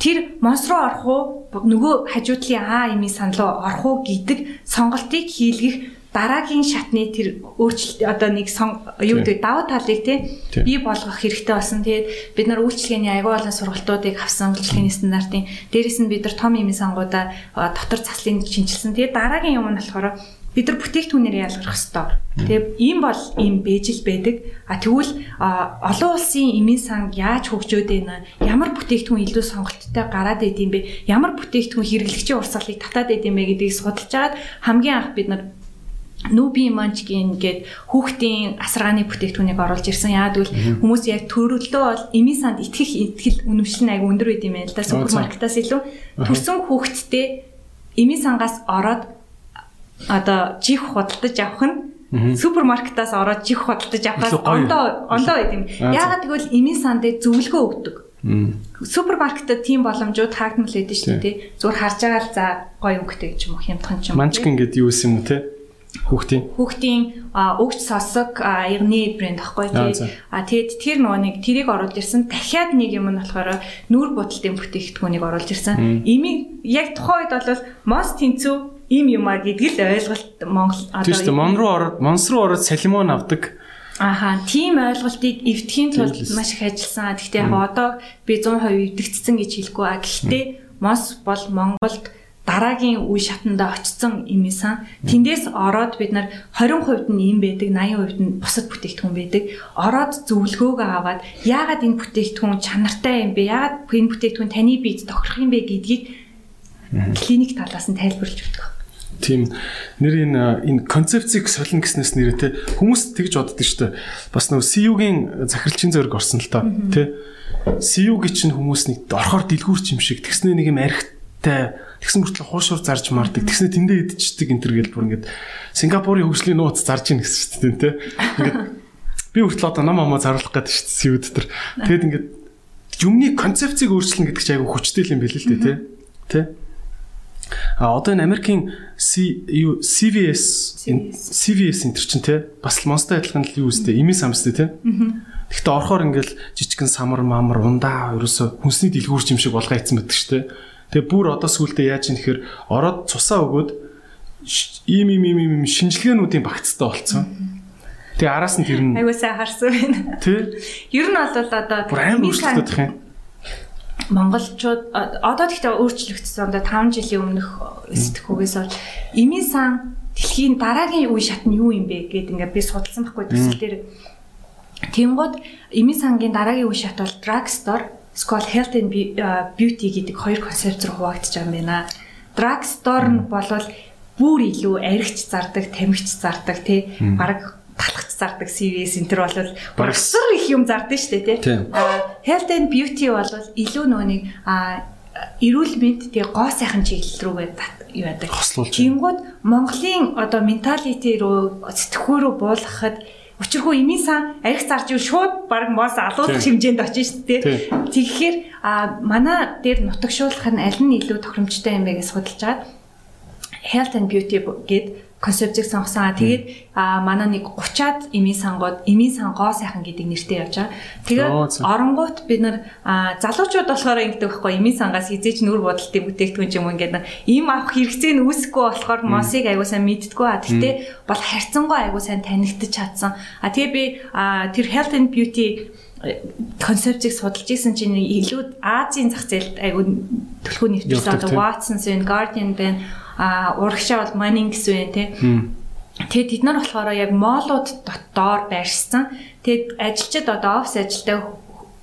тэр монс руу орох уу нөгөө хажуудлын аа имийн сан руу орох уу гэдэг сонголтыг хийлгэх дараагийн шатны тэр өөрчлөлт одоо нэг юу гэдэг даваа талыг тий бий болгох хэрэгтэй болсон. Тэгээд бид нар үйлчлэгээний аягүй олон сургалтуудыг авсан үйлчлэгээний стандартын дээрэс нь бид нар том имийн сангуудаа дотор заслын шинжилсэн. Тэгээд дараагийн юм нь болохоор бид нар бүтээгдэхүүнээр ялгарх хэвээр. Тэгээ ийм бол ийм бэжил байдаг. А тэгвэл олон улсын эмийн сан яаж хөгжөөд байна? Ямар бүтээгдэхүүн илүү сонголттой гараад байд юм бэ? Ямар бүтээгдэхүүн хэрэглэгчийн урсгалыг татаад байд юм бэ гэдгийг судалж агаад хамгийн анх бид нар Нүби манчгийн гээд хүүхдийн асаргааны бүтээгдэхүүнийг оруулж ирсэн. Яагад гэвэл хүмүүс яг төрөлдөө бол эми санд итгэх итгэл үнэмшил нь аяг өндөр байд юм байна л да. Супермаркетаас илүү төрсөн хүүхдтэй эми сангаас ороод одоо чих худалдаж авах нь супермаркетаас ороод чих худалдаж авахаас ондоо ондоо байд юм. Яагаад гэвэл эмийн санд зөвлөгөө өгдөг. Супермаркетад тийм боломжууд хаагдмал байдаг шүү дээ. Зүгээр харж байгаа л за гоё өнгөтэй ч юм уу хямдхан ч юм. Манчк ингээд юу юм те? Хүүхдийн хүүхдийн өгч сосог ягны брэнд ахгүй тий. А тэгэд тэр нөгөө нэг тэрийг оруулж ирсэн. Дахиад нэг юм нь болохоор нүүр будалтын бүтээгдэхүүнийг оруулж ирсэн. Ими яг тухайн үед бол мост тэнцүү ийм юм а гэдгийг л ойлголт Монгол одоо Тийм шүү Мон руу ороод Монс руу ороод салимон авдаг. Аха, тийм ойлголтыг эвдэхийн тулд маш их ажилласан. Гэхдээ яг одоо би 100% эвдэгдсэн гэж хэлэхгүй. А гэхдээ Мос бол Монголд дараагийн үе шатанда очсон юм исэн. Тэндээс ороод бид нар 20% нь ийм байдаг, 80% нь бусад бүтээгдэхүүн байдаг. Ороод зөвлөгөөгөө аваад яагаад энэ бүтээгдэхүүн чанартай юм бэ? Яагаад энэ бүтээгдэхүүн таны биед тохирох юм бэ гэдгийг клиник талаас нь тайлбарлаж өгдөг тийм нэр энэ энэ концепцийг солино гэснээс нэрээ те хүмүүс тэгж боддог шүү дээ. Бас нөгөө CU-гийн захирлчин зөрг орсон л та те. CU-гийн чинь хүмүүс нэг орхоор дэлгүүрч юм шиг тэгснэ нэг юм архиттай тэгсэн мөртлөө хуушуур зарж мардаг тэгснэ тэндээ идчихдэг энэ төр гэл бүр ингээд Сингапурын хөгжлийн нууц зарж ийн гэсэн шүү дээ те. Ингээд би хүртэл одоо ном амаа заруулах гэдэг шүү дээ CU дээр. Тэгэд ингээд юмны концепцийг өөрчлөн гэдэг чинь айгүй хүчтэй юм билээ л дээ те. Тэ? А одоо энэ Америкийн CVS CVS энэ чинь те бас монстой адилхан л юу үстэй ими самстэй те. Гэхдээ орохоор ингээл жижигхэн самар мамар ундаа ерөөсө хүнсний дэлгүүрч юм шиг болгоо ийцэн байдаг штэ. Тэгээ бүр одоо сүултээ яаж юм тэгэхээр ороод цусаа өгөөд ийм ийм ийм ийм шинжилгээнүүдийн багцтай болцсон. Тэгээ араас нь тэр нь Айгуу сайн харсан байна. Тэ. Ер нь бол одоо бүр амар өөрчлөлтөд их юм монголчууд одоо тэгтээ өөрчлөгдсөн одоо 5 жилийн өмнөх сэтгхүүгээс бол эмийн сан дэлхийн дараагийн үе шат нь юу юм бэ гэд ингээд би судалсан байхгүй төсөл дээр. Тэнгууд эмийн сангийн дараагийн үе шат бол drugstore, School Health and Beauty гэдэг хоёр концепт руу хуваагдаж байгаа юм байна. Drugstore нь болвол бүр илүү аригч зардаг, тамхич зардаг тий, бараг талхач зардаг CVS энэ төр бол багсар их юм зардаг шүү дээ тий. Health and beauty бол илүү нөгөө нэг а эрүүл мэнд тэгээ гоо сайхан чиглэл рүүгээ юу яадаг. Тэнгүүд Монголын одоо менталити рүү сэтгхүү рүү буулгахад Учирхүү имийн сан арх зарж ив шууд баг моос алуулах хэмжээнд очиж шүү дээ. Тийм. Тэгэхээр а манай дээр нутагшуулах нь аль нь илүү тохиромжтой юм бэ гэж судалж байгаа. Health and Beauty гэд концепцийг сонгосон. Тэгээд а манай нэг 30-аад эмийн сангууд эмийн сан гоо сайхан гэдэг нэртэй явж байгаа. Тэгээд оронгууд бид нар залуучууд болохоор ингэдэг байхгүй эмийн сангаас хизээж нүр бодолтын бүтээгдэхүүн юм ингээд им авах хэрэгцээ нь үүсэхгүй болохоор мосыг аягүй сайн мэддгүү. А тэгтээ бол харьцангуй аягүй сайн танигдчих чадсан. А тэгээ би тэр Health and Beauty концепцийг судалж исэн чинь илүү Азийн зах зээлд айгу төлхөө. Watsons байна, Guardian байна, а урагшаа бол Mannings байна тий. Тэгээд тэд нар болохоор яг моолууд дотор байршсан. Тэгээд ажилчид одоо офис ажилтай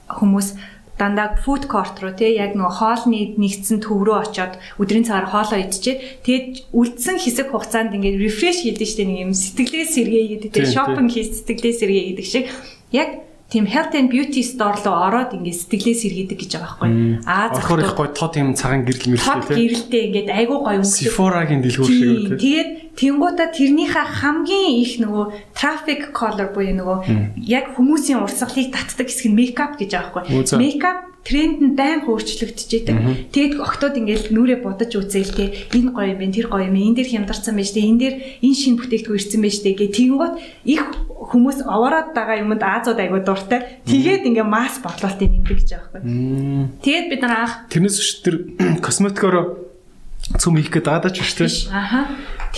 хүмүүс дандаа food court руу тий яг нөгөө хоолны нэгдсэн төв рүү очиод өдрийн цагаар хоолоо идчихээд тэгээд үлдсэн хэсэг хугацаанд ингээд refresh хийдэг штеп нэг юм сэтгэлээ сэргээ гэдэг тий Тийм, shopping хийж сэтгэлээ сэргээ гэдэг шиг яг тийм health and beauty store руу ороод ингээд сэтгэлээ сэргээдэг гэж байгаа байхгүй аа захад гоё тод юм цагаан гэрэл мэрэлтэй тий. гэрэлтэй ингээд айгуу гоё өнгөтэй Sephora-гийн дэлгүүр шиг Тийм. үү. Тэгээд тэнгуутаа тэрнийхээ хамгийн их нөгөө traffic color буюу нөгөө яг хүмүүсийн урсгалыг татдаг хэсэг нь makeup гэж байхгүй. Makeup тренд нь байн өөрчлөгдөж идэг. Тэгээд октод ингээл нүрээ бодож үзээл те энэ гоё юм бэ тэр гоё юм энэ дэр хямдарсан байж те энэ дэр энэ шин бүтээгдэхүүн ирсэн байж те гэ тэгэнгүүт их хүмүүс овоороод байгаа юмд Азууд айгуу дуртай. Тэгээд ингээ масс борлуулалтыг нэмдэг гэж. Мм. Тэгээд бид нар анх Тэрнээс биш тэр косметикороо цөм хийх гээд биш тий. Биш. Аха.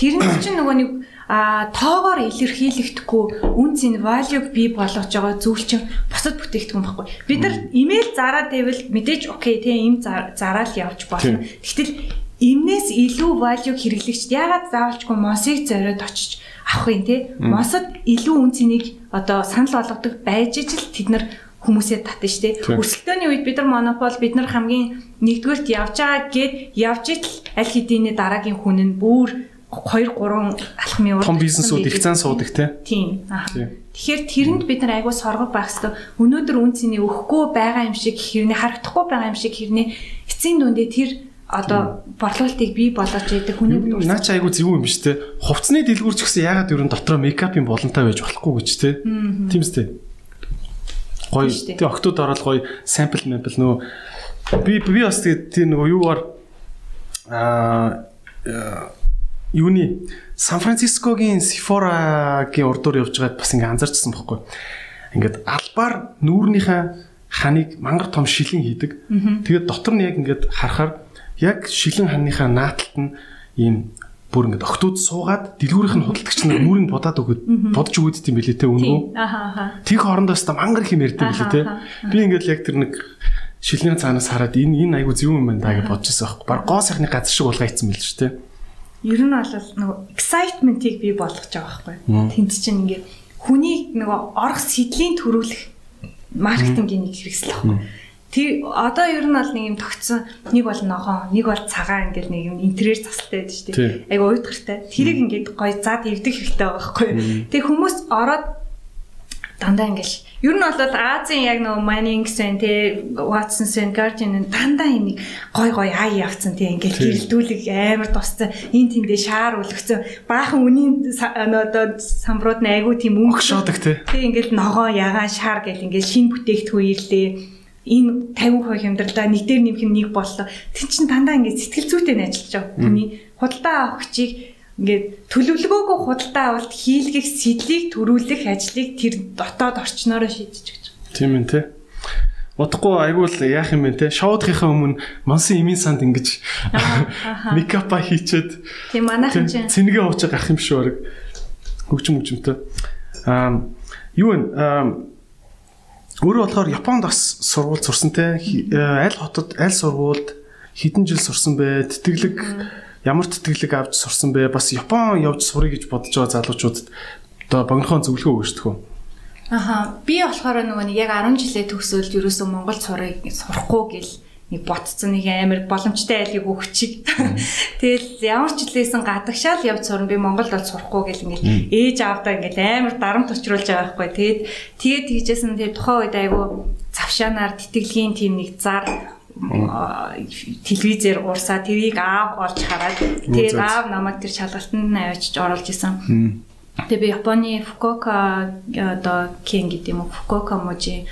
Тэр нь чинь нөгөө нэг а тоогоор илэрхийлэхдэггүй үн цэн value бий болгож байгаа зүйл чинь бусад бүтээгдэхүүн байхгүй. Бид нар имэйл зараад байвал мэдээж окей те им зар- зараал явж болно. Тийм. Гэтэл имнээс илүү value хэрэглэгч яагаад заавалчгүй мосыг зориод очиж авах юм те? Мосод илүү үн цэнийг одоо санал болгодог байж ижил тэд нар хүмүүсээ татна штэ. Тийм. Өрсөлдөөний үед бид нар монопол бид нар хамгийн нэгдүгээрт явж байгаа гэд явж итл аль хэдийн дараагийн хүн нь бүр 2 3 алхмын урд Том бизнесүүд их зан суудаг тий. Тийм. Тэгэхээр тэрэнд бид нар айгүй соргог байх хэвээр өнөөдөр үн цэний өгөхгүй байгаа юм шиг хэрнээ харагдахгүй байгаа юм шиг хэрнээ эцсийн дүндээ тэр одоо борлуулалтыг бий болгож яадаг хүний Наа чи айгу зөв юм биш те. Хувцсны дэлгүүр ч гэсэн ягаад ерөн дотроо мейкапын болонтой байж болохгүй гэж те. Тийм үстэй. Гоё. Тэг октод ороод гоё сампл мэмпл нөө би би бас тэгээ тийм нөгөө юугаар аа юуны Сан Францискогийн Sephora-гийн урдуур явж байгаад бас ингээ анзаарчсан байхгүй. Ингээд албаар нүүрнийхээ ханыг мангар том шилэн хийдэг. Тэгээд дотор нь яг ингээд харахаар яг шилэн ханыхаа нааталт нь ийм бүр ингээд октод суугаад дэлгүүрийнх нь худалдагч нар нүүрийг бодоод өгöd бодож өгöd юм билээ те. Тийм. Аха аха. Тийг хоорондоо та мангар их юм ярьдаг билээ те. Би ингээд яг тэр нэг шилний цаанаас хараад энэ энэ айгу зөв юм байна даа гэж байсан байхгүй. Баг гоо сайхны газар шиг болгоо ийцсан мэл ч те. Ер нь бол нөгөө excitement-ийг бий болгож байгаа байхгүй. Тэнд чинь ингээд хүнийг нөгөө орох сэдлийн төрүүлэх маркетингийн нэг хэрэгсэл байхгүй. Тэг одоо ер нь бол нэг юм тогтсон нэг бол ногоон, нэг бол цагаан ингээл нэг юм интерьер засалтай байдаг шүү дээ. Айгу уйдгартай. Тэрийг ингээд гоё зад эвдэх хэрэгтэй байгаа байхгүй. Тэг хүмүүс ороод дандаа ингээл ер нь бол Азийн яг нөгөө Mannings байна те Watsons байна Guardian дандаа нэг гой гой ай явцсан те ингээл гэрэлдүүлэг амар тусцсан энэ тэндээ шаар үлгцэн баахан үнийн одоо самбрууд нь айгүй тийм Огшоодаг те. Тэг ингээл ногоо ягаан шаар гэл ингээл шин бүтээгдэхүүн ирлээ энэ 50% хямдралаа нэг дээр нэмэх нэг боллоо. Тэг чин дандаа ингээд сэтгэл зүйтэй ажиллаж байгаа. Хүний худалдаа авах хүчийг ингээд төлөвлөгөөгөө худалдаа авалт хийлгэх сэдлийг төрүүлэх ажлыг тэр дотоод орчноороо шийдэж гэж. Тийм ээ те. Удахгүй айгу л яах юм бэ те. Шоудахынхаа өмнө мансан имийн санд ингэж мейкапа хийчээд Тийм манайхан чинь цэнэгээ ууж гарах юм шүү баг. Хөгжим хөгжимтэй. Аа юу вэ? Өөрөө болохоор Японд бас сургууль сурсан те. Э, Аль хотод аль сургуульд хэдэн жил сурсан бэ? Тэтгэлэг ямар тэтгэлэг авч сурсан бэ? Бас Япон явж сурыг гэж бодож байгаа залуучуудад одоо богинохон зөвлөгөө өгч төгөө. Аха би болохоор нөгөө нэг яг 10 жилээ төгсөөлж ерөөсөө Монгол сурыг сурахгүй гэл нэг ботцсон нэг амар боломжтой айлыг өгчих. Тэгэл ямар ч хэлээсэн гадагшаал явж сурна би Монголд бол сурахгүй гэл ингээд ээж аавдаа ингээд амар дарамт учруулж байгаа байхгүй. Тэгээд тэгээд тэгжсэн тэгээд тухайн үед айгу завшаанаар тэтгэлгийн тим нэг зар телевизээр уурсаа тэрийг аав олж хараад тэгээд аав намайг тэр шалгалтанд авчиж оруулж исэн. Тэгээ би Японы Фукуока одоо кен гэдэг юм уу Фукуока мужи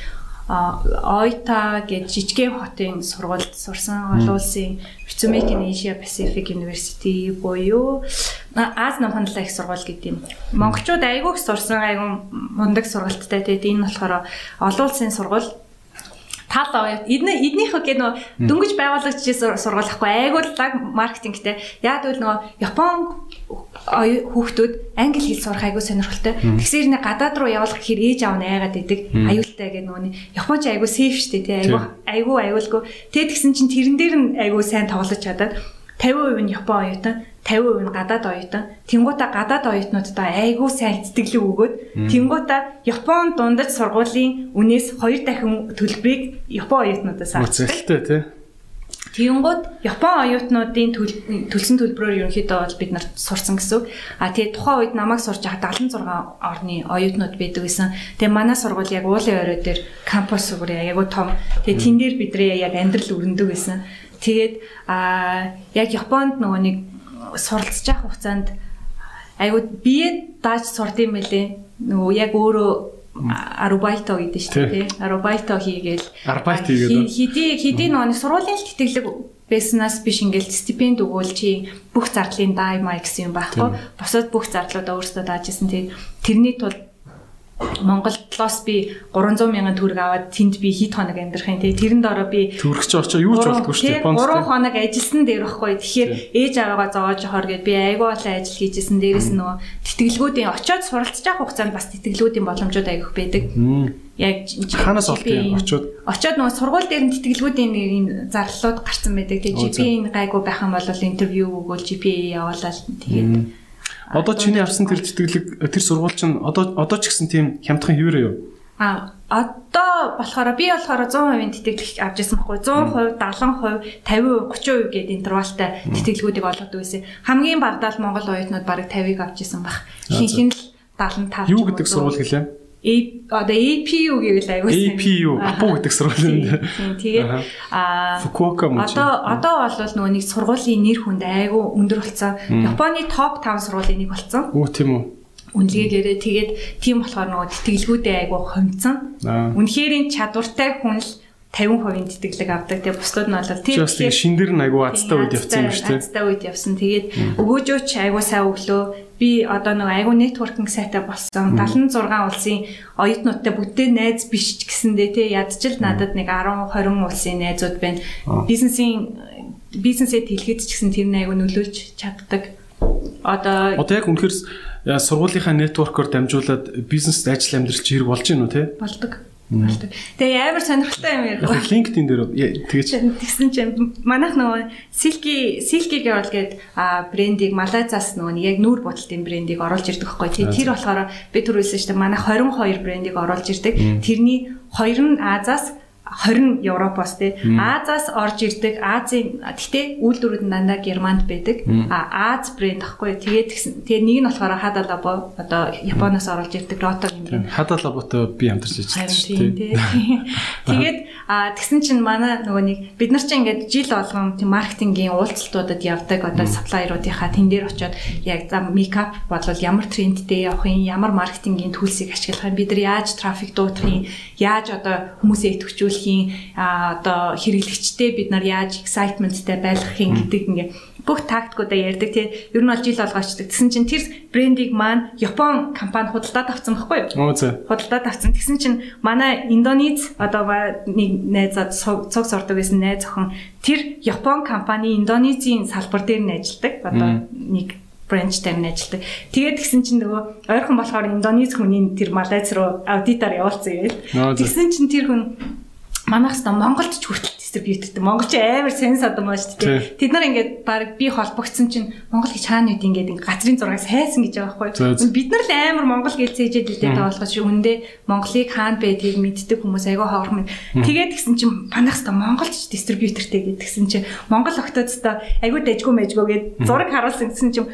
Ойта гэж жижигхэн хотын сургуульд сурсан олон улсын Mitsubishi Asia Pacific University буюу Аз намхан талаа их сургууль гэдэг юм. Монголчууд айгүй их сурсан айгүй мундаг сургалттай. Тэгээд энэ болохоор олон улсын сургууль тал эдний эднийхөө гээ нөө дөнгөж байгуулагчдын сургуулахгүй айгууллаг маркетингтэй. Яг үл нөгөө Япон хүүхдүүд англи хэл сурах айгүй сонирхолтой. Тэгсээр нэ гадаад руу явуулах гэхээр ээж аав нь айгаад идэг. Аюултай гэдэг нөгөө Японч айгүй сейф штэ тий айгүй айгүй аюулгүй. Тэгээ тэгсэн чинь тэрэн дээр нь айгүй сайн тоглож чадаад. 50% нь Япон оюутан, 50% нь гадаад оюутан. Тэнгуута гадаад оюутнуудаа айгүй сайн сэтгэлэг өгөөд тэнгуута Япон дундаж сургуулийн үнээс 2 дахин төлбөрийг Япон оюутнуудаас авчихсан. Үзэлтэй тий. Тэгэнгүүт Япон оюутнуудын төлсөн төлбөрөөр ерөнхийдөө бол бид нарт сурсан гэсэн. А тэгээ тухайн үед намайг сурж байхад 76 орны оюутнууд байдаг гэсэн. Тэгээ манай сургууль яг уулын орой дээр кампус зүгээр яг том. Тэгээ тэн дээр бидрээ яг амьдрал өрнөдөг гэсэн. Тэгээд а яг Японд нөгөө нэг суралцж явах хугацаанд айгуу бие дааж сурд юм байлээ. Нөгөө яг өөрөө арбайто гэдэг шүү дээ. Арбайто хийгээл арбайт хийгээд хэдий хэдий нөгөө сургуулийн тэтгэлэг байснаас биш ингээл стипенд өгөөл чи бүх зардлын дай маа гэсэн юм байхгүй. Босоод бүх зардлуудаа өөрсдөө дааж исэн. Тэгээд тэрний тулд Монголоос би 300 мянган төгрөг аваад тэнд би хэд хоног амьдрах юм. Те тэрэнд ороо би төгрөгч очоо юу ч болдгоо шүү дээ. Японд 3 хоног ажилласан дээр байхгүй тэгэхээр ээж аваагаа зоож хоор гэд би айгүй олон ажил хийжсэн дээрэс нөгөө тэтгэлгүүдийн очоод суралцж явах хугацаанд бас тэтгэлгүүдийн боломжууд айгүйх байдаг. Яг ханаас олдгийг очоод? Очоод нөгөө сургууль дээр нь тэтгэлгүүдийн ийм зарлалууд гарсан байдаг. Тэгээ GPA гайгүй байх юм бол интервью өгөөл GPA явуулаад тэгээд Одоо чиний авсан тэр тэтгэлэг тэр сургууль чинь одоо одоо ч гэсэн тийм хямдхан хэвээрээ юу? А одоо болохоор би болохоор 100% тэтгэлэг авч ирсэн байхгүй 100%, 70%, 50%, 30% гэдэг интервалтай тэтгэлгүүдийг олгодог байсан. Хамгийн багадаа Монгол оюутнууд бараг 50-ыг авч ирсэн баг. Хинхэн л 75. Юу гэдэг сургууль гэлээ? Одоо APU гэвэл аягүй сайн. APU Апу гэдэг сургууль юм. Тэгээд а Fukuoka мөн. Одоо одоо бол нөгөө нэг сургуулийн нэр хүнд аягүй өндөр болсон. Японы топ 5 сургуулийн нэг болсон. Үу тийм үү. Үнэлгээгээрээ тэгээд тийм болохоор нөгөө тэтгэлгүүдээ аягүй хомцсон. Үнэхээр чадвартай хүн л 50% тэтгэлэг авдаг. Тэгээ бусдууд нь бол тийм шиндэр нь аягүй азтай үед явсан юм шүү дээ. Азтай үед явсан. Тэгээд өгөөжөөч аягүй сайн өглөө би одоо нэг айгу нэтворкинг сайтай болсон 76 улсын оюутнуудтай бүтээ найз биш ч гэсэндээ те ядчил надад нэг 10 20 улсын найзууд байна. Бизнесийн бизнесэд хэлгээд ч гэсэн тэр айгу нөлөөлж чаддаг. Одоо одоо яг үнэхээр сургуулийнхаа нэтворкоор дамжуулаад бизнес ажил амьдрал чи хэрэг болж гинүү те? Болдог. Тэгээ амар сонирхолтой юм ярих. LinkedIn дээр тэгэж тэгсэн чинь манайх нөгөө Silky Silky Girl гээд брендийг Малайзаас нөгөө яг нүүр бодолтын брендийг оруулж ирдэг байхгүй. Тэр болохоор би түрүүлсэн шүү дээ. Манайх 22 брендийг оруулж ирдэг. Тэрний 2 нь Азаас 20 Европоос тий Азаас орж ирдэг Азийн гэхдээ үйлдвэрүүд нь дандаа Германд байдаг. А Аз брэнд ахгүй. Тэгээд тэгсэн. Тэгээ нэг нь болохоор Labo одоо Японоос оруулж ирдэг гэмээр. Hada Labo-той би хамтарч ажиллаж дээ. Тэгээд тэгсэн чинь манай нөгөө нэг бид нар чинь ингээд жил болгон тийм маркетингийн уулзалтуудад явдаг одоо саплайеруудынхаа тэн дээр очиод яг за мейкап болвол ямар трендтэй явах юм, ямар маркетингийн төлсийг ашиглах юм, бид нар яаж трафик дуудах юм, яаж одоо хүмүүсээ идэвхжүүлэх хэрэглэхийн одоо хэрэглэгчтэй бид нар яаж excitementтэй байлгах юм гэдэг ингээ бүх тактикуудаа ярьдаг тий. Ер нь бол жил болгоочдаг. Тэсэн чинь тэр брендийг маань Япон компани худалдаад авсан байхгүй юу? Оо зөө. Худалдаад авсан. Тэгсэн чинь манай Индонез одоо нэг найзад цуг сордог гэсэн найз охин тэр Япон компани Индонезийн салбар дээр нь ажилладаг. Одоо нэг бранч нь ажилладаг. Тэгээд тэгсэн чинь нөгөө ойрхон болохоор Индонез хүний тэр Малайз руу аудитор явуулсан гээл. Тэгсэн чинь тэр хүн манайх хэвээр Монголд ч хүртэл дистрибьютортэй. Монголч амар сенс одом байна шүү дээ. Тэд нар ингээд баг би холбогдсон чинь Монгол гэж хаана үт ингээд газрын зураг сайсан гэж байгаа байхгүй. Бид нар л амар Монгол гэлцээ ижээд үлдээд байгаа болохоос үндэ Монголыг хаана байдгийг мэддэг хүмүүс айгаа хоорхон. Тэгээд гисэн чинь манайх та монголч дистрибьютортэй гэдгсэн чинь Монгол октодтой айгүй дэжгүй мэжгүй гээд зураг харуулсан гэсэн чинь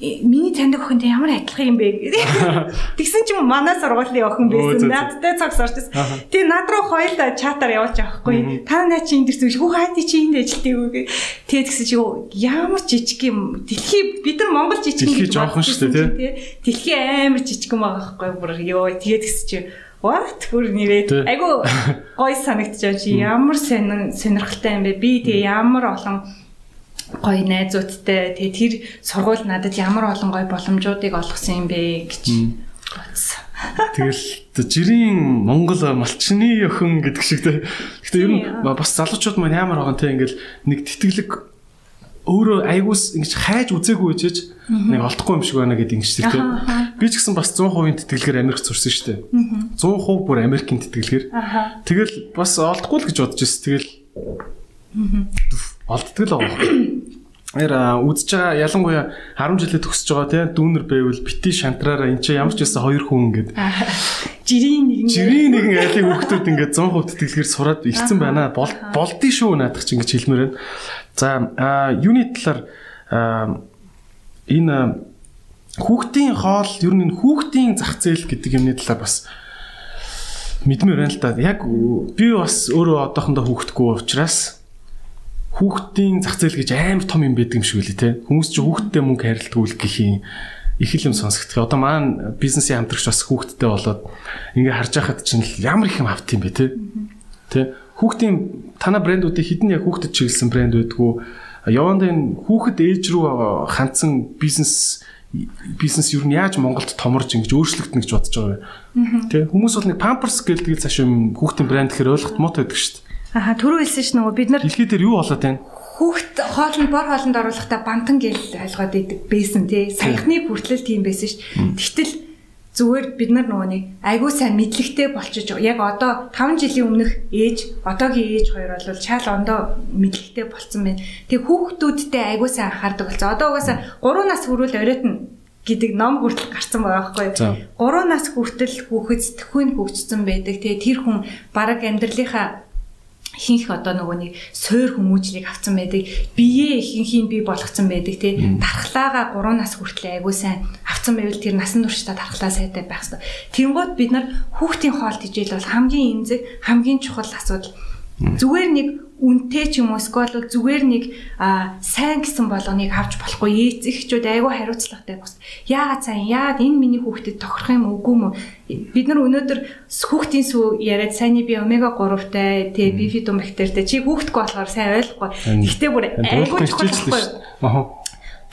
миний таньдаг охинтой ямар адилхан юм бэ гэдэг. Тэгсэн чинь манай сургуулийн охин байсан. Надтай цаг сорчсон. Тэгээ над руу хоёул чатаар явуулж авахгүй. Та наа чи энэ дэр зүг хүү хайти чи энд ажилтдаг үү гэ. Тэгээ тэгсэн чи ямар жижиг юм. Дэлхий бид нар Монгол жижиг юм. Дэлхий жоохон шүү дээ тий. Дэлхий амар жижиг юм байгаа байхгүй бүр ёо. Тэгээ тэгсэн чи What бүр нэрээ айгу гой санагдчихав чи ямар сонирхолтой юм бэ? Би тэгээ ямар олон гоё найзуудтай тэгээ тэр сургууль надад ямар олон гоё боломжуудыг олгосон юм бэ гэж бодсон. Тэгэл жирийн Монгол малчны охин гэдэг шиг те. Гэтэ ер нь бас залуучууд маань ямар байгаа те ингээл нэг тэтгэлэг өөрөө айгуус ингэж хайж үзээгүй үжиж нэг олдохгүй юм шиг байна гэдэг ингэж те. Би ч гэсэн бас 100% тэтгэлгээр Америк зурсан шүү дээ. 100% бүр Америкийн тэтгэлгээр. Тэгэл бас олдохгүй л гэж бодож байсан. Тэгэл олддог л байгаа. Нэр үзэж байгаа ялангуяа 10 жилээ төгсөж байгаа те дүүнер байвал бити шантраараа эн чинь ямар ч байсан хоёр хүн ингээд жирийн нэгэн жирийн нэгэн айлын хүүхдүүд ингээд 100% тэтгэлгээр сураад ирсэн байна. Болдсон шүү наадах чинь гэж хэлмээр байна. За юуны талаар энэ хүүхдийн хоол ер нь хүүхдийн зах зээл гэдэг юмны талаар бас мэдмээр байна л да. Яг би бас өөрөө одоохондоо хүүхдгүй учраас хүүхдийн зах зээл гэж амар том юм байдаг юм шиг үлээ те. Хүмүүс ч хүүхдтэй мөнгө үл гэх юм их юм сонсогдох. Одоо маань бизнесийн хамтрагч бас хүүхдтэй болоод ингээ харж байхад чинь ямар их юм авт юм бэ те. Тэ хүүхдийн танаа брэндүүдийн хідэн яг хүүхдэд чиглэсэн брэнд байдгүй. Яванд энэ хүүхэд ээж рүү хандсан бизнес бизнес юу нь яаж Монголд томорж ингэж өөрчлөгдөнө гэж бодож байгаа юм. Тэ хүмүүс бол нэг Pampers гэлдэг цааш юм хүүхдийн брэнд гэхэр ойлгох муутай байдаг шүү дээ. Аха түрүү хэлсэн ш нь нөгөө бид нар дэлхий дээр юу болоод байна? Хүүхд хоолнд бор хоолнд оруулахдаа бантан гэл ойлгоод идэг байсан тий. Саяхны хүртэл тийм байсан ш. Тэгтэл зүгээр бид нар нөгөө нэг айгүй сайн мэдлэгтэй болчихж яг одоо 5 жилийн өмнөх ээж одоогийн ээж хоёр бол шал ондоо мэдлэгтэй болцсон байна. Тэг хүүхдүүдтэй айгүй сайн анхаардаг болсон. Одоо угаасаа 3 нас хүрүүл оройтно гэдэг ном хүртэл гарсан байгаа байхгүй. 3 нас хүртэл хүүхэд сэтгхүйн хөгжсөн байдаг. Тэгээ тэр хүн бараг амьдралынхаа ихэнх одоо нөгөө нэг суур хүмүүжлийг авсан байдаг. Биеэ ихэнхийн бий болгоцсон байдаг тий. Дархлаагаа 3 нас хүртэл айгуу сайн авсан байвал тэр насан туршдаа дархлаа сайтай байх хэрэгтэй. Тэнгууд бид нар хүүхдийн хоол тижэл бол хамгийн эмзэг, хамгийн чухал асуудал. Зүгээр нэг үнтэй ч юм уу эсвэл зүгээр нэг сайн гэсэн болгоныг авч болохгүй ээцэгчүүд айгүй хариуцлагатай бас. Яагаад сайн? Яагаад энэ миний хүүхдэд тохирох юм үгүй мө бид нар өнөөдөр хүүхдийн сүү яриад сайнны би омега 3-тай тэгээ бифидомбактертэй чи хүүхдгөө болохоор сайн ойлгохгүй. Гэхдээ бүр айгүй чухал байхгүй.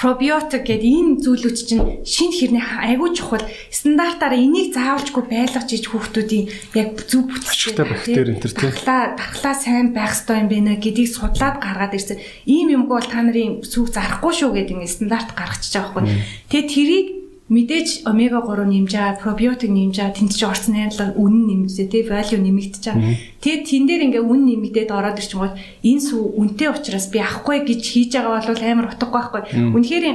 Пробиотик гэдэг энэ зүйлүүд чинь шинэ хэрний айгүй чухал стандартаараа энийг заавалжгүй байлгаж иж хүүхдүүдийн яг зөв бүтцтэй бактери энэ төр тийм дархлаа сайн байх ёстой юм байна гэдгийг судлаад гаргаад ирсэн. Ийм юмгүй бол та нарын сүг зарахгүй шүү гэдэг ингэ стандарт гаргачихж байгаа байхгүй. Тэгээ тэрийг мэдээж омега 3 нэмжээ, пробиотик нэмжээ, тэнд чи орсон найрлага үнэн нэмжээ, тий value нэмэгдэж байгаа. Тэгээд тэн дээр ингээ үн нэмэгдээд ороод ирчихгоо энэ сүү үнэтэй учраас би авахгүй гэж хийж байгаа бол амар утгагүй байхгүй. Үнэхээр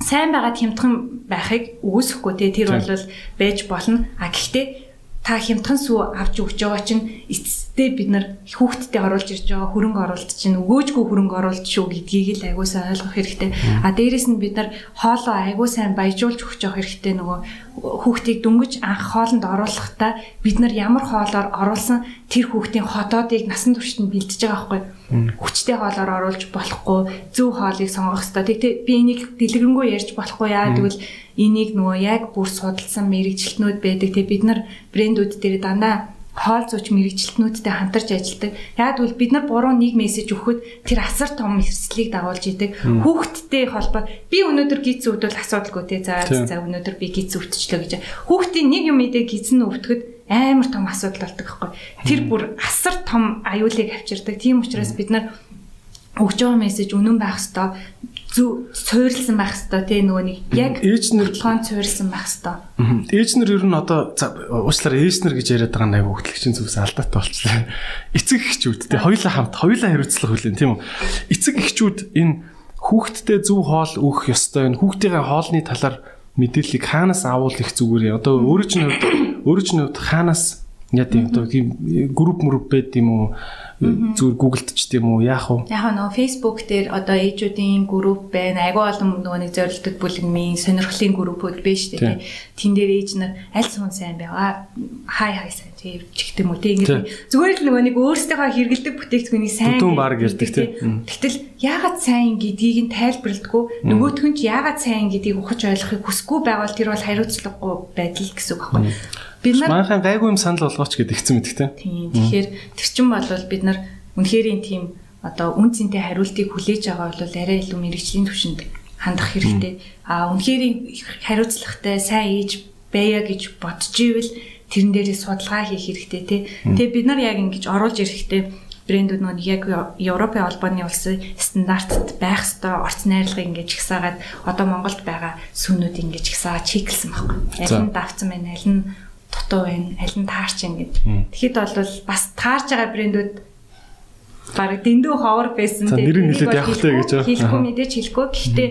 сайн байгаа хямдхан байхыг үүсэхгүй тий тэр бол байж болно. А гэхдээ та хямдхан сүү авч өгч байгаа чинь эцэстээ бид нар хүүхдтэд оруулж ирж байгаа хөрөнгө оруулалт чинь өгөөжгүй хөрөнгө оруулалт шүү гэдгийг л аягуулсан ойлгох хэрэгтэй. А дээрэс нь бид нар хоолоо аягуул сайн баяжуулж өгч явах хэрэгтэй нөгөө хүүхдийг дөнгөж анх хоолнд оруулахдаа бид нар ямар хоолоор оруулсан тэр хүүхдийн хотоодыг насан туршид нь бэлдэж байгаа байхгүй. Хүчтэй хоолоор оруулж болохгүй, зөв хоолыг сонгох хэрэгтэй. Тэгтээ би энийг дэлгэрэнгүй ярьж болохгүй яа гэвэл энийг нөгөө яг бүр судалсан мэрэгчлэтнүүд байдаг. Тэгээ бид нар брэндүүд дээр дандаа хоол зууч мэрэгчлэтнүүдтэй хамтарч ажилладаг. Яг бол бид нар буруу нэг мессеж өгөхөд тэр асар том эрсдлийг дагуулж идэг. Хүүхдтэй холбоо би өнөөдөр гиз өвдөл асуудалгүй те. За за өнөөдөр би гиз өвдчлөө гэж. Хүүхдийн нэг юм идэ гизэн өвдөхөд амар том асуудал болдог байхгүй. Тэр бүр асар том аюулыг авчирдаг. Тийм учраас бид нар өгж байгаа мессеж үнэн байх хэвээр зөв суурилсан байх хэвээр тий нөгөө нэг яг ээж нар толгойн суурилсан байх хэвээр. Нар ер нь одоо уучлаарай ээж нар гэж яриад байгаа нэг хөтлөгчийн зүгээс алдаатай болчихлоо. Эцэг эхчүүд тий хоёулаа хамт хоёулаа хариуцлага хүлээн тийм үү. Эцэг эхчүүд энэ хүүхдтэй зөв хоол өгөх ёстой. Энэ хүүхдийн хоолны талаар мэдээллийг хаанаас авуул их зүгээр. Одоо өөрөө чинь хувьд өөрөө чинь хувьд хаанаас яа тийм одоо тийм групп мөрөв байд юм уу зүгээр гуглд ч тийм үү яах вэ? Яг нөгөө Facebook дээр одоо ээжүүдийн групп байна. Айгүй олон нөгөө нэг зорилттой бүлэгмийн сонирхлын группүүд байна шүү дээ. Тэн дээр ээж нар аль сун сайн байгаа. Хай хай сайн тийм ч гэдэг юм уу. Тийм ингээд зүгээр л нөгөө нэг өөрсдийнхөө хэрэгэлдэг бүтээгдэхүүнийг сайн Бүдүүн баг ярьдаг, тий. Тэгтэл яагаад сайн гэдгийг нь тайлбарладгүй. Нөгөөх нь ч яагаад сайн гэдгийг ухаж ойлгохыг хүсэхгүй байвал тэр бол хариуцлагагүй байдал гэсэн үг байхгүй. Бид нар Манайхан гайгүй юм санал болгооч гэдэг ихсэн мэт тий. Тийм. Тэгэхээр тэр чин бол бид нар үнэхэрийн тийм одоо үн цэнтэй хариултыг хүлээж байгаа бол арай илүү мэрэгжлийн түвшинд хандах хэрэгтэй. А үнэхэрийн хариуцлагатай сайн ээж байя гэж бодож ивэл тэрэн дээрээ судалгаа хийх хэрэгтэй тий. Тэгээ бид нар яг ингэж оруулж ирэхдээ брэндүүд нөгөө яг Европын холбооны улсын стандартт байх ёстой орц найрлагыг ингэж гисаагаад одоо Монголд байгаа сүнүүд ингэж гисаагаад чиглэсэн байхгүй. Аль нь давцсан байна, аль нь дутуу байна, аль нь таарч байна гэд. Тэгэхэд бол бас таарч байгаа брэндүүд баг дэндүү ховор байсан За, нэр нь хэлээд явах хэрэгтэй гэж. Хэлэхгүй мэдээж хэлэхгүй. Гэхдээ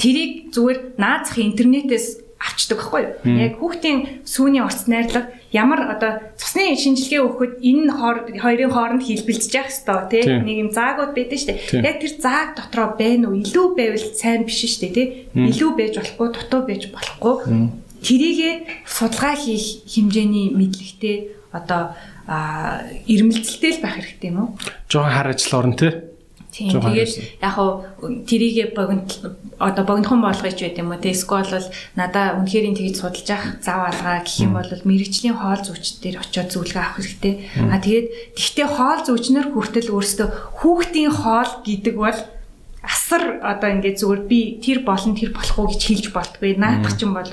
тэрийг зүгээр наазах интернетээс авчдаг байхгүй юу? Яг хүүхдийн сүүний орц найрлага ямар одоо цусны шинжилгээ өгөхөд энэ хоёрын хооронд хэлбэлцэж явах хэвээр тий Тийм. нэг юм заагууд байдаг шүү Тийм. дээ. Яг тэр зааг дотроо байна уу? Илүү байвал сайн биш шүү дээ тий. Илүү байж болохгүй, дутуу байж болохгүй. Тэрийгэ судалгаа хийх хэмжээний мэдлэгтэй одоо ирмэлцэлтэй л байх хэрэгтэй юм уу? Жохон хар ажил орно тий. Тийм. Тэгээд яг хав тэрийгэ богино одоо богинохон болгож байт юм уу? Тэ эсвэл бол надаа үнэхэрийн тэгж судалж явах зав алгаа гэх юм бол мэрэгчлийн хоол зүйч дээр очиод зөвлөгөө авах хэрэгтэй. А тэгээд тэгтээ хоол зүйчнэр хүртэл өөрсдөө хүүхдийн хоол гэдэг бол асар одоо ингээд зүгээр би тэр болон тэр болохгүй гэж хэлж болтгүй. Наадах чинь бол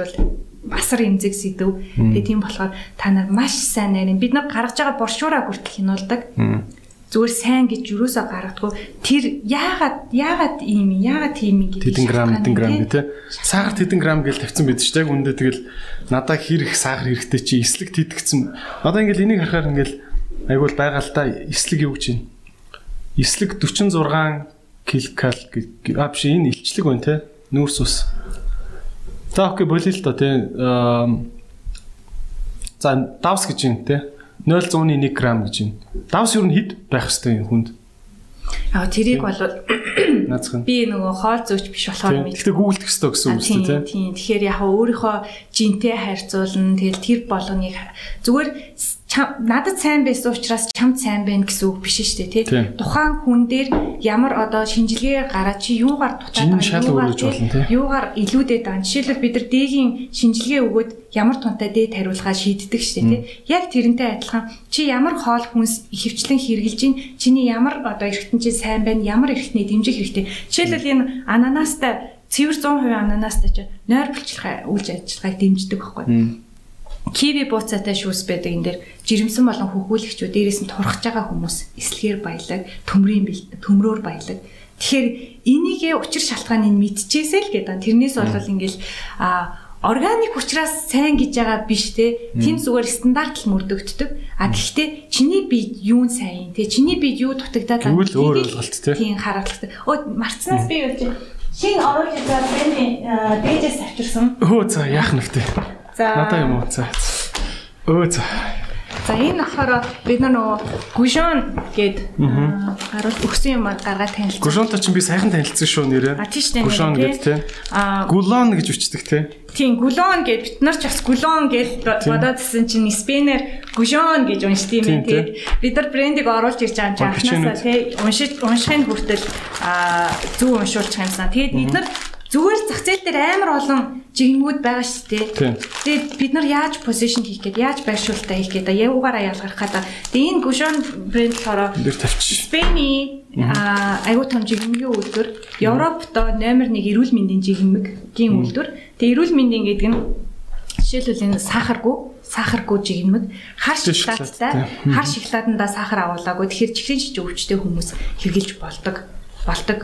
асар эмзэг сэдв. Тэгээ тийм болохоор та нар маш сайн нарийн бид нар гаргаж байгаа боршуураа хүртэл хянуулдаг зүгээр сайн гэж юусоо гаргадгүй тэр яагаад яагаад ийм юм яагаад тийм юм гэдэг Тэдэн грамм, тэдэн грамм нь, гэ тий. Сахар тэдэн грамм гэж тавьсан байдаг шүү дээ. Үндэ тэгэл надад хэрэг сахар хэрэгтэй чи эслэг тэтгэцэн. Одоо ингээл энийг харахаар ингээл айгуул да эслэг юу гэж байна. Эслэг 46 килокал гэ- а биш энэ илчлэг байна тий. Нүүрс ус. За окей болио л доо тий. Аа, За давс гэж байна тий. 0.1 г гэж байна. Давс юу н хэд байх хэвээр энэ хүнд? Аа тэрийг бол Наацхан. би нөгөө хоол зөөч биш болохоор Тийм. Гэхдээ гуглдэх хэрэгтэй гэсэн үг шүү дээ тий. тийм тэгэхээр яг өөрийнхөө жинтэй харьцуулна тэгэл тэр болгоныг зүгээр надад сайн байсан учраас чамд сайн байна гэсэн үг биш шүү дээ тий. Тухайн хүн дээр ямар одоо шинжилгээ гараад чи юугаар дутаад шал юугаар юугаар илүүдэд байгаа жишээлбэл бид нар дээгийн шинжилгээ өгөөд ямар тунтай дээд хариулгаа шийддэг шүү дээ тий. Яг тэрнтэй адилхан чи ямар хоол хүнс ихэвчлэн хэрглэж ин чиний ямар одоо эргэтэн чинь сайн байна ямар эргэтний дэмжих хэрэгтэй. Жишээлбэл энэ ананастай цэвэр 100% ананастай чи нойр булчлах үйл ажиллагааг дэмждэг байхгүй киви бууцаатай шүүс байдаг энэ дээр жирэмсэн болон хөхүүлэгчүүд дээрээс нь турхаж байгаа хүмүүс эслэгээр баялаг төмрийн төмрөөр баялаг тэгэхээр энийгээ учир шалтгааныг мэдчихээсэй л гэдэг. Тэрнээс бол ингээл а органик учраас сайн гэж байгаа биш те. Тим зүгээр стандарт л мөрдөгддөг. А гэхдээ чиний бие юу нь сайн те. Чиний бие юу дутагдаад Тэгвэл өөр гэдгийг ойлголт, те. Тийм харуулдаг. Өө марцнаас би юу чи шинэ оруулж байгаа брэндийн дээжээс авчирсан. Өө за яах нүгтэй. За. Надаа юм уу за. Өө за. За энэ болохоор бид нар нөгөө гүшон гээд гаруул өгсөн юм гаргаад танилцсан. Гушонтой чинь би сайхан танилцсан шүү нэрээ. А тийш. Гушон нэр, гэдэг те. А Гулон гэж үчдэг те. тийм гүлон гээд бид нар ч бас гүлон гэж бодоодсэн чинь спинер гүшон гэж уншд юм Тийм, бид нар брендийг оруулж ирж байгаа юм чинь анхнаасаа тий уншиж уншихын хүртэл а зөв уншуулчих юмсан. Тэгээд бид нар зүгээр зах зээл дээр амар олон жигмүүд байгаа шүү дээ. Тэгээд бид нар яаж position хийх гээд яаж байршуултаа хийх гээд явуугаараа ялгарх гэдэг. Тэгээд энэ гүшон брэнд болохоор а аюу том жигмэгийн үйлдвэр Европто номер 1 эрүүл мэндийн жигмэгийн үйлдвэр. Тэгээ эрүүл мэндийн гэдэг нь Жишээлбэл энэ сахаргүй, сахаргүй жигнэмэг, хар шоколадтай, хар шоколадандаа сахар агуулаагүй. Тэгэхээр чихрийн шиж өвчтэй хүмүүс хэрглэж болдог болдог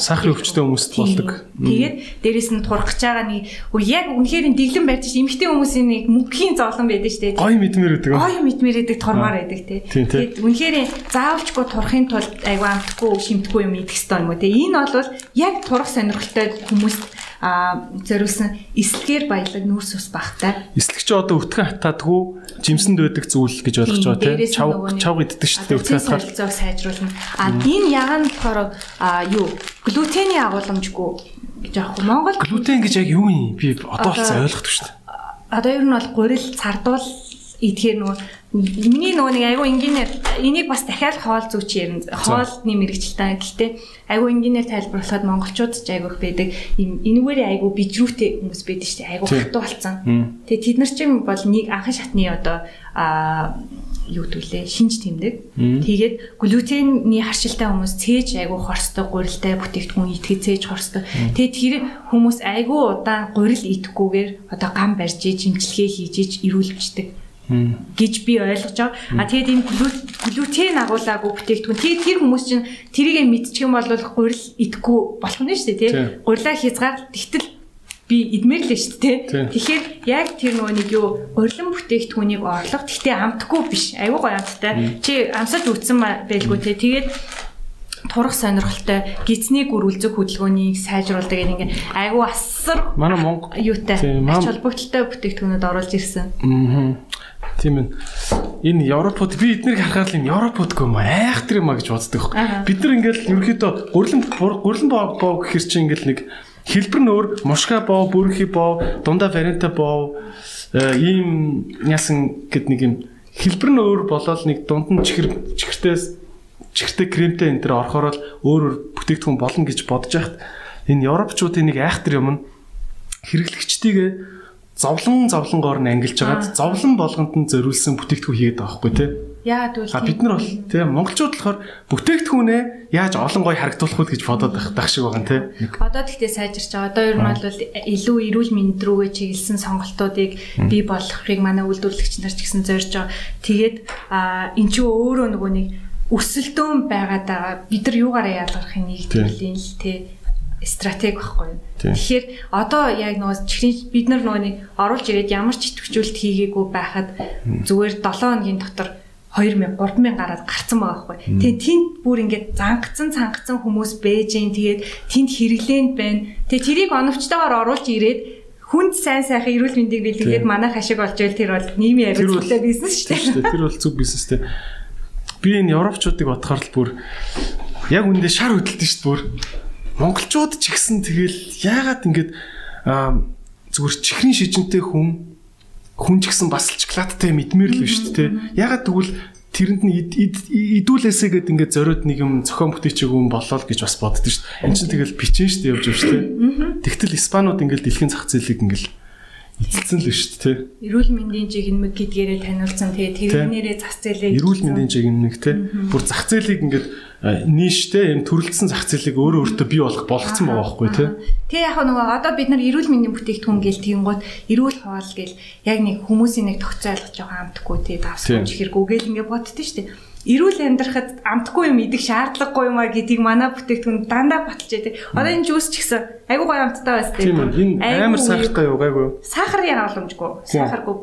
Сахарын өвчтэй хүмүүст болдог. Тэгээд дээрэс нь турах гэж байгаа нэг яг үнэхээр энэ дэглэн барьж ш эмхтэй хүмүүсийн нэг мөнхийн зовлон байдаг шүү дээ. Гой мэдмэр гэдэг. Гой мэдмэр байдаг турмаар байдаг тий. Тэгээд үнэхээр заавчгүй турахын тулд айгу амтгүй шимтгүй юм идэх хэрэгтэй юм уу тий. Энэ бол яг турах сонирхолтой хүмүүст зориулсан эслэгээр баялаг нүүрс ус багтай. Эслэгч одоо өтгөн хатаадгүй жимсэнд байдаг зүйл гэж ойлгож байгаа тийм. нь Чав чав иддэг шүү дээ өтгөн хатаад. солилцоог сайжруулна. А энэ ягаан болохоор а юу глютений агуулмжгүй гэж аах. Монгол Глютен гэж яг юу юм? Би одоо болцсон ойлгохгүй шүү дээ. одоо ер нь бол гурил цардуул идэхээр нөгөө миний нөгөө нэг айгу инженеэр энийг бас дахиад хоол зүүч ярина. Хоолны мэрэгчлээ. Гэхдээ айгу инженеэр тайлбарлахад монголчууд ч айгу их байдаг. Юм энэгээр айгу бижрүүтэй хүмүүс байдаг шүү дээ. Айгу Тийм. хатуу болсон. Тэгээ тэд нар чинь бол нэг анхан шатны одоо а юу гэдүүлээ шинж тэмдэг. Тэгээд глютений харшилтай хүмүүс цээж айгу хорсдог гурилтай бүтээгдэхүүн идэхэд цээж хорсдог. Тэгээд тэр хүмүүс айгу удаан гурил идэхгүйгээр одоо гам барьж имчилгээ хийж ирүүлждэг гэж би ойлгож байгаа. А тэгээд энэ глю- глютен агуулаагүй бүтээгдэхүүн. Тэгээд тэр хүмүүс чинь тэрийг мэдчих юм бол гурил идэхгүй болох нь шүү дээ, тий. Гурилаа хязгаар тэгтэл би идмээр л шүү дээ. Тэгэхээр яг тэр нөгөө нэг юу гурилан бүтээгдэхүүнийг орлого тэгтээ амтгүй биш. Аюу гой амттай. Чи амсаж үтсэн ба- байлгүй тий. Тэгээд турах сонирхолтой гизний гөрүүлзэх хөдөлгөөнийг сайжруулдаг ингээ айгу асар Манай Монгол юутай ач холбогдолтой бүтээгдэхүүнүүд оруулж ирсэн. Аа. Тийм ээ. Энэ Европод би эднийг харахад л энэ Европод гом айхтар юм а гэж боддог. Бид нар ингээл ерөөхдөө гурлан гурлан боо боо гэхэр чинь ингээл нэг хэлбэр нь өөр мушка боо, бүрхи боо, дундаа варианта боо э, ийм яасан гэд нэг юм хэлбэр нь өөр болоод нэг дунд нь чихэр чихэртээс чихэртэй кремтэй энэ төр орохоор л өөр өөр бүтээгдэхүүн болно гэж бодож яхад энэ европчуудын нэг айхтар юм нь хэрэглэгчдийгээ зовлон зовлонгоор нь ангилж Аа. хагаад зовлон болгонд нь зориулсан бүтээгдэхүүн хийгээд байгаа байхгүй тий. Яагаад вэ? А бид нар бол тий монголчууд болохоор бүтээгдэхүүнээ яаж олон гой харагдуулах вэ гэж бодоод байх шиг байгаа юм тий. Нэг Одоо тэгтээ сайжирч байгаа. Одоо ер нь бол илүү эрүүл мэнд рүүгээ чиглэсэн сонголтуудыг бий болгохыг манай үйлдвэрлэгч нар ч гэсэн зорж байгаа. Тэгээд эн чинь өөрөө нөгөө нэг өсөлтөөн байгаад байгаа. Бид нар юугаараа ялгархын нэгдвэрлэлийн л тий стратеги байхгүй юу. Тэгэхээр одоо яг нөгөө чихрийн бид нар нөгөө нэг оруулж ирээд ямар ч идэвхжүүлэлт хийгээгүй байхад зүгээр 7 хоногийн дотор 2000 3000 гараад гарцсан байгаа байхгүй. Тэгээ тэнд бүр ингээд зангацсан цангацсан хүмүүс бэжэн тэгээд тэнд хэрэглээнд байна. Тэгээ тэрийг оновчтойгоор оруулж ирээд хүнд сайн сайхан эрүүл мэндийг бэлгэлээд Тийм. манай хашиг болж ийл тэр бол нийгмийн ярилцлагатай бизнес шүү дээ. Тэр бол зөв бизнес тий. Би энэ европчуудыг бодохоор л бүр яг үндэ шар хөдөлтөн шүү дээ бүр. Монголчууд ч ихсэн тэгэл яагаад ингэж зүгээр чихрийн шижинтэй хүн хүн ч гэсэн бас л шоколадтай мэдмээр л биш дээ. Ягаад тэгвэл тэрэнд нь ид- ид- идүүлээсэ гээд ингээд зориод нэг юм зохион бүтээчээгүй юм болоо л гэж бас боддоо шүү дээ. Энд чинь тэгэл бичэн шүү дээ явж байгаа шүү дээ. Тэгтэл испанууд ингээд дэлхийн зах зээлийг ингээд эзэлсэн л шүү дээ. Эрүүл мэндийн жигнэмэг гэдгээрээ таниулсан. Тэгээ тэрнэрээ зах зээлээ эрүүл мэндийн жигнэмэг те бүр зах зээлийг ингээд нийштэй юм төрөлдсөн зах зээлийг өөрөө өөртөө бий болох болгоцсон байгаа байхгүй те Тэг яг нөгөө одоо бид нар эрүүл мэндийн бүтээгдэхүүн гээл тэгэнгუთ эрүүл хоол гээл яг нэг хүмүүсийн нэг тогтцоо ойлгож байгаа амтгүй тий давсгүй Тийм. чихэргүй гээл ингээ боддөө штэ. Эрүүл амьдрахад амтгүй юм идэх шаардлагагүй юм а гэдгийг манай бүтээгдэхүүн дандаа баталж яадаг. Одоо энэ жуус ч гэсэн айгуу гоё амттай байс тий. тийм үү энэ амар сахартай юу гайгүй халамжгүй. Тийм. Сахаргүй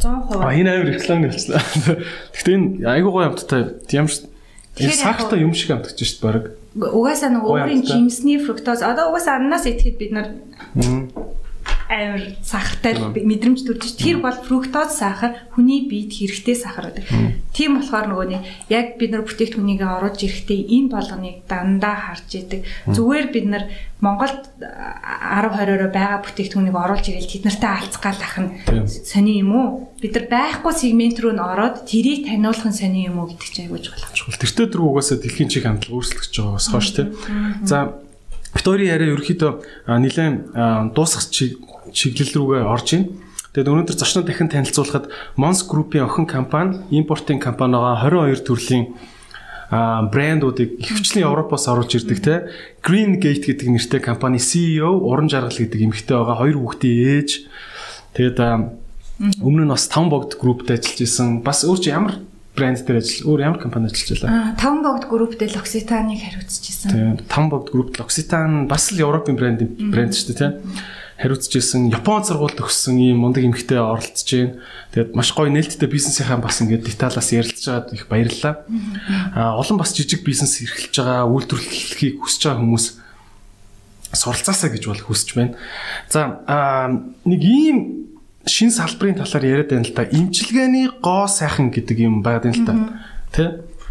100%. а энэ амар реклам гэлчлээ гэхдээ энэ айгуу гоё амттай ямар ч Тэгэхээр яг сахартай юм шиг амтгаж дээ баг Угаасаа нөгөө өөрийн жимсний фруктоз одоо угаасаа ананаас идэхэд бид нар. Амар сахартай мэдрэмж төрж тэр бол фруктоз сахар хүний биед хэрэгтэй сахар байдаг. Тийм болохоор нөгөө нэг яг бид нар бүтээгдэхүүнийг оруулж ирэхдээ энэ болгоныг дандаа харж идэг. Зүгээр бид нар Монголд 10 20-ороо байгаа бүтээгдэхүүнийг оруулж ирээл тэд нартай алцах гал ах нь сони юм уу? Бид нар байхгүй сегмент рүү н ороод тэрийг таниулах нь сони юм уу гэдэг чинь айгууж болох. тэртээ дөрөв угаасаа дэлхийн чиг хандлага өөрчлөгдөж байгаа бас хоош те. За Викторийн яриа ерөөхдөө нэлээд дуусах чиг- чиглэл рүүгээ орж ийн. Тэгээд өнөөдөр зочноо дахин танилцуулахад Mons Group-ийн охин компани, импортын компани байгаа 22 төрлийн брэндуудыг ихвчлэн Европоос оруулж ирдэг те Green Gate гэдэг нэртэй компани CEO Уран Жаргал гэдэг эмэгтэй байгаа хоёр хүүхдийн ээж Тэгээд өмнө нь бас 5 богд групптэй ажиллаж исэн. Бас өөр чи ямар брэнд дээр ажил өөр ямар компани ажиллаж байлаа? Аа, 5 богд групптэй L'Occitane-ыг хариуцчихсан. Тэгээд 5 богд групп L'Occitane бас л Европын брэнд брэнд шүү дээ, тийм хариуцжсэн Япон сургуульд өгсөн ийм мундаг эмэгтэй оролцож байна. Тэгээд маш гоё нээлттэй бизнесийнхаа бас ингээд деталаас ярилцж байгаад их баярлалаа. Аа олон бас жижиг бизнес эрхэлж байгаа үйлдвэрлэлийг хүсэж байгаа хүмүүс суралцаасаа гэж бол хүсэж байна. За нэг ийм шин салбарын талаар яриад байна л да. Имчилгээний гоо сайхан гэдэг юм байгаад байна л да. Тэ?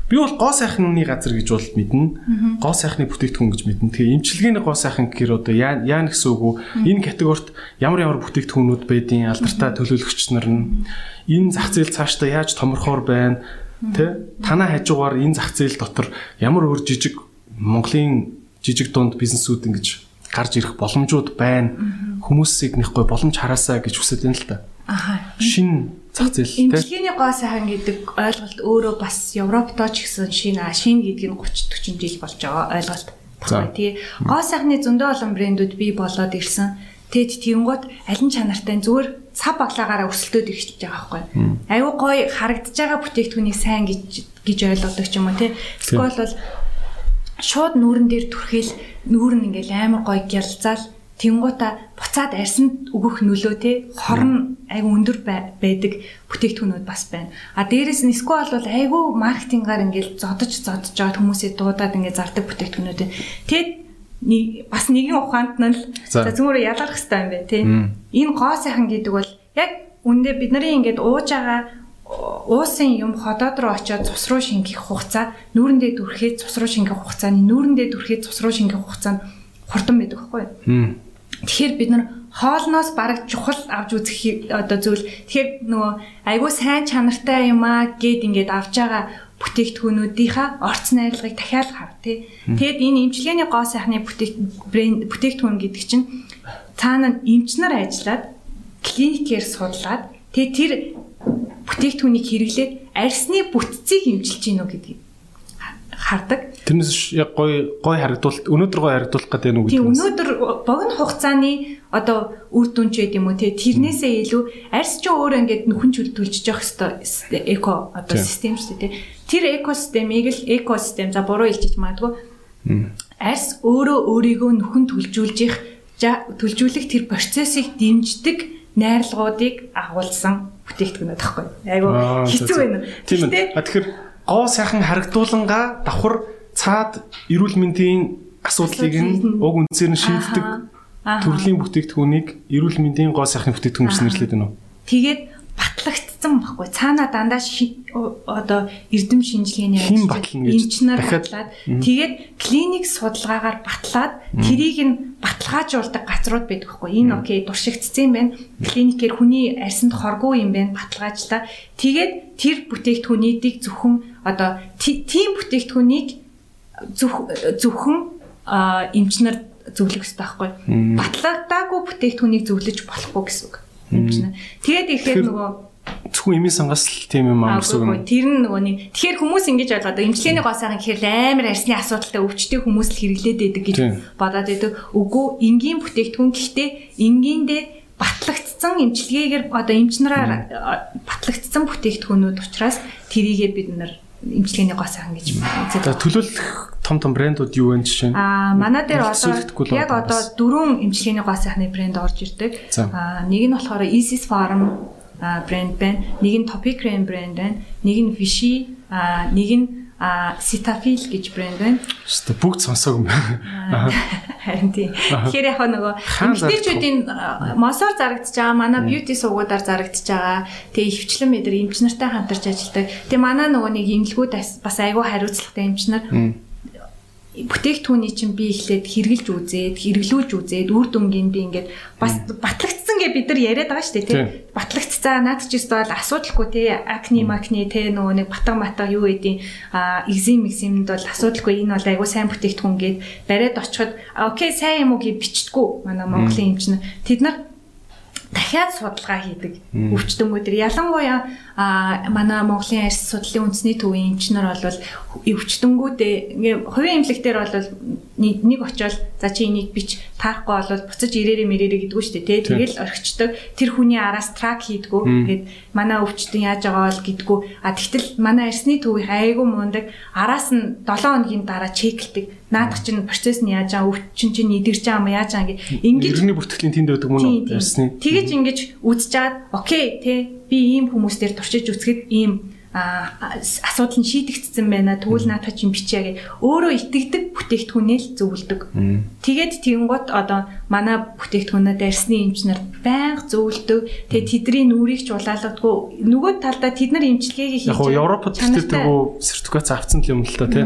Би бол гоо сайхны газар гэж бол мэднэ. Гоо сайхны бүтээгдэхүүн гэж мэднэ. Тэгээ имчилгээний гоо сайхан гэхээр одоо яа яа гэсэн үг үү? Энэ категорид ямар ямар бүтээгдэхүүнүүд байдیں۔ Алдартай төлөөлөгч нар нь энэ зах зээл цаашдаа яаж томорхоор байна? Тэ? Танаа хажуугаар энэ зах зээл дотор ямар өөр жижиг Монголын жижиг дунд бизнесүүд ингэж гарч ирэх боломжууд байна. Хүмүүсийг нэг гой боломж хараасаа гэж хүсэж байна л та. Аха. Шин зах зээл тийм. Имчилгээний гоо сайхан гэдэг ойлголт өөрөө бас Европтой ч гэсэн шин шин гэдэг нь 30 40 жил болж байгаа ойлголт. За. Тэгээ гоо сайхны зөндөө олон брэндүүд бий болоод ирсэн. Тэгэд тиймгот аль нь чанартай зүгээр цав баглагаараа өрсөлдөд ирчихэж байгаа байхгүй. Аюу гой харагдаж байгаа бүтээгдэхүүнийг сайн гэж гэж ойлгодог ч юм уу тий. Эсвэл бол шууд нүүрэн дээр түрхэл нүүрэн ингээл амар гой гялзаал Тэнгуута буцаад арьсанд өгөх нөлөө те хорн айгу өндөр байдаг бүтээгдэхүүнүүд бас байна. А дээрэс нь эсвэл бол айгу маркетингаар ингээл зодож зодож жаад хүмүүсээ дуудаад ингээд зардаг бүтээгдэхүүнүүд. Тэгэд бас нэгэн ухаанд нь л за зүгээр ялгарх хэрэгтэй юм байна те. Энэ гоо сайхан гэдэг бол яг үндэ бид нарын ингээд ууж байгаа уусын юм ходоод руу очиод цус руу шингэх хугацаа нүүрэндээ дүрхээ цус руу шингэх хугацааны нүүрэндээ дүрхээ цус руу шингэх хугацаа нь хурдан байдаг байхгүй юу? Тэгэхээр бид нар хоолноос бараг чухал авч үзэх одоо зүйл. Тэгэхээр нөгөө айгүй сайн чанартай юм аа гэд ингээд авч байгаа бүтээгдэхүүнүүдийнхаа орц найрлагыг дахиад хав тий. Тэгэд энэ имчилгээний гоо сайхны бүтээгдэхүүн гэдэг чинь цаана эмч нар ажиллаад клиникээр судлаад тэгээ тэр бүтээгдэхүүнийг хэрэглээд арьсны бүтцийг эмчилж гинөө гэдгийг хардаг. Тэрнээс яг гой гой харагдуулт өнөөдөр гой харагдуулах гэдэг нь үү? Тийм өнөөдөр богино хугацааны одоо үр дүн ч юм уу те тэрнээсээ илүү арьс ч өөрөө ингээд нөхөн чөлдүүлж явах хэвээр эко одоо систем шүү дээ те. Тэр экосистемийг л экосистем за буруу хэлж магадгүй. Арьс өөрөө өөрийгөө нөхөн төлжүүлж их төлжүүлэх тэр процессыг дэмждэг найрлагуудыг агуулсан бүтээгдэхүүн байхгүй. Айгу хэцүү байна. Тийм ээ. Тэгэхээр гоо сайхан харагдуулангаа давхар цаад эрүүл мэндийн асуудлыг нь уг үнцээр нь шийддэг төрлийн бүтээгдэхүүнийг эрүүл мэндийн гоо сайхны бүтээгдэхүүн гэж нэрлэдэг нь? Тэгээд батлагдсан баггүй. Цаана дандаа одоо эрдэм шинжилгээний эмчнэр батлаад тэгээд клиник судалгаагаар батлаад тэрийг нь баталгаажуулдаг газрууд байдаг байхгүй. Энэ окей дуршигдсан байна. Клиникээр хүний арьсанд хоргүй юм байна. Баталгаажлаа. Тэгээд тэр бүтээгдэхүүнийг зөвхөн одоо тийм бүтээгдэхүүнийг зөвхөн эмчнэр зөвлөх хэрэгтэй байхгүй. Батлагдаагүй бүтээгдэхүүнийг зөвлөж болохгүй гэсэн үг. Эмчнэр. Тэгээд ихээр нөгөө зөвхөн эмийн сангаас л тийм юм аа гэсэн үг. Тэр нь нөгөө нэг тэгэхээр хүмүүс ингэж ойлгоод эмчилгээний гоо сайхан гэхээр амар арсны асуудалтай өвчтөе хүмүүс л хэрэглээд байдаг гэж бодоод байдаг. Үгүй энгийн бүтээгдэхүүн гэхдээ энгийндээ батлагдсан эмчилгээгээр одоо эмчнараар батлагдсан бүтээгдэхүүнүүд учраас тэрийгээ бид нар имчилгээний гоо сайхан гэж үздэг. Төлөөлөх том том брэндүүд юу вэ жишээ нь? Аа манай дээр одоо яг одоо дөрвөн имчилгээний гоо сайхны брэнд орж ирдэг. Аа нэг нь болохоор Isis Farm брэнд байна. Нэг нь Topic Cream брэнд байна. Нэг нь Vichy, аа нэг нь а Cetaphil гэж брэнд байна. Шүү дээ бүгд сонсоог юм байна. Харин тийм. Тэгэхээр яг нөгөө эмэгтэйчүүдийн мосоор зарагдчихж байгаа, манай beauty сувгуудаар зарагдчихж байгаа. Тэгээ өвчлэн мэдэр эмч нартай хамтарч ажилладаг. Тэгээ манай нөгөө нэг имлгүүд бас айгүй хариуцлагатай эмч нар бүтээгдэхүүний чинь би эхлээд хэрглэж үзээд, хэрэглүүлж үзээд, үр дүнгийн би ингээд бас батлагдсан гэ бид нар яриад байгаа шүү дээ, тийм. Батлагдцаа наад чи өстө бол асуудалгүй тий. Акни, макни тий нөгөө нэг батга матга юу гэдیں а экзем экземд бол асуудалгүй энэ бол айгүй сайн бүтээгдэхүүн гээд бариад очиход окей сайн юм уу гэж бичдэггүй манай Монголын эмч нар. Тэд нар дахиад судалгаа хийдэг өвчтөнгүүдэр ялангуяа манай Монголын арьс судлалын үндэсний төвийн эмчнэр бол өвчтөнгүүдээ ингээ хувийн эмнэлэг дээр бол нэг очиод за чи энийг бич таарахгүй болоод буцаж ирээрээ мэрээрээ гэдгүү дээ тий. Тэгэл орхичдаг. Тэр хүний араас трак хийдгүү. Ингээд манай өвчтөн яаж байгаа бол гэдгүү. А тэгтэл манай арсны төвийн айгүй мундаг араас нь 7 хоногийн дараа чеклдэг. Наадах чинь процесс нь яаж байгаа өвчин чинь идэрч байгаа юм яаж байгаа гэ. Ингээд иргэний бүртгэлийн тэнд байдаг мөн үү? Арсны. Тэгэж ингэж чаад окей тий би ийм хүмүүс дээр туршиж үзэхэд ийм асуудал нь шийдэгдсэн байна. Тэгвэл наадах чинь бичээ гэ. Өөрөө итгэдэг бүтээгдэхүүнээ л зөвлөдөг. Тэгээд тэнгуут одоо манай бүтээгдэхүүнүүд арсны эмчнэр байнга зөвлөдөг. Тэгээд тэдний нүрийг ч улаалгадгүй. Нөгөө талдаа тэд нар эмчилгээгээ хийж. Яг Европод тэгтээ сертификат авсан юм л та тий.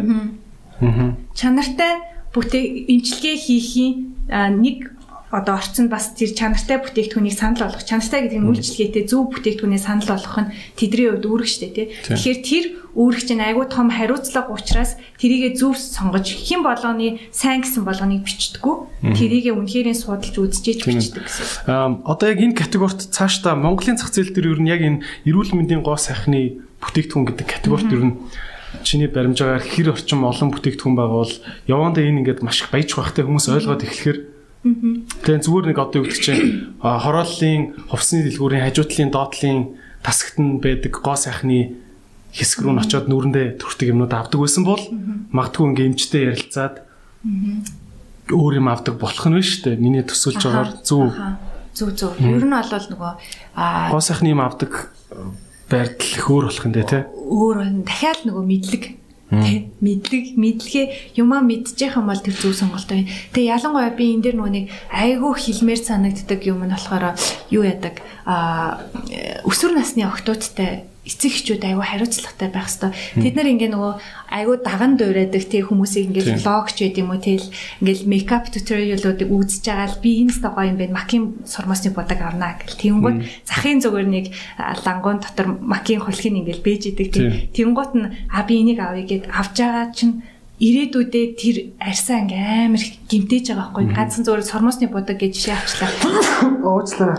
Чанартай бүтээг эмчилгээ хийхийн нэг одоо орцонд бас тэр чанартай бүтээгдэхүүнийг санал болгох чанартай гэдэг нь үйлчлэгээтэй зөв бүтээгдэхүүнээ санал болгох нь тэдний хувьд үүрэг штэ тий. Тэгэхээр тэр үүрэг чинь айгүй том хариуцлага учраас тэрийгэ зөв сонгож хэн болгоны сайн гэсэн болгоныг бичдэггүй. Тэрийгэ үнэхэрийн судалж үзчихэж бичдэг гэсэн. Аа одоо яг энэ категорид цаашдаа Монголын зах зээл дээр юу нь яг энэ эрүүл мэндийн гоо сайхны бүтээгдэхүүн гэдэг категорид юу нь чиний баримжаагаар хэр орчим олон бүтээгдэхүүн байгаа бол явандаа энэ ингээд маш их баяж байхтай хүмүүс ойлгоод эхлэхээр Тэгээ зүгээр нэг одоо юу гэдэг чинь хорооллын хувцсны дэлгүүрийн хажуутлын доотлын тасагт нь байдаг гоо сайхны хэсэг рүү н очиод нүрэндээ төрхтөг юмнууд авдаг байсан бол магадгүй ингээ эмчтэй ярилцаад өөр юм авдаг болох нь биш үү? Миний төсөлж байгаагаар зөв зөв зөв. Ер нь бол нөгөө гоо сайхны юм авдаг байртал их өөр болох юм дээ тий. Өөр дахиад нөгөө мэдлэг Тэ мэдлэг мэдлэгээ юмаа мэдчих юм бол тэр зөв сонголт байна. Тэгээ ялангуяа би энэ дэр нөгөө нэг айгүй хилмээр санагддаг юм нь болохоор юу яадаг а өсвөр насны охтуудтай эцэг эхчүүд айгүй хариуцлагатай байх хэвээр. Тэд нар ингээ нөгөө айгүй даган дуурайдаг тий хүмүүсийг ингээ влогч байд юм уу тий ингээл мейкап туториалуудыг үзэж байгаа л би энэ сте гоё юм байна. Макийн сормосны бодог авнаа гэл. Тэнгүүд захын зүгээр нэг лангуун дотор макийн хулхийг ингээл бэж идэг тий. Тэнгууд нь а би энийг авъя гэд авч байгаа чинь ирээдүйдээ тэр арьсаа ингээм амар гимтээж байгаа байхгүй. Ганцхан зүгээр сормосны будаг гэж жишээ авчлаа. Уучлаа.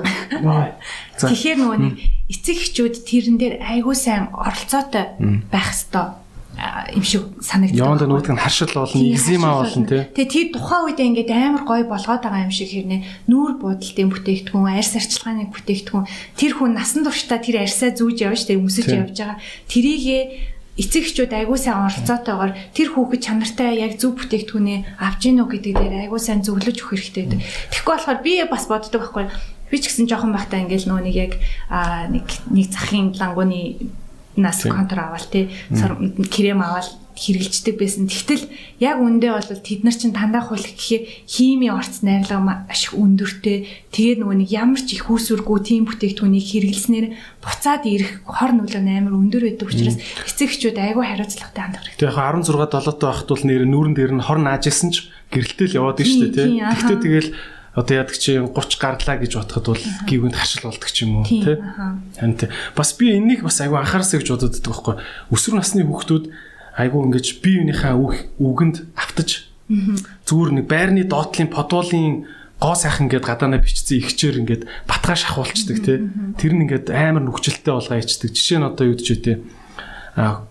Тэгэхээр нөгөө нэг эцэг эхчүүд тэрэн дээр айгүй сайн оролцоотой байх хэвээр юм шиг санагддаг. Яванда нүгдэг нь харшил болно, экзима болно тий. Тэгээ тэр тухайн үедээ ингээд амар гоё болгоод байгаа юм шиг хэрнээ. Нүүр будалтын бүтээгдэхүүн, арьс арчилгааны бүтээгдэхүүн. Тэр хүн насан туршдаа тэр арьсаа зүүж явж штэ өмсөж явж байгаа. Тэрийгэ эцэг эхчүүд айгуу сайн оролцоотойгоор тэр хүүхэд чанартай яг зөв бүтээгдэхүүнээ авч гинөө гэдэг дээр айгуу сайн зөвлөж өгөх хэрэгтэй. Тэгэхгүй болохоор би бас боддог байхгүй. Би ч гэсэн жоохон байхдаа ингээл нөө нэг яг нэг нэг захын лангууны нас контр аваад тий крем аваад хэрэгжилдэг байсан. Тэгтэл яг үндэ бол тэд нар чинь дандаа хул гэхээр хими орц найрлага маш их өндөртэй. Тэгээд нөгөө нэг ямар ч их үүсвэргүй тийм бүтээгдэхүүнийг хэрэглэснээр буцаад ирэх хор нөлөө амар өндөр байдаг учраас эцэгчүүд айгүй хариуцлагатай хандах хэрэгтэй. Тэгээ 16 7 байхад бол нэр нүүрэн дээр нь хор наажсэн ч гэрэлтэл яваад нь шүү дээ тий. Гэхдээ тэгэл одоо яадаг чи 30 гарлаа гэж бодоход бол гівгэнд хашил болдог ч юм уу тий. Бас би энэнийг бас айгүй анхаарсаа гэж бодод байдаг байхгүй. Өсвөр насны хүүхдүүд айгүй ингэж биеийнхээ үгэнд автаж зүгээр нэг байрны доотлын подуулын гоо сайхан гээд гадаанаа бичсэн ихчээр ингээд батгаа шахуулцдаг тий. Тэр нь ингээд амар нүгчлэлтэй болгоо ячдаг. Жишээ нь одоо юу гэж үтэй а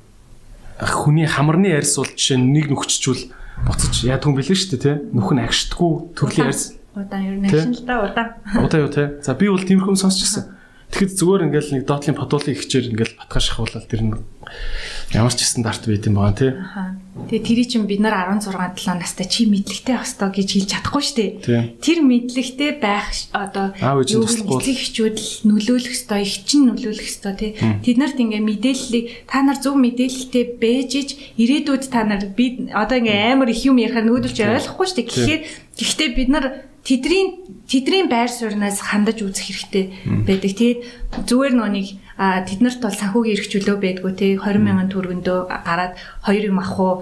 хүний хамарны арьс бол жишээ нь нэг нүгччүүл буцаж яад хүн бэлэн шүү дээ тий. Нүх нь агшдаггүй төрлийн арьс. Удаан ер нь агшин л да удаан. Удаан юу тий. За би бол тиймэрхүү сонсчихсан. Тэгэхэд зүгээр ингээл нэг доотлын подуулын ихчээр ингээл батгаа шахуулаад тэр нь ямар ч стандарт байт юм байна тий. Тэгээ тэрий чинь бид нар 16 7 настай чи мэдлэгтэй хостой гэж хэлж чадахгүй шүү дээ. Тэр мэдлэгтэй байх одоо юу эцэг эхчүүд л нөлөөлөх ёстой, их чинь нөлөөлөх ёстой тий. Тэд нарт ингээ мэдээллийг та нар зөв мэдээлэлтэй бэж иж ирээдүйд та нар би одоо ингээ амар их юм ярихаар чи ойлгохгүй шүү дээ. Тэгэхээр гэхдээ бид нар тэдний тэдний байр сууриас хандаж үзэх хэрэгтэй байдаг. Тэгээд зүгээр нөө нэг тэд нарт бол санхүүгийн эрх чөлөө байдгүй те 20 мянган төгрөгөндөө гараад 2 юм авах уу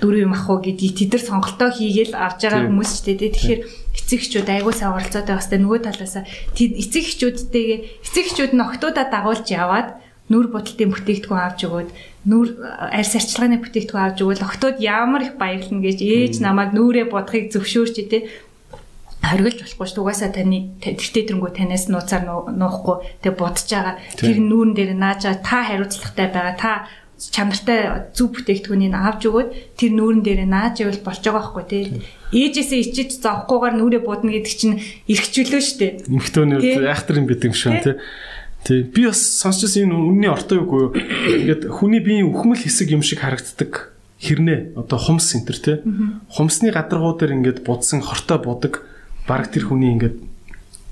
4 юм авах уу гэдгийг тэд нар сонголтоо хийгээл авч байгаа хүмүүс ч те. Тэгэхээр эцэг эхчүүд сайн оролцоотой бастай нөгөө талаасаа эцэг эхчүүдтэйгээ эцэг эхчүүд нь октоудаа дагуулж яваад нүр бодолтын бүтээгдэхүүн авч өгөөд нүр арьс арчилгааны бүтээгдэхүүн авч өгвөл октод ямар их баярлна гэж ээж намайг нүрээ бодохыг зөвшөөрч тий хоригдж болохгүй шүү. Угаасаа таны тэртээ тэрнгүү танаас нууцаар нуухгүй тэг бодож байгаа. Тэр нүүрэн дээр нааж та хариуцлагатай байгаа. Та чанартай зөв бүтээгдэхүүнийг авч өгөөд тэр нүүрэн дээр нааж ивэл болж байгаа байхгүй тий. Ээжээсээ ичиж зовхгүйгээр нүрээ будна гэдэг чинь эрхчлөө штэ. Эмхтөнүүд айхтар юм бидэг юм шиг тий. Тий. Би бас сонсчихсан энэ үнний ортой юу юу. Ингээд хүний биеийн үхмэл хэсэг юм шиг харагддаг хэрнээ одоо хумс центр тий. Хумсны гадаргуу дээр ингээд будсан хортой будаг баг тэр хүний ингээд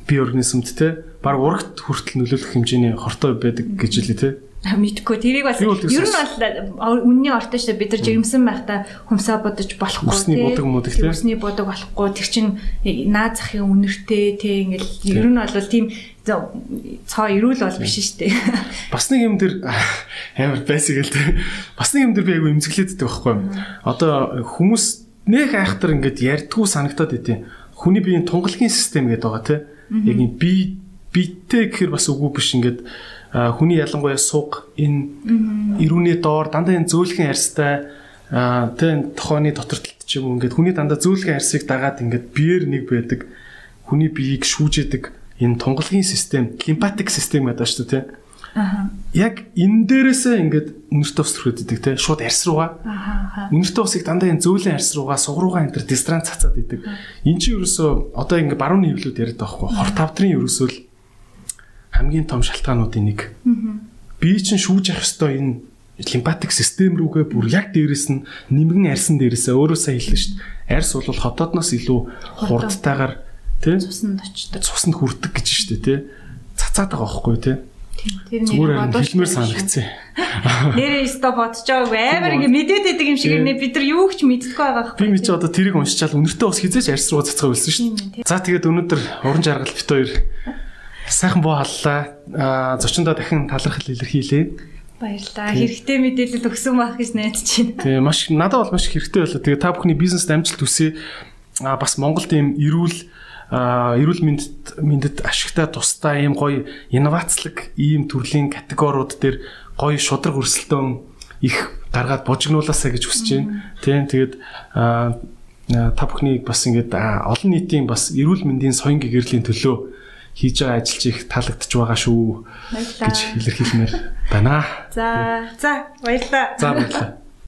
бие организмд тий. Баг урагт хүртэл нөлөөлөх хэмжээний хортой байдаг гэж хэлээ тий мэдгүй тэрийг бас ер нь бол үнний ортой шүү бид нар жирэмсэн байхдаа хүмсаа бодож болохгүй тийм будаг мудаг тийм хүмсний будаг болохгүй. Тэр чин наад захын үнэртэй тийм ингээл ер нь бол тийм цоо ирүүл бол биш шүү дээ. Бас нэг юм дэр амар байсаг л тийм бас нэг юм дэр би айгу эмзэглээддэг байхгүй одоо хүмүүс нэх айхтар ингээд ярьдгүү санагтаад идэв хүний биеийн тунгалгийн систем гэдэг байгаа тийм яг юм би битээ гэхэр бас үгүй биш ингээд хүний ялангуяа суг энэ ирүүний доор дандаа энэ зөөлхөн арьстай тэ тохооны дотор ч юм уу ингээд хүний дандаа зөөлхөн арьсыг дагаад ингээд биеэр нэг байдаг. Хүний биеийг шүүжэдэг энэ тунгалгийн систем лимфатик систем гэдэг шүү дээ Аха. Яг энэ дээрээсээ ингээд үнэртэ ус төрөдөг те шууд арьс руугаа. Аха. Үнэртэ усыг дандаа энэ зөөлөн арьс руугаа суг руугаа энэ төр дистранц цацаад идэг. Энд чинь ерөөсөө одоо ингээд барууны хөвлөд яриад байгаа хгүй. Хор тавдрын ерөөсөө л хамгийн том шалтгаануудын нэг. Бие чинь шүүж явах ёстой энэ лимфатик систем рүүгээ бүр яг дээрэс нь нэмгэн арьсан дээрээсээ өөрөөсөө хэллээ шүү дээ. Арьс бол хотоодноос илүү хурдтайгаар тий цуснд очдог. Цуснд хүрдэг гэж дээ тий. Цацаад байгаа байхгүй тий. Тэр Зүгээр хэлмээр санагдсан. Нэрээ өстө бодож байгаагүй амар ингэ мэдээд байдаг юм шиг нэ бид нар юу ч мэддэггүй байгаа байхгүй. Би чи одоо тэрийг уншичаал үнэртээ ус хизээч арьс руу цацгаа үлсэн шүү дээ. За тэгээд өнөөдөр уран жаргал бит хоёр Сайхан боо халлаа. Аа зочиндоо дахин талархал илэрхийлээ. Баярлалаа. Хэрэгтэй мэдээлэл өгсөн байх гэж найдаж байна. Тэгээ маш надад бол маш хэрэгтэй байлаа. Тэгээ та бүхний бизнест амжилт хүсье. Аа бас Монголд ийм эрүүл эрүүл мэндэд мэндэд ашигтай тустай ийм гоё инновацлог ийм төрлийн категориуд дээр гоё шудраг өрсөлдөөн их гаргаад бужигнуулаасаа гэж хүсэж байна. Тийм тэгээд та бүхний бас ингээд олон нийтийн бас эрүүл мэндийн соён гэгэрлийн төлөө хийж байгаа ажил чи их таалагдж байгаа шүү гэж илэрхийлмээр байна. За за баярлалаа. За баярлалаа.